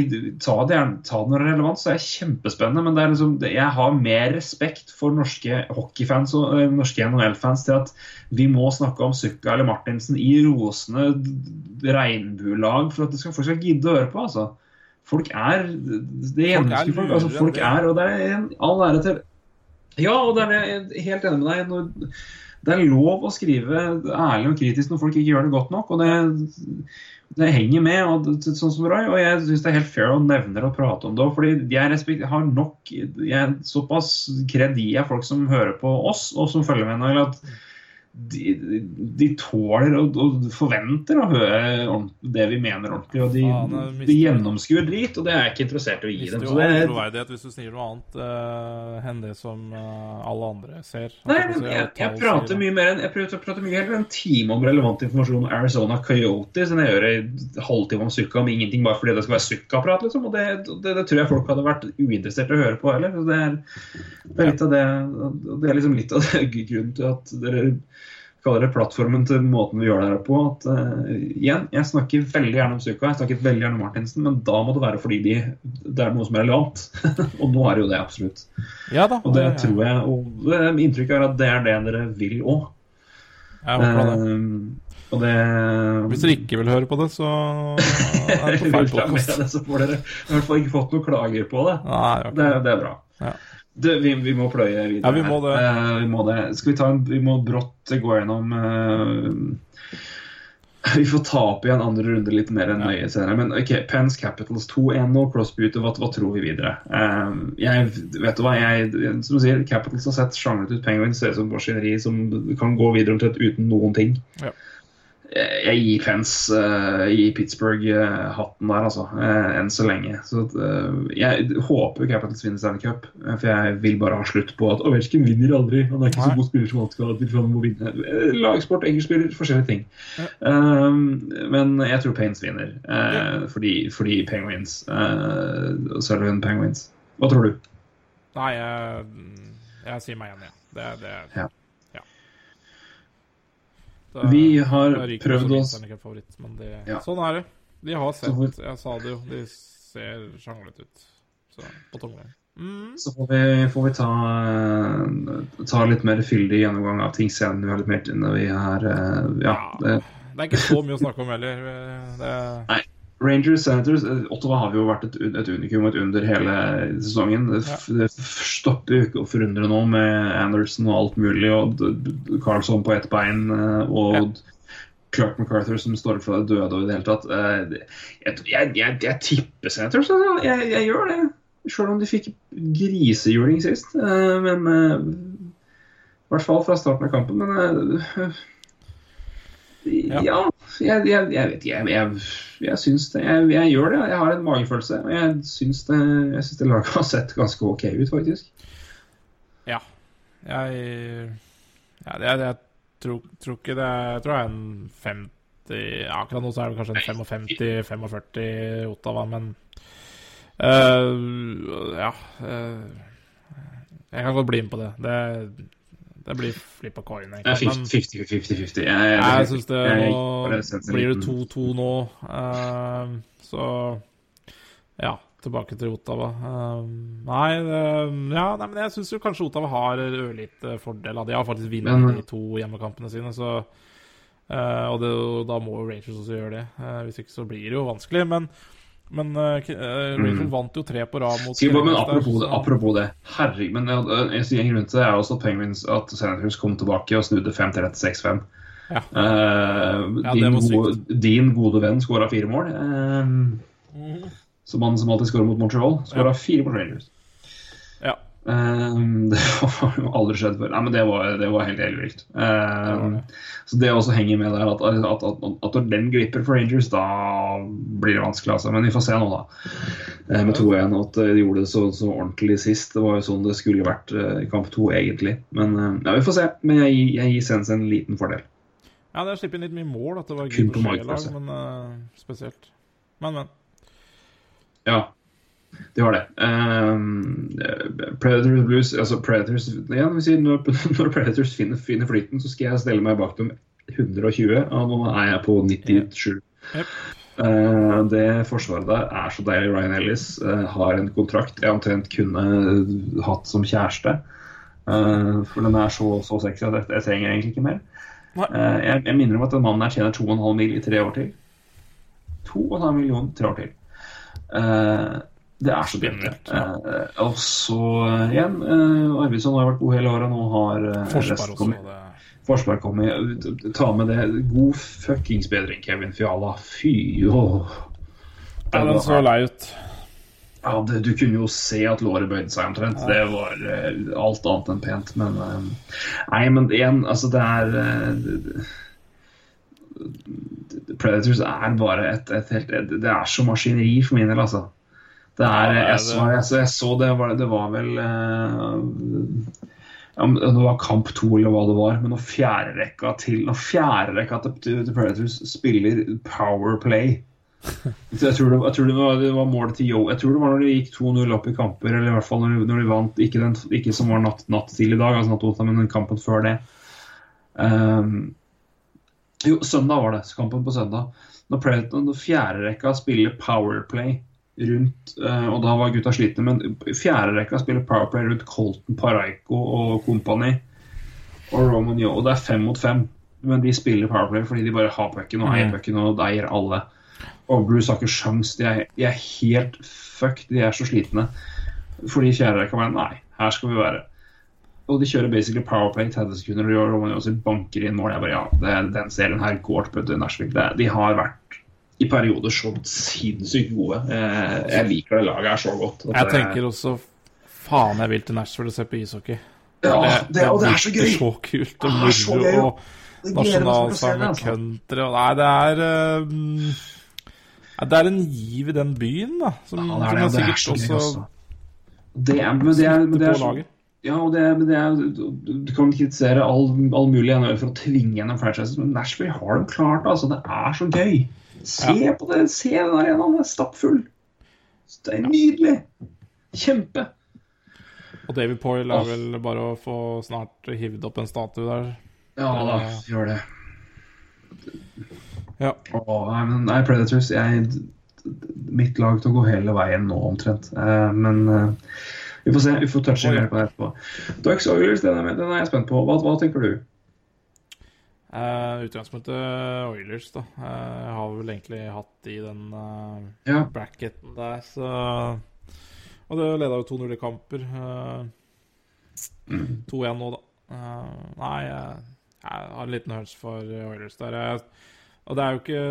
ta, det, ta det når det er relevant, så er det kjempespennende. Men det er liksom, jeg har mer respekt for norske hockeyfans og uh, norske NHL-fans til at vi må snakke om Sukka eller Martinsen i rosende regnbuelag for at det skal, folk skal gidde å høre på. altså. Folk er det gjennomskuer folk. Altså, folk er, og det er en all ære til Ja, og det er jeg helt enig med deg. Når, det er lov å skrive ærlig og kritisk når folk ikke gjør det godt nok. og det det henger med, og sånn som Roy, og jeg syns det er helt fair å nevne og prate om det. fordi jeg har nok jeg, Såpass kred av folk som hører på oss, og som følger med nå, at de, de tåler og, og forventer å høre det vi mener ordentlig. Og de, Faen, de gjennomskuer drit, og det er jeg ikke interessert i å gi Mister dem. Så det er, troverdighet hvis du sier noe annet uh, enn det som uh, alle andre ser. Nei, men jeg, jeg prater mye mer enn Jeg å prate mye heller en time om relevant informasjon om Arizona Coyotes enn jeg gjør en halvtime om Sukka om ingenting, bare fordi det skal være Sukka-prat. Liksom. Og det, det, det tror jeg folk hadde vært uinteressert i å høre på heller. Det er, det er litt av det Det er liksom litt av grunnen til at dere kaller det plattformen til måten vi gjør det her på. At, uh, igjen, jeg snakker veldig gjerne om Sukka, jeg snakker veldig gjerne om Martinsen, men da må det være fordi de, det er noe som er relevant. og nå er det jo det, absolutt. Ja da. Og det ja, tror jeg, og uh, inntrykket er at det er det dere vil òg. Um, og det Hvis dere ikke vil høre på det, så er det på feil podkast. så får dere i hvert fall ikke fått noen klager på det. Nei, okay. Det, det er bra. Ja. Det, vi, vi må pløye videre. Ja, vi må det. Uh, vi må det. Skal vi ta en Vi må brått gå gjennom uh, Vi får ta opp igjen andre runde litt mer enn nøye senere. Men ok, Pens Capitals 2-1 nå. Crosby ute. Hva, hva tror vi videre? Uh, jeg vet du hva, jeg, som du sier, Capitals har sett sjanglet ut. Penguins ser ut som maskineri som kan gå videre omtrent uten noen ting. Ja. Jeg, gir fans uh, i Pittsburgh uh, hatten der, altså. Uh, enn så lenge. Så jeg håper Capitals vinner Stanley Cup, for jeg vil bare ha slutt på at Ovetsjkin vinner aldri. Han er ikke Nei. så god spiller som han skal til, for han må vinne. Lagsport, enkeltspiller, forskjellige ting. Um, men jeg tror Pains vinner, fordi, fordi Penguins uh, Sullivan Penguins. Hva tror du? Nei, jeg, jeg sier meg igjen, Ja. Det, det, Ja. Da- Vi har prøvd oss men det, Ja. sånn er det. De har sett Jeg sa det jo, de ser sjanglete ut. Så på tungveien. Mm. Så får vi, får vi ta, eh, ta litt mer fyldig gjennomgang av ting senere. Vi har litt mer til når vi er Ja. Ja. Det, Det er ikke så mye å snakke om heller. Det, Rangers Senators eh, Ottawa har jo vært et, et unikum, et under hele sesongen. Det, stopper jo ikke å forundre nå med Anderson og alt mulig, og Carlson på ett bein, eh, og Ja. Clark MacArthur som står fra det døde og i det hele tatt. Eh, Jeg, jeg, jeg, jeg tipper Senators, altså. jeg, jeg gjør det. Selv om de fikk grisehjuling sist. Men I hvert fall fra starten av kampen. Men Ja. ja, jeg, jeg, jeg vet ikke. Jeg, jeg, syns det. Jeg, gjør det. Jeg har en magefølelse. Og jeg syns det, jeg syns det laget har sett ganske OK ut, faktisk. ja. Jeg ja, tror, tror ikke det Jeg tror det er en 50 ja, Akkurat nå så er det kanskje en 55-45 Ottawa, men uh, Ja. Uh, jeg kan godt bli med på det. Det, det blir flip of coin, Det er egentlig. Men 50-50. Jeg, jeg, syns det nå Blir det 2-2 nå, uh, så Ja, tilbake til Ottawa. Uh, nei, det, ja, nei, men jeg syns kanskje Ottawa har ørlite fordel. De har faktisk vunnet de to hjemmekampene sine, så uh, Og det, da må Rangers også gjøre det. Eh, hvis ikke så blir det jo vanskelig. Men, men uh, K- mm. Vant jo tre på rad mot Sier men apropos, der, apropos det, så- apropos det herregud, men uh, en grunn til det er også Penguins at Senators kom tilbake og snudde 5-3-6-5. Ja. Uh, Ja, din, gode, din gode venn skåra fire mål. Uh, mm. som han som alltid skårer mot Montreal, skåra fire mot Rangers. Ja. Eh, det har jo aldri skjedd før. Nei, men det var, det var helt ellevilt. Uh, så det også henger med der at, at, at, at når den glipper for Rangers, da blir det vanskelig. Altså. Men vi får se nå, da. Eh, med 2-1. At de gjorde det så, så ordentlig sist. Det var jo sånn det skulle vært eh, i kamp to, egentlig. Men eh, ja, vi får se. Men jeg, jeg gir Sens en liten fordel. Ja, det har sluppet inn litt mye mål. At det var gøy på på men eh, spesielt. Men, men. Ja, det var det. Um, Predators Blues altså Predators, vi sier, når, når Predators finner, finner flyten, så skal jeg stelle meg bak dem 120, og nå er jeg på 97. Yep. Uh, det forsvaret der er så deilig. Ryan Ellis uh, har en kontrakt jeg omtrent kunne hatt som kjæreste. Uh, for den er så, så sexy at jeg, jeg trenger egentlig ikke mer. Jeg, jeg minner om at den mannen her tjener 2,5 mill. i tre år til. 2,5 millioner tre år til. Uh, det er så. Ja. Uh, og så uh, igjen uh, Arvidsson har vært god hele året. Nå har uh, også. kommet. Det. Forsvar kommer. Ta med det. God fuckings bedring, Kevin Fiala. Fy åh. Ja, den så lei ut. Ja, det, du kunne jo se at låret bøyde seg omtrent. Det var uh, alt annet enn pent. Men uh, Nei, men igjen, altså det er eh, det- Predators er bare et, et helt Det det er så maskineri for min del, altså. Det er, jeg, så, jeg, så, jeg så det var, det var vel eh, ja, Det var kamp to eller hva det var, men når fjerderekka til Når fjerderekka til, til, Predators spiller powerplay jeg tror, det, jeg tror det, var, det var målet til Yo. Jeg tror det var når de gikk 2-0 opp i kamper, eller i hvert fall når de, når de vant. Ikke, den, ikke som var natt, natt til i dag, altså natt onsdag, men den kampen før det. Um, jo, søndag var det. Kampen på søndag. Når, Predator, når fjerderekka spiller powerplay rundt uh, Og da var gutta slitne, men fjerderekka spiller powerplay rundt Colton Paraiko og kompani og Roman Yo. Og det er fem mot fem. Men de spiller powerplay fordi de bare har pucken og eier pucken og eier alle. Og Bruce har ikke sjans. De er, de er helt fucked. De er så slitne. Fordi fjerderekka bare Nei, her skal vi være. Og de kjører basically powerplay i 30 sekunder, og Roman Yossi banker inn mål. Jeg bare, ja, det, Den serien her går til Nashville. Det, de har vært i perioder så sinnssykt gode. Eh, jeg liker det laget her så godt. Jeg tenker også Faen, jeg vil til Nashville og se på ishockey. ja, det, og det er så gøy! så kult og Det er så moro. Og å se nasjonalsang det, og country og Nei, det er um, Det er en giv i den byen, da. Som, Ja, det som er, er er så gøy, også altså. Det er, men det er, men det er laget. ja, og det, er- men det er, du, du kan kritisere all, all mulig NHL for å tvinge gjennom franchises, men Nashville har de klart. Altså, det er så gøy. Se på det, se den arenaen, den er stappfull. Det er nydelig. Kjempe. Og David Poyle er vel bare å få snart hivd opp en statue der. Ja da, gjør det. Ja. Åh, nei, men, nei, Predators jeg, Mitt lag til å gå hele veien nå, omtrent. Eh, men eh, vi får se. Vi får touche mer på det etterpå. Ducks Oilers, den er, den er jeg spent på. Hva, hva tenker du? Uh, utgangspunktet Oilers, da. uh, har vel egentlig hatt i den uh, Ja. bracketen der, så Og det leda jo 2-0 i kamper. eh, 2-1 nå, da. Nei, jeg, jeg har en liten hunch for Oilers der. Jeg, og det er jo ikke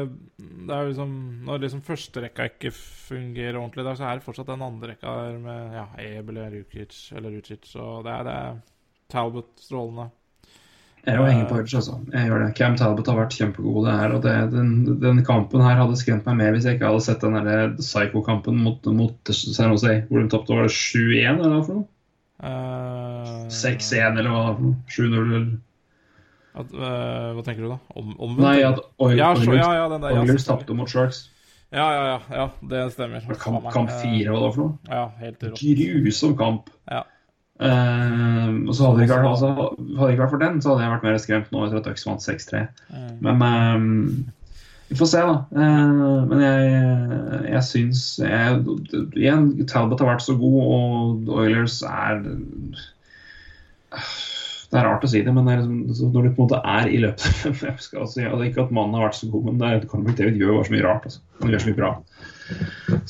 Det er jo liksom Når liksom førsterekka ikke fungerer ordentlig der, så er det fortsatt den andre rekka der med ja, Ebel eller Rukic eller Rucic, og det er det. Talbot strålende. Jeg er henger på Hurts, altså. Jeg gjør det. Cam Talbot har vært kjempegod her. og det, den, den kampen her hadde skremt meg mer hvis jeg ikke hadde sett den psycho-kampen mot, mot San Jose, hvor de tapte var det 7-1 eller hva for noe? Uh, 6-1 eller hva det var for noe? 7-0 eller at, uh, Hva tenker du, da? Om, om Nei, at Oil- ja, Oilers, ja, ja, den der, Oilers stemmer. tapte mot Sharks. Ja, ja, ja, ja, det stemmer. Kamp, kamp Eh, fire, hva var for noe? Ja, helt rått. Grusom kamp. Ja. Eh, og så hadde det ikke vært, altså, det ikke vært for den, så hadde jeg vært mer skremt nå etter at Ducks vant 6-3. Mm. Men um, vi får se, da. Uh, men jeg, jeg syns jeg, Igjen, Talbot har vært så god, og Oilers er Det er rart å si det, men det liksom, når du på en måte er i løpet jeg skal altså, ja, det er Ikke at mannen har vært så god, men det er, Conor David gjør bare så mye rart. Altså. Han gjør så mye bra.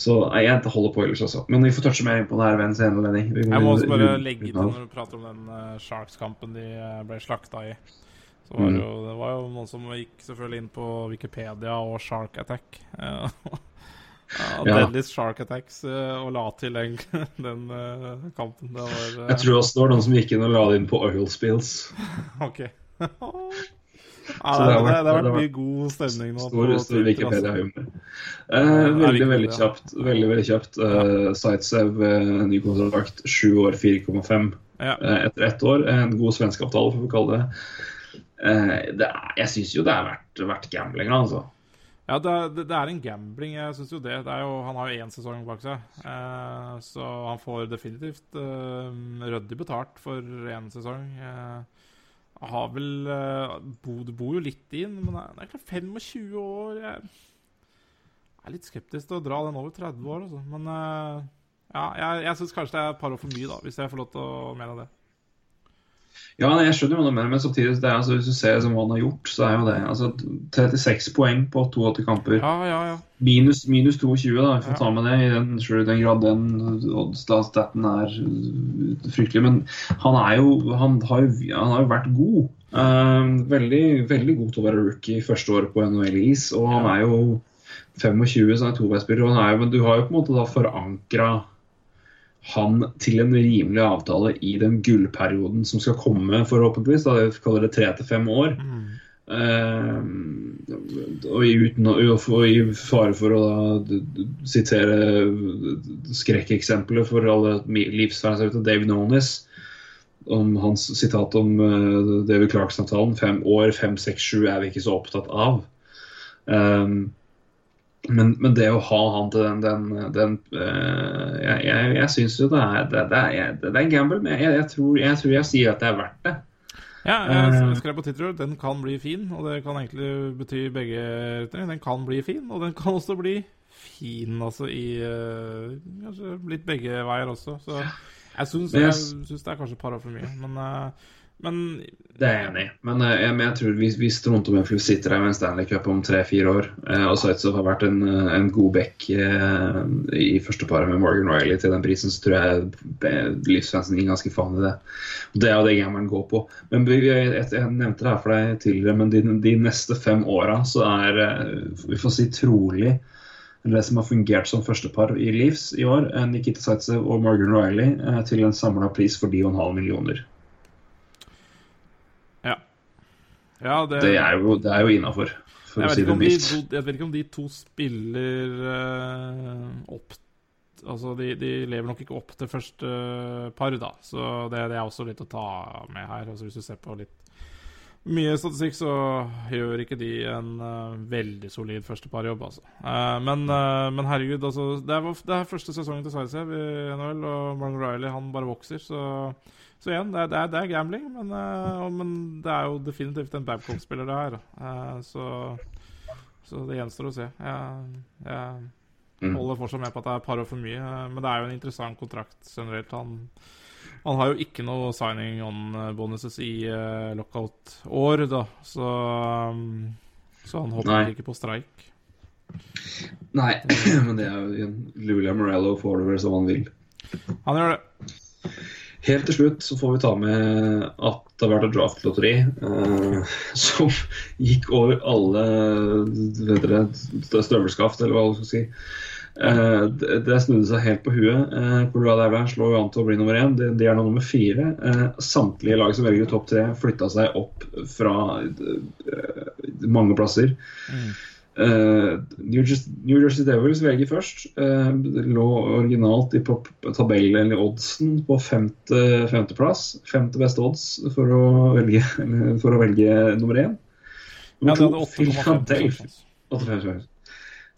Så jeg holder på ellers også. Men vi får touche mer inn på det her ved en senere anledning. Jeg må også bare legge til når du prater om den uh, Sharks-kampen de eh, ble slakta i. Så var det, jo, det var jo noen som gikk selvfølgelig inn på Wikipedia og Shark Attack. Ja, Ja. Deadliest Shark Attacks eh, og la til den, den eh, kampen. Det var eh, Jeg tror også det var noen som gikk inn og la det inn på oil spills. OK. ja, det, det har det, vært- det har vært mye god stemning nå. Stor, stor. Wikipedia-humor. Eh, veldig, veldig kjapt. Veldig, veldig kjapt. Uh, Sightsev, uh, ny kontrakt, sju år, 4,5 Ja. etter ett år. En god svensk avtale, får vi kalle det. Eh, det er, jeg syns jo det er verdt, verdt gambling, altså. Ja, det det det er en gambling. Jeg syns jo det. det jo, han har jo én sesong bak seg. Eh, så han får definitivt eh, ryddig betalt for én sesong. Eh, har vel eh, bo, Du bor jo litt inn, men det er klart 25 år Jeg er litt skeptisk til å dra den over 30 år, altså. Men eh, ja, jeg, jeg syns kanskje det er et par år for mye, da, hvis jeg får lov til å mene det. Ja, jeg skjønner jo hva du mener, men samtidig, det er, altså, hvis du ser som hva han har gjort, så er jo det altså, 36 poeng på 82 kamper. Ja, ja, ja. Minus, minus 22, da. Vi får ta med det i den, selv den grad den odds-staten er uh, fryktelig. Men han er jo Han har jo, han har jo vært god. Um, veldig, veldig god til å være rookie første året på NHL-is. Og han er jo 25, som er toveisspiller. Men du har jo på en måte da forankra han til en rimelig avtale i den gullperioden som skal komme, forhåpentligvis. da, Vi kaller det tre til fem år. Og, uten, å- og i fare for å da, sitere skrekkeksempelet for alle livsfans ute, David Nonis, om hans sitat om uh, David Clarkson-avtalen. Fem år, fem, seks, sju er vi ikke så opptatt av. Um, men, men det å ha han til den, den, den eh, Jeg, jeg, jeg syns jo det er, det, det, er, det er gamble, men jeg, jeg, tror, tror jeg sier at det er verdt det. Ja, jeg Eh. skrev på Twitter den kan bli fin, og det kan egentlig bety begge retninger. Den kan bli fin, og den kan også bli fin, altså i eh, Kanskje litt begge veier også. Så jeg syns, det er kanskje et par år for mye, men, men Det er jeg enig i. Men, eh, jeg, men jeg tror hvis, hvis Toronto Memphis sitter her med en Stanley Cup om tre-fire år, eh, og Zaitsov har vært en, eh, en god back eh, i første paret med Morgan Riley til den prisen, så tror jeg eh, livsfansen gir ganske faen i det. Det er jo det gameren går på. Men vi, jeg, jeg nevnte det her for deg tidligere, men de, de neste fem åra så er vi får si trolig det som har fungert som førstepar i Leaves i år, Nikita Zaitsev og Morgan Riley, til en samla pris for 9,5 millioner. Ja. Det, Det er jo, det er jo innafor, for jeg, å si det om de, jeg vet ikke om de to spiller uh, opp Altså, de, de lever nok ikke opp til første par, da. Så det, det er også litt å ta med her. Altså, hvis du ser på litt mye statistikk, så gjør ikke de en uh, veldig solid førsteparjobb, altså. Uh, men, uh, men herregud, altså. Det er, det er første sesongen til Zaitsev i NHL, og Morgan Riley han bare vokser, så så igjen, det er, det er, gambling, men, eh, men det er jo definitivt en Babcock-spiller, det her. Eh, så, så det gjenstår å se. Jeg, jeg Mm. holder fortsatt med på at det er et par år for mye, eh, men det er jo en interessant kontrakt generelt. Han, han har jo ikke noe signing on-bonuses i lockout-år, da, så Så han hopper Nei. ikke på streik. Nei, men det er jo Lulia Morello får det vel som han vil. Han gjør det. Helt til slutt så får vi ta med at det har vært et draftlotteri eh, som gikk over alle dere, støvelskaft, eller hva du skal si. Eh, det, det snudde seg helt på huet. Eh, Colorado Avalanche lå an til å bli nummer én. De, de er nå nummer fire. Eh, samtlige lag som velger topp tre, flytta seg opp fra eh, mange plasser. Eh, New, Jersey, New Jersey Devils velger først. Eh, lå originalt i tabellen eller oddsen på femte, femteplass. Femte beste odds for å velge, for å velge nummer én. Nummer hadde to 8,5 Philadelphia. 85 Wales.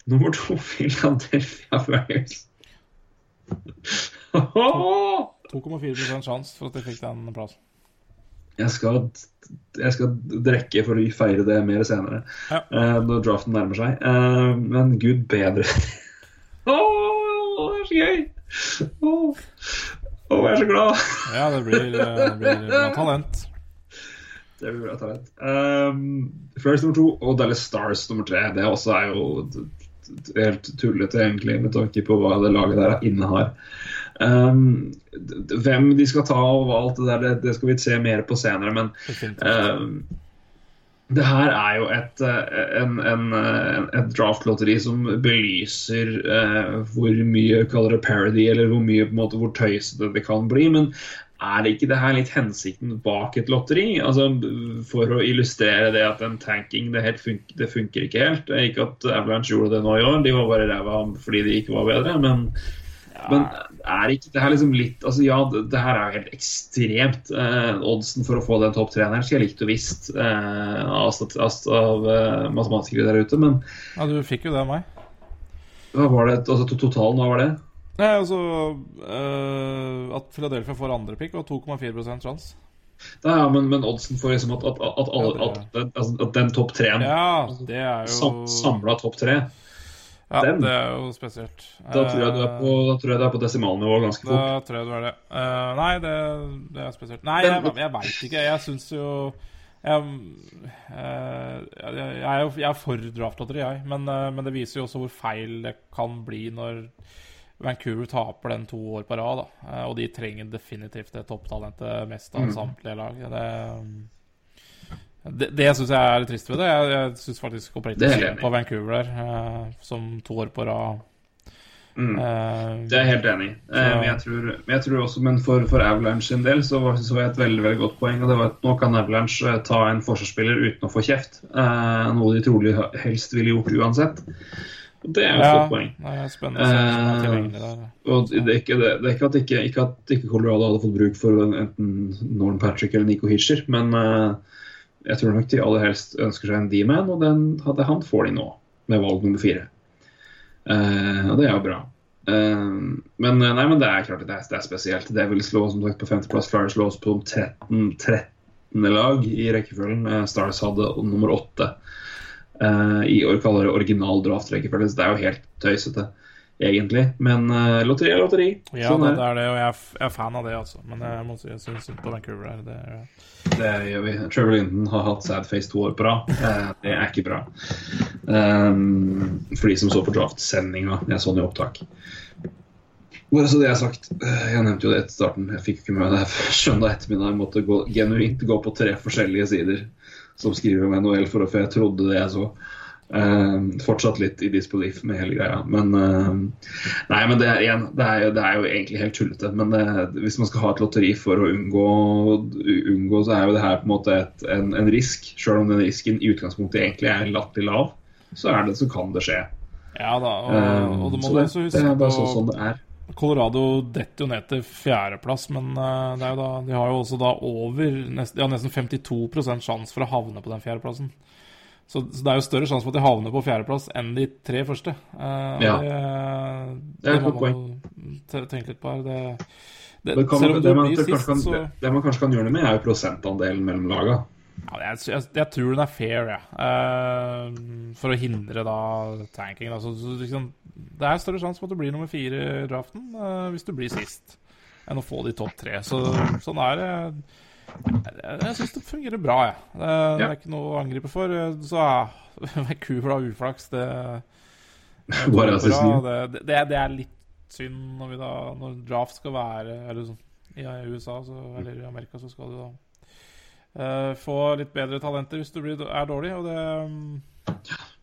Nummer to Philadelphia Wales. 2,4% sjanse for at de fikk den plassen. Jeg skal, jeg skal drikke for å feire det mer senere, Ja. uh, når draften nærmer seg. Uh, men gud bedre. Åh, det er så gøy! Åh, oh, jeg er så glad! Ja, det blir, eh, det blir bra talent. Det blir bra talent. Um, Flyers nummer to og Dallas Stars nummer tre. Det også er jo helt tullete, egentlig, med tanke på hva det laget der innehar. Um, hvem de skal ta og alt det der, det, det skal vi se mer på senere. Men um, det her er jo et, eh, en, en, eh, et draftlotteri som belyser uh, hvor mye kaller det parody, eller hvor mye på en måte hvor tøysete det kan bli. Men er det ikke det her litt hensikten bak et lotteri? Altså For å illustrere det at en tanking det, helt fun det funker ikke helt. Ikke at Avalanche gjorde det nå i år, de var bare ræva fordi de ikke var bedre. Men, men er ikke det her liksom litt Altså Ja, det, det her er jo helt ekstremt. Eh, oddsen for å få den topp treneren skulle jeg likt og visst eh, av, av, eh, matematikere der ute, men Ja, du fikk jo det av meg. hva var det, altså totalen, hva var det? Nei, altså øh, At Philadelphia får andre pick og 2,4% sjanse. Ja, men, men oddsen for liksom at, at, at, alle, Ja, at, den- altså, at den topp treen Ja, jo Samla topp tre, Ja, den. det er jo spesielt. da tror jeg du er på, da tror jeg du er på desimalnivå ganske Da fort. tror jeg du er det. Uh, nei, det, det er spesielt. Nei, jeg, jeg veit ikke. Jeg syns jo jeg, eh, jeg, jeg, er jeg er for draftlotteri, jeg. Men, eh, men det viser jo også hvor feil det kan bli når Vancouver taper den to år på rad. Og de trenger definitivt det topptalentet mest av samtlige lag. Det, det, det syns jeg er litt trist ved det. Jeg, jeg syns faktisk oppriktig på Vancouver der, eh, som to år på rad. Mm. eh, Det er jeg helt enig i. Eh, men jeg tror, jeg tror også, men for, for Avalanche sin del så var så var et veldig veldig godt poeng. og det var at Nå kan Avalanche ta en forsvarsspiller uten å få kjeft. Eh, noe de trolig helst ville gjort uansett. Og Det er jo et Ja, godt poeng. det er Eh. Og det er ikke, det, det er ikke at ikke, ikke at ikke Colorado hadde fått bruk for enten Norn Patrick eller Nico Hitcher, men eh, jeg tror nok de aller helst ønsker seg en D-man, og den hadde han får de nå, med valg nummer fire. Uh, og det er jo bra. Uh, men, eh, nei, men det er klart at det er, det er spesielt. Det vil slå som sagt på femteplass. Flyers slå oss på 13. 13. lag i rekkefølgen. Stars hadde nummer åtte Uh, i år kaller det original draft-rekkefølge. Så det er jo helt tøysete, egentlig. Men uh, lotteri er lotteri. Ja, sånn det, er det er det, og jeg er, jeg er fan av det, altså. Men jeg må si jeg syns synd på Vancouver her. Det ja. Det gjør vi. Trevor Linden har hatt sad face to år på rad. Det er ikke bra. Um, for de som så på draft-sendinga. Jeg så den i opptak. Bare så det er sagt. eh, Jeg nevnte jo det etter starten. Jeg fikk ikke med det søndag ettermiddag. Jeg måtte gå, genuint gå på tre forskjellige sider som skriver om NHL, for, for jeg trodde det jeg så. Eh, fortsatt litt i disbelief med hele greia. Men uh, Nei, men det er, igjen, det er, det er jo egentlig helt tullete. Men det, hvis man skal ha et lotteri for å unngå, unngå så er jo det her på en måte et, en, en risk. Selv om den risken i utgangspunktet egentlig er latterlig lav, så, er det, så kan det skje. Ja da, og, Eh, og det må så du det, huske. det er bare sånn, sånn det er. Colorado detter jo ned til fjerdeplass, men eh, da, de har jo også da over nest, har nesten 52% sjanse for å havne på den fjerdeplassen. Så, så det er jo større sjanse for at de havner på fjerdeplass enn de tre første. Uh, Ja. Det, Det er et godt poeng. jo tenke litt på her. Det, det, Det, kan, det, man, sist, kan, så det man kanskje kan gjøre noe med, er jo prosentandelen mellom laga. ja, jeg, jeg, jeg tror den er fair, jeg. Eh, for å hindre da tanking. Da. Så, så liksom, det er større sjanse for at du blir nummer fire i draften uh, hvis du blir sist, enn å få de topp tre. Så, sånn er det. Jeg, jeg syns det fungerer bra, jeg. Det, det er ikke noe å angripe for. Så er Vancouver har uflaks. Det, det, det, det, det er litt synd når, vi da, når draft skal være Eller sånn, i USA så, eller i Amerika så skal du da uh, få litt bedre talenter hvis du blir, er dårlig, og det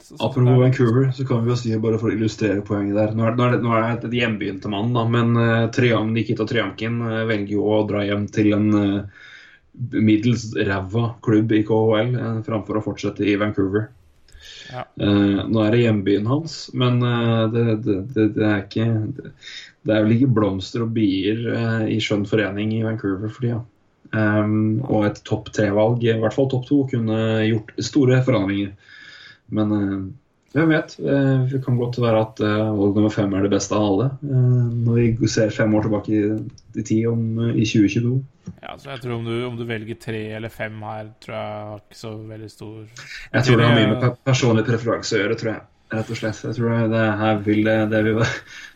så- så Apropos er- Vancouver, så kan vi jo si, bare for å illustrere poenget der Nå er, nå er, det, nå er det et hjembyen til mannen, da, men uh, Triang, Nikita Trianken uh, velger jo å dra hjem til en eh, middels ræva klubb i KHL eh, framfor å fortsette i Vancouver. Ja. Uh, nå er det hjembyen hans, men uh, det, det, det, det er ikke Det, er vel ikke blomster og bier uh, i skjønn forening i Vancouver for tida. Um, og et topp tre-valg, i hvert fall topp to, kunne gjort store forandringer. Men hvem vet? Eh, det kan godt være at eh, valg nummer fem er det beste av alle. eh, når vi ser fem år tilbake i, tid om, i 2022. Ja, så jeg tror om du, om du velger tre eller fem her, tror jeg har ikke så veldig stor Jeg tror det har mye med personlig preferanse å gjøre, tror jeg. Rett og slett. Jeg tror det her vil det, det vil,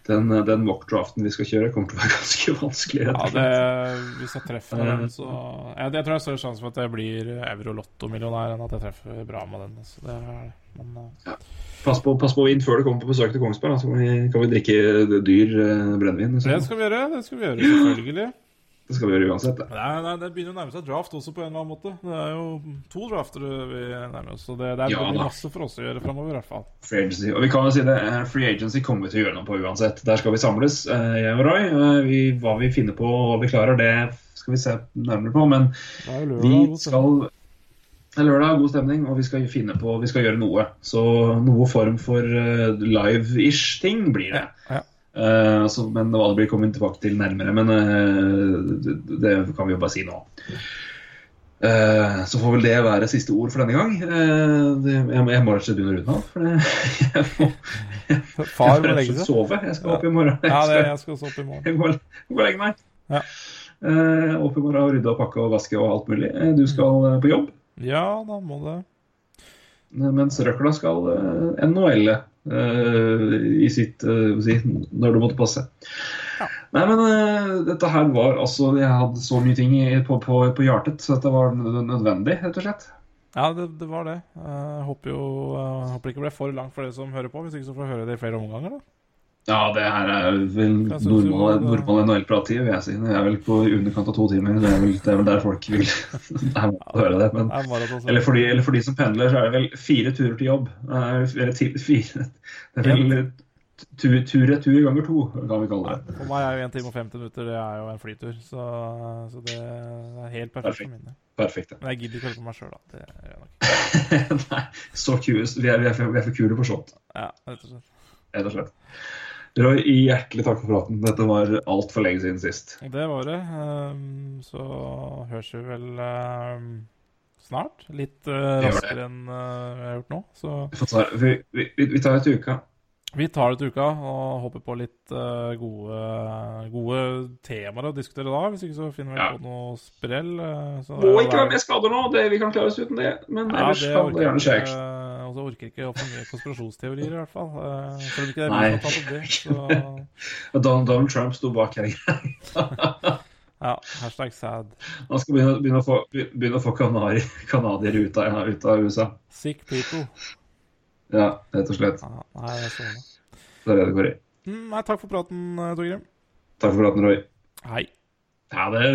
Den, den mock-draften vi skal kjøre, kommer til å være ganske vanskelig. Ja, det, hvis jeg treffer den, så jeg, jeg tror det er større sjanse for at jeg blir euro-lotto-millionær enn at jeg treffer bra med den. Så det er det. Men ja. Pass på, pass på vin før du kommer på besøk til Kongsberg, så kan vi, kan vi drikke dyr eh, brennevin. det skal vi gjøre. Det skal vi gjøre, selvfølgelig. Det skal vi gjøre uansett. Det. Nei, nei, Det begynner å nærme seg draft også, på en eller annen måte. Det er jo to drafter vi nærmer oss, så det, det, er, Ja, masse for oss å gjøre framover, i hvert fall. Free agency. Og vi kan jo si det, eh, Free agency kommer vi til å gjøre noe på uansett. Der skal vi samles, eh, jeg og Roy. Eh, Vi, hva vi finner på og hva vi klarer, det skal vi se nærmere på. Men lørdag. vi skal Det er lørdag, god stemning, og vi skal finne på Vi skal gjøre noe. Så noe form for live-ish ting blir det. Ja. Eh, så, men hva det blir, kommet tilbake til nærmere. Men uh, det, det kan vi jo bare si nå. Uh, så får vel det være siste ord for denne gang. Eh, det, jeg, jeg må rett og slett begynne å runde av. For det, jeg må, jeg Far må legge seg. sove. Jeg skal opp i morgen. Jeg Ja, det, jeg skal også opp i morgen. jeg må, må legge meg. Ja. Eh, opp i morgen og rydde og pakke og vaske og alt mulig. Eh, du skal eh, på jobb. Ja, da må det Eh, Mens røkla skal uh, NHL eh, i sitt eh, si, Når det måtte passe. Ja. Nei, men uh, dette her var altså Jeg hadde så mye ting på, på, på hjertet, så dette var nødvendig, rett og slett. Ja, det, det var det. Jeg håper jo jeg håper ikke ble for langt for dere som hører på. Hvis ikke så får jeg høre det i flere omganger, da. Ja, det her er vel normal, normal NHL-prat, vil jeg si. Det er vel på underkant av to timer. Det er vel, det er vel der folk vil å høre det. Men, er eller, for de, eller for de som pendler, så er det vel fire turer til jobb. Eller fire Det er vel tur, tur retur ganger to, kan vi kalle det. For meg er jo 1 time og 50 minutter det er jo en flytur, så, så det er helt perfekt Perfekt. for mine. Perfekt. ja. Men jeg gidder ikke høre på meg sjøl, da. Det gjør jeg nok. Nei, så kule. Vi er, vi er, for, vi er for kule på sånt, Ja, rett og slett. rett og slett. Roy, hjertelig takk for praten. Dette var altfor lenge siden sist. Det var det. Ehm, så høres vi vel ehm, snart. Litt eh, raskere enn eh, vi har gjort nå. Så Vi, vi, vi, tar et uka. Vi tar det til uka og håper på litt uh, gode, gode temaer å diskutere da. Hvis ikke så finner vi Ja. på noe sprell. eh, så Må er- ikke være med skader nå. Det, vi kan klare oss uten det. Men Ja, ellers det kan det gjerne skje. ikke. Og så orker ikke å få mye konspirasjonsteorier, i hvert fall. Uh, Selv om ikke det er det. Så Donald, Donald Trump sto bak her. ja, hashtag sad. Han skal begynne, begynne å få, begynne å få kanari, canadiere ut, av- ut av USA. Sick people. Ja, rett og slett. Ja, nei, det er. Det er det det går i. Mm, Nei, takk for praten, eh, Torgrim. Takk for praten, Roy. Hei. Ha det.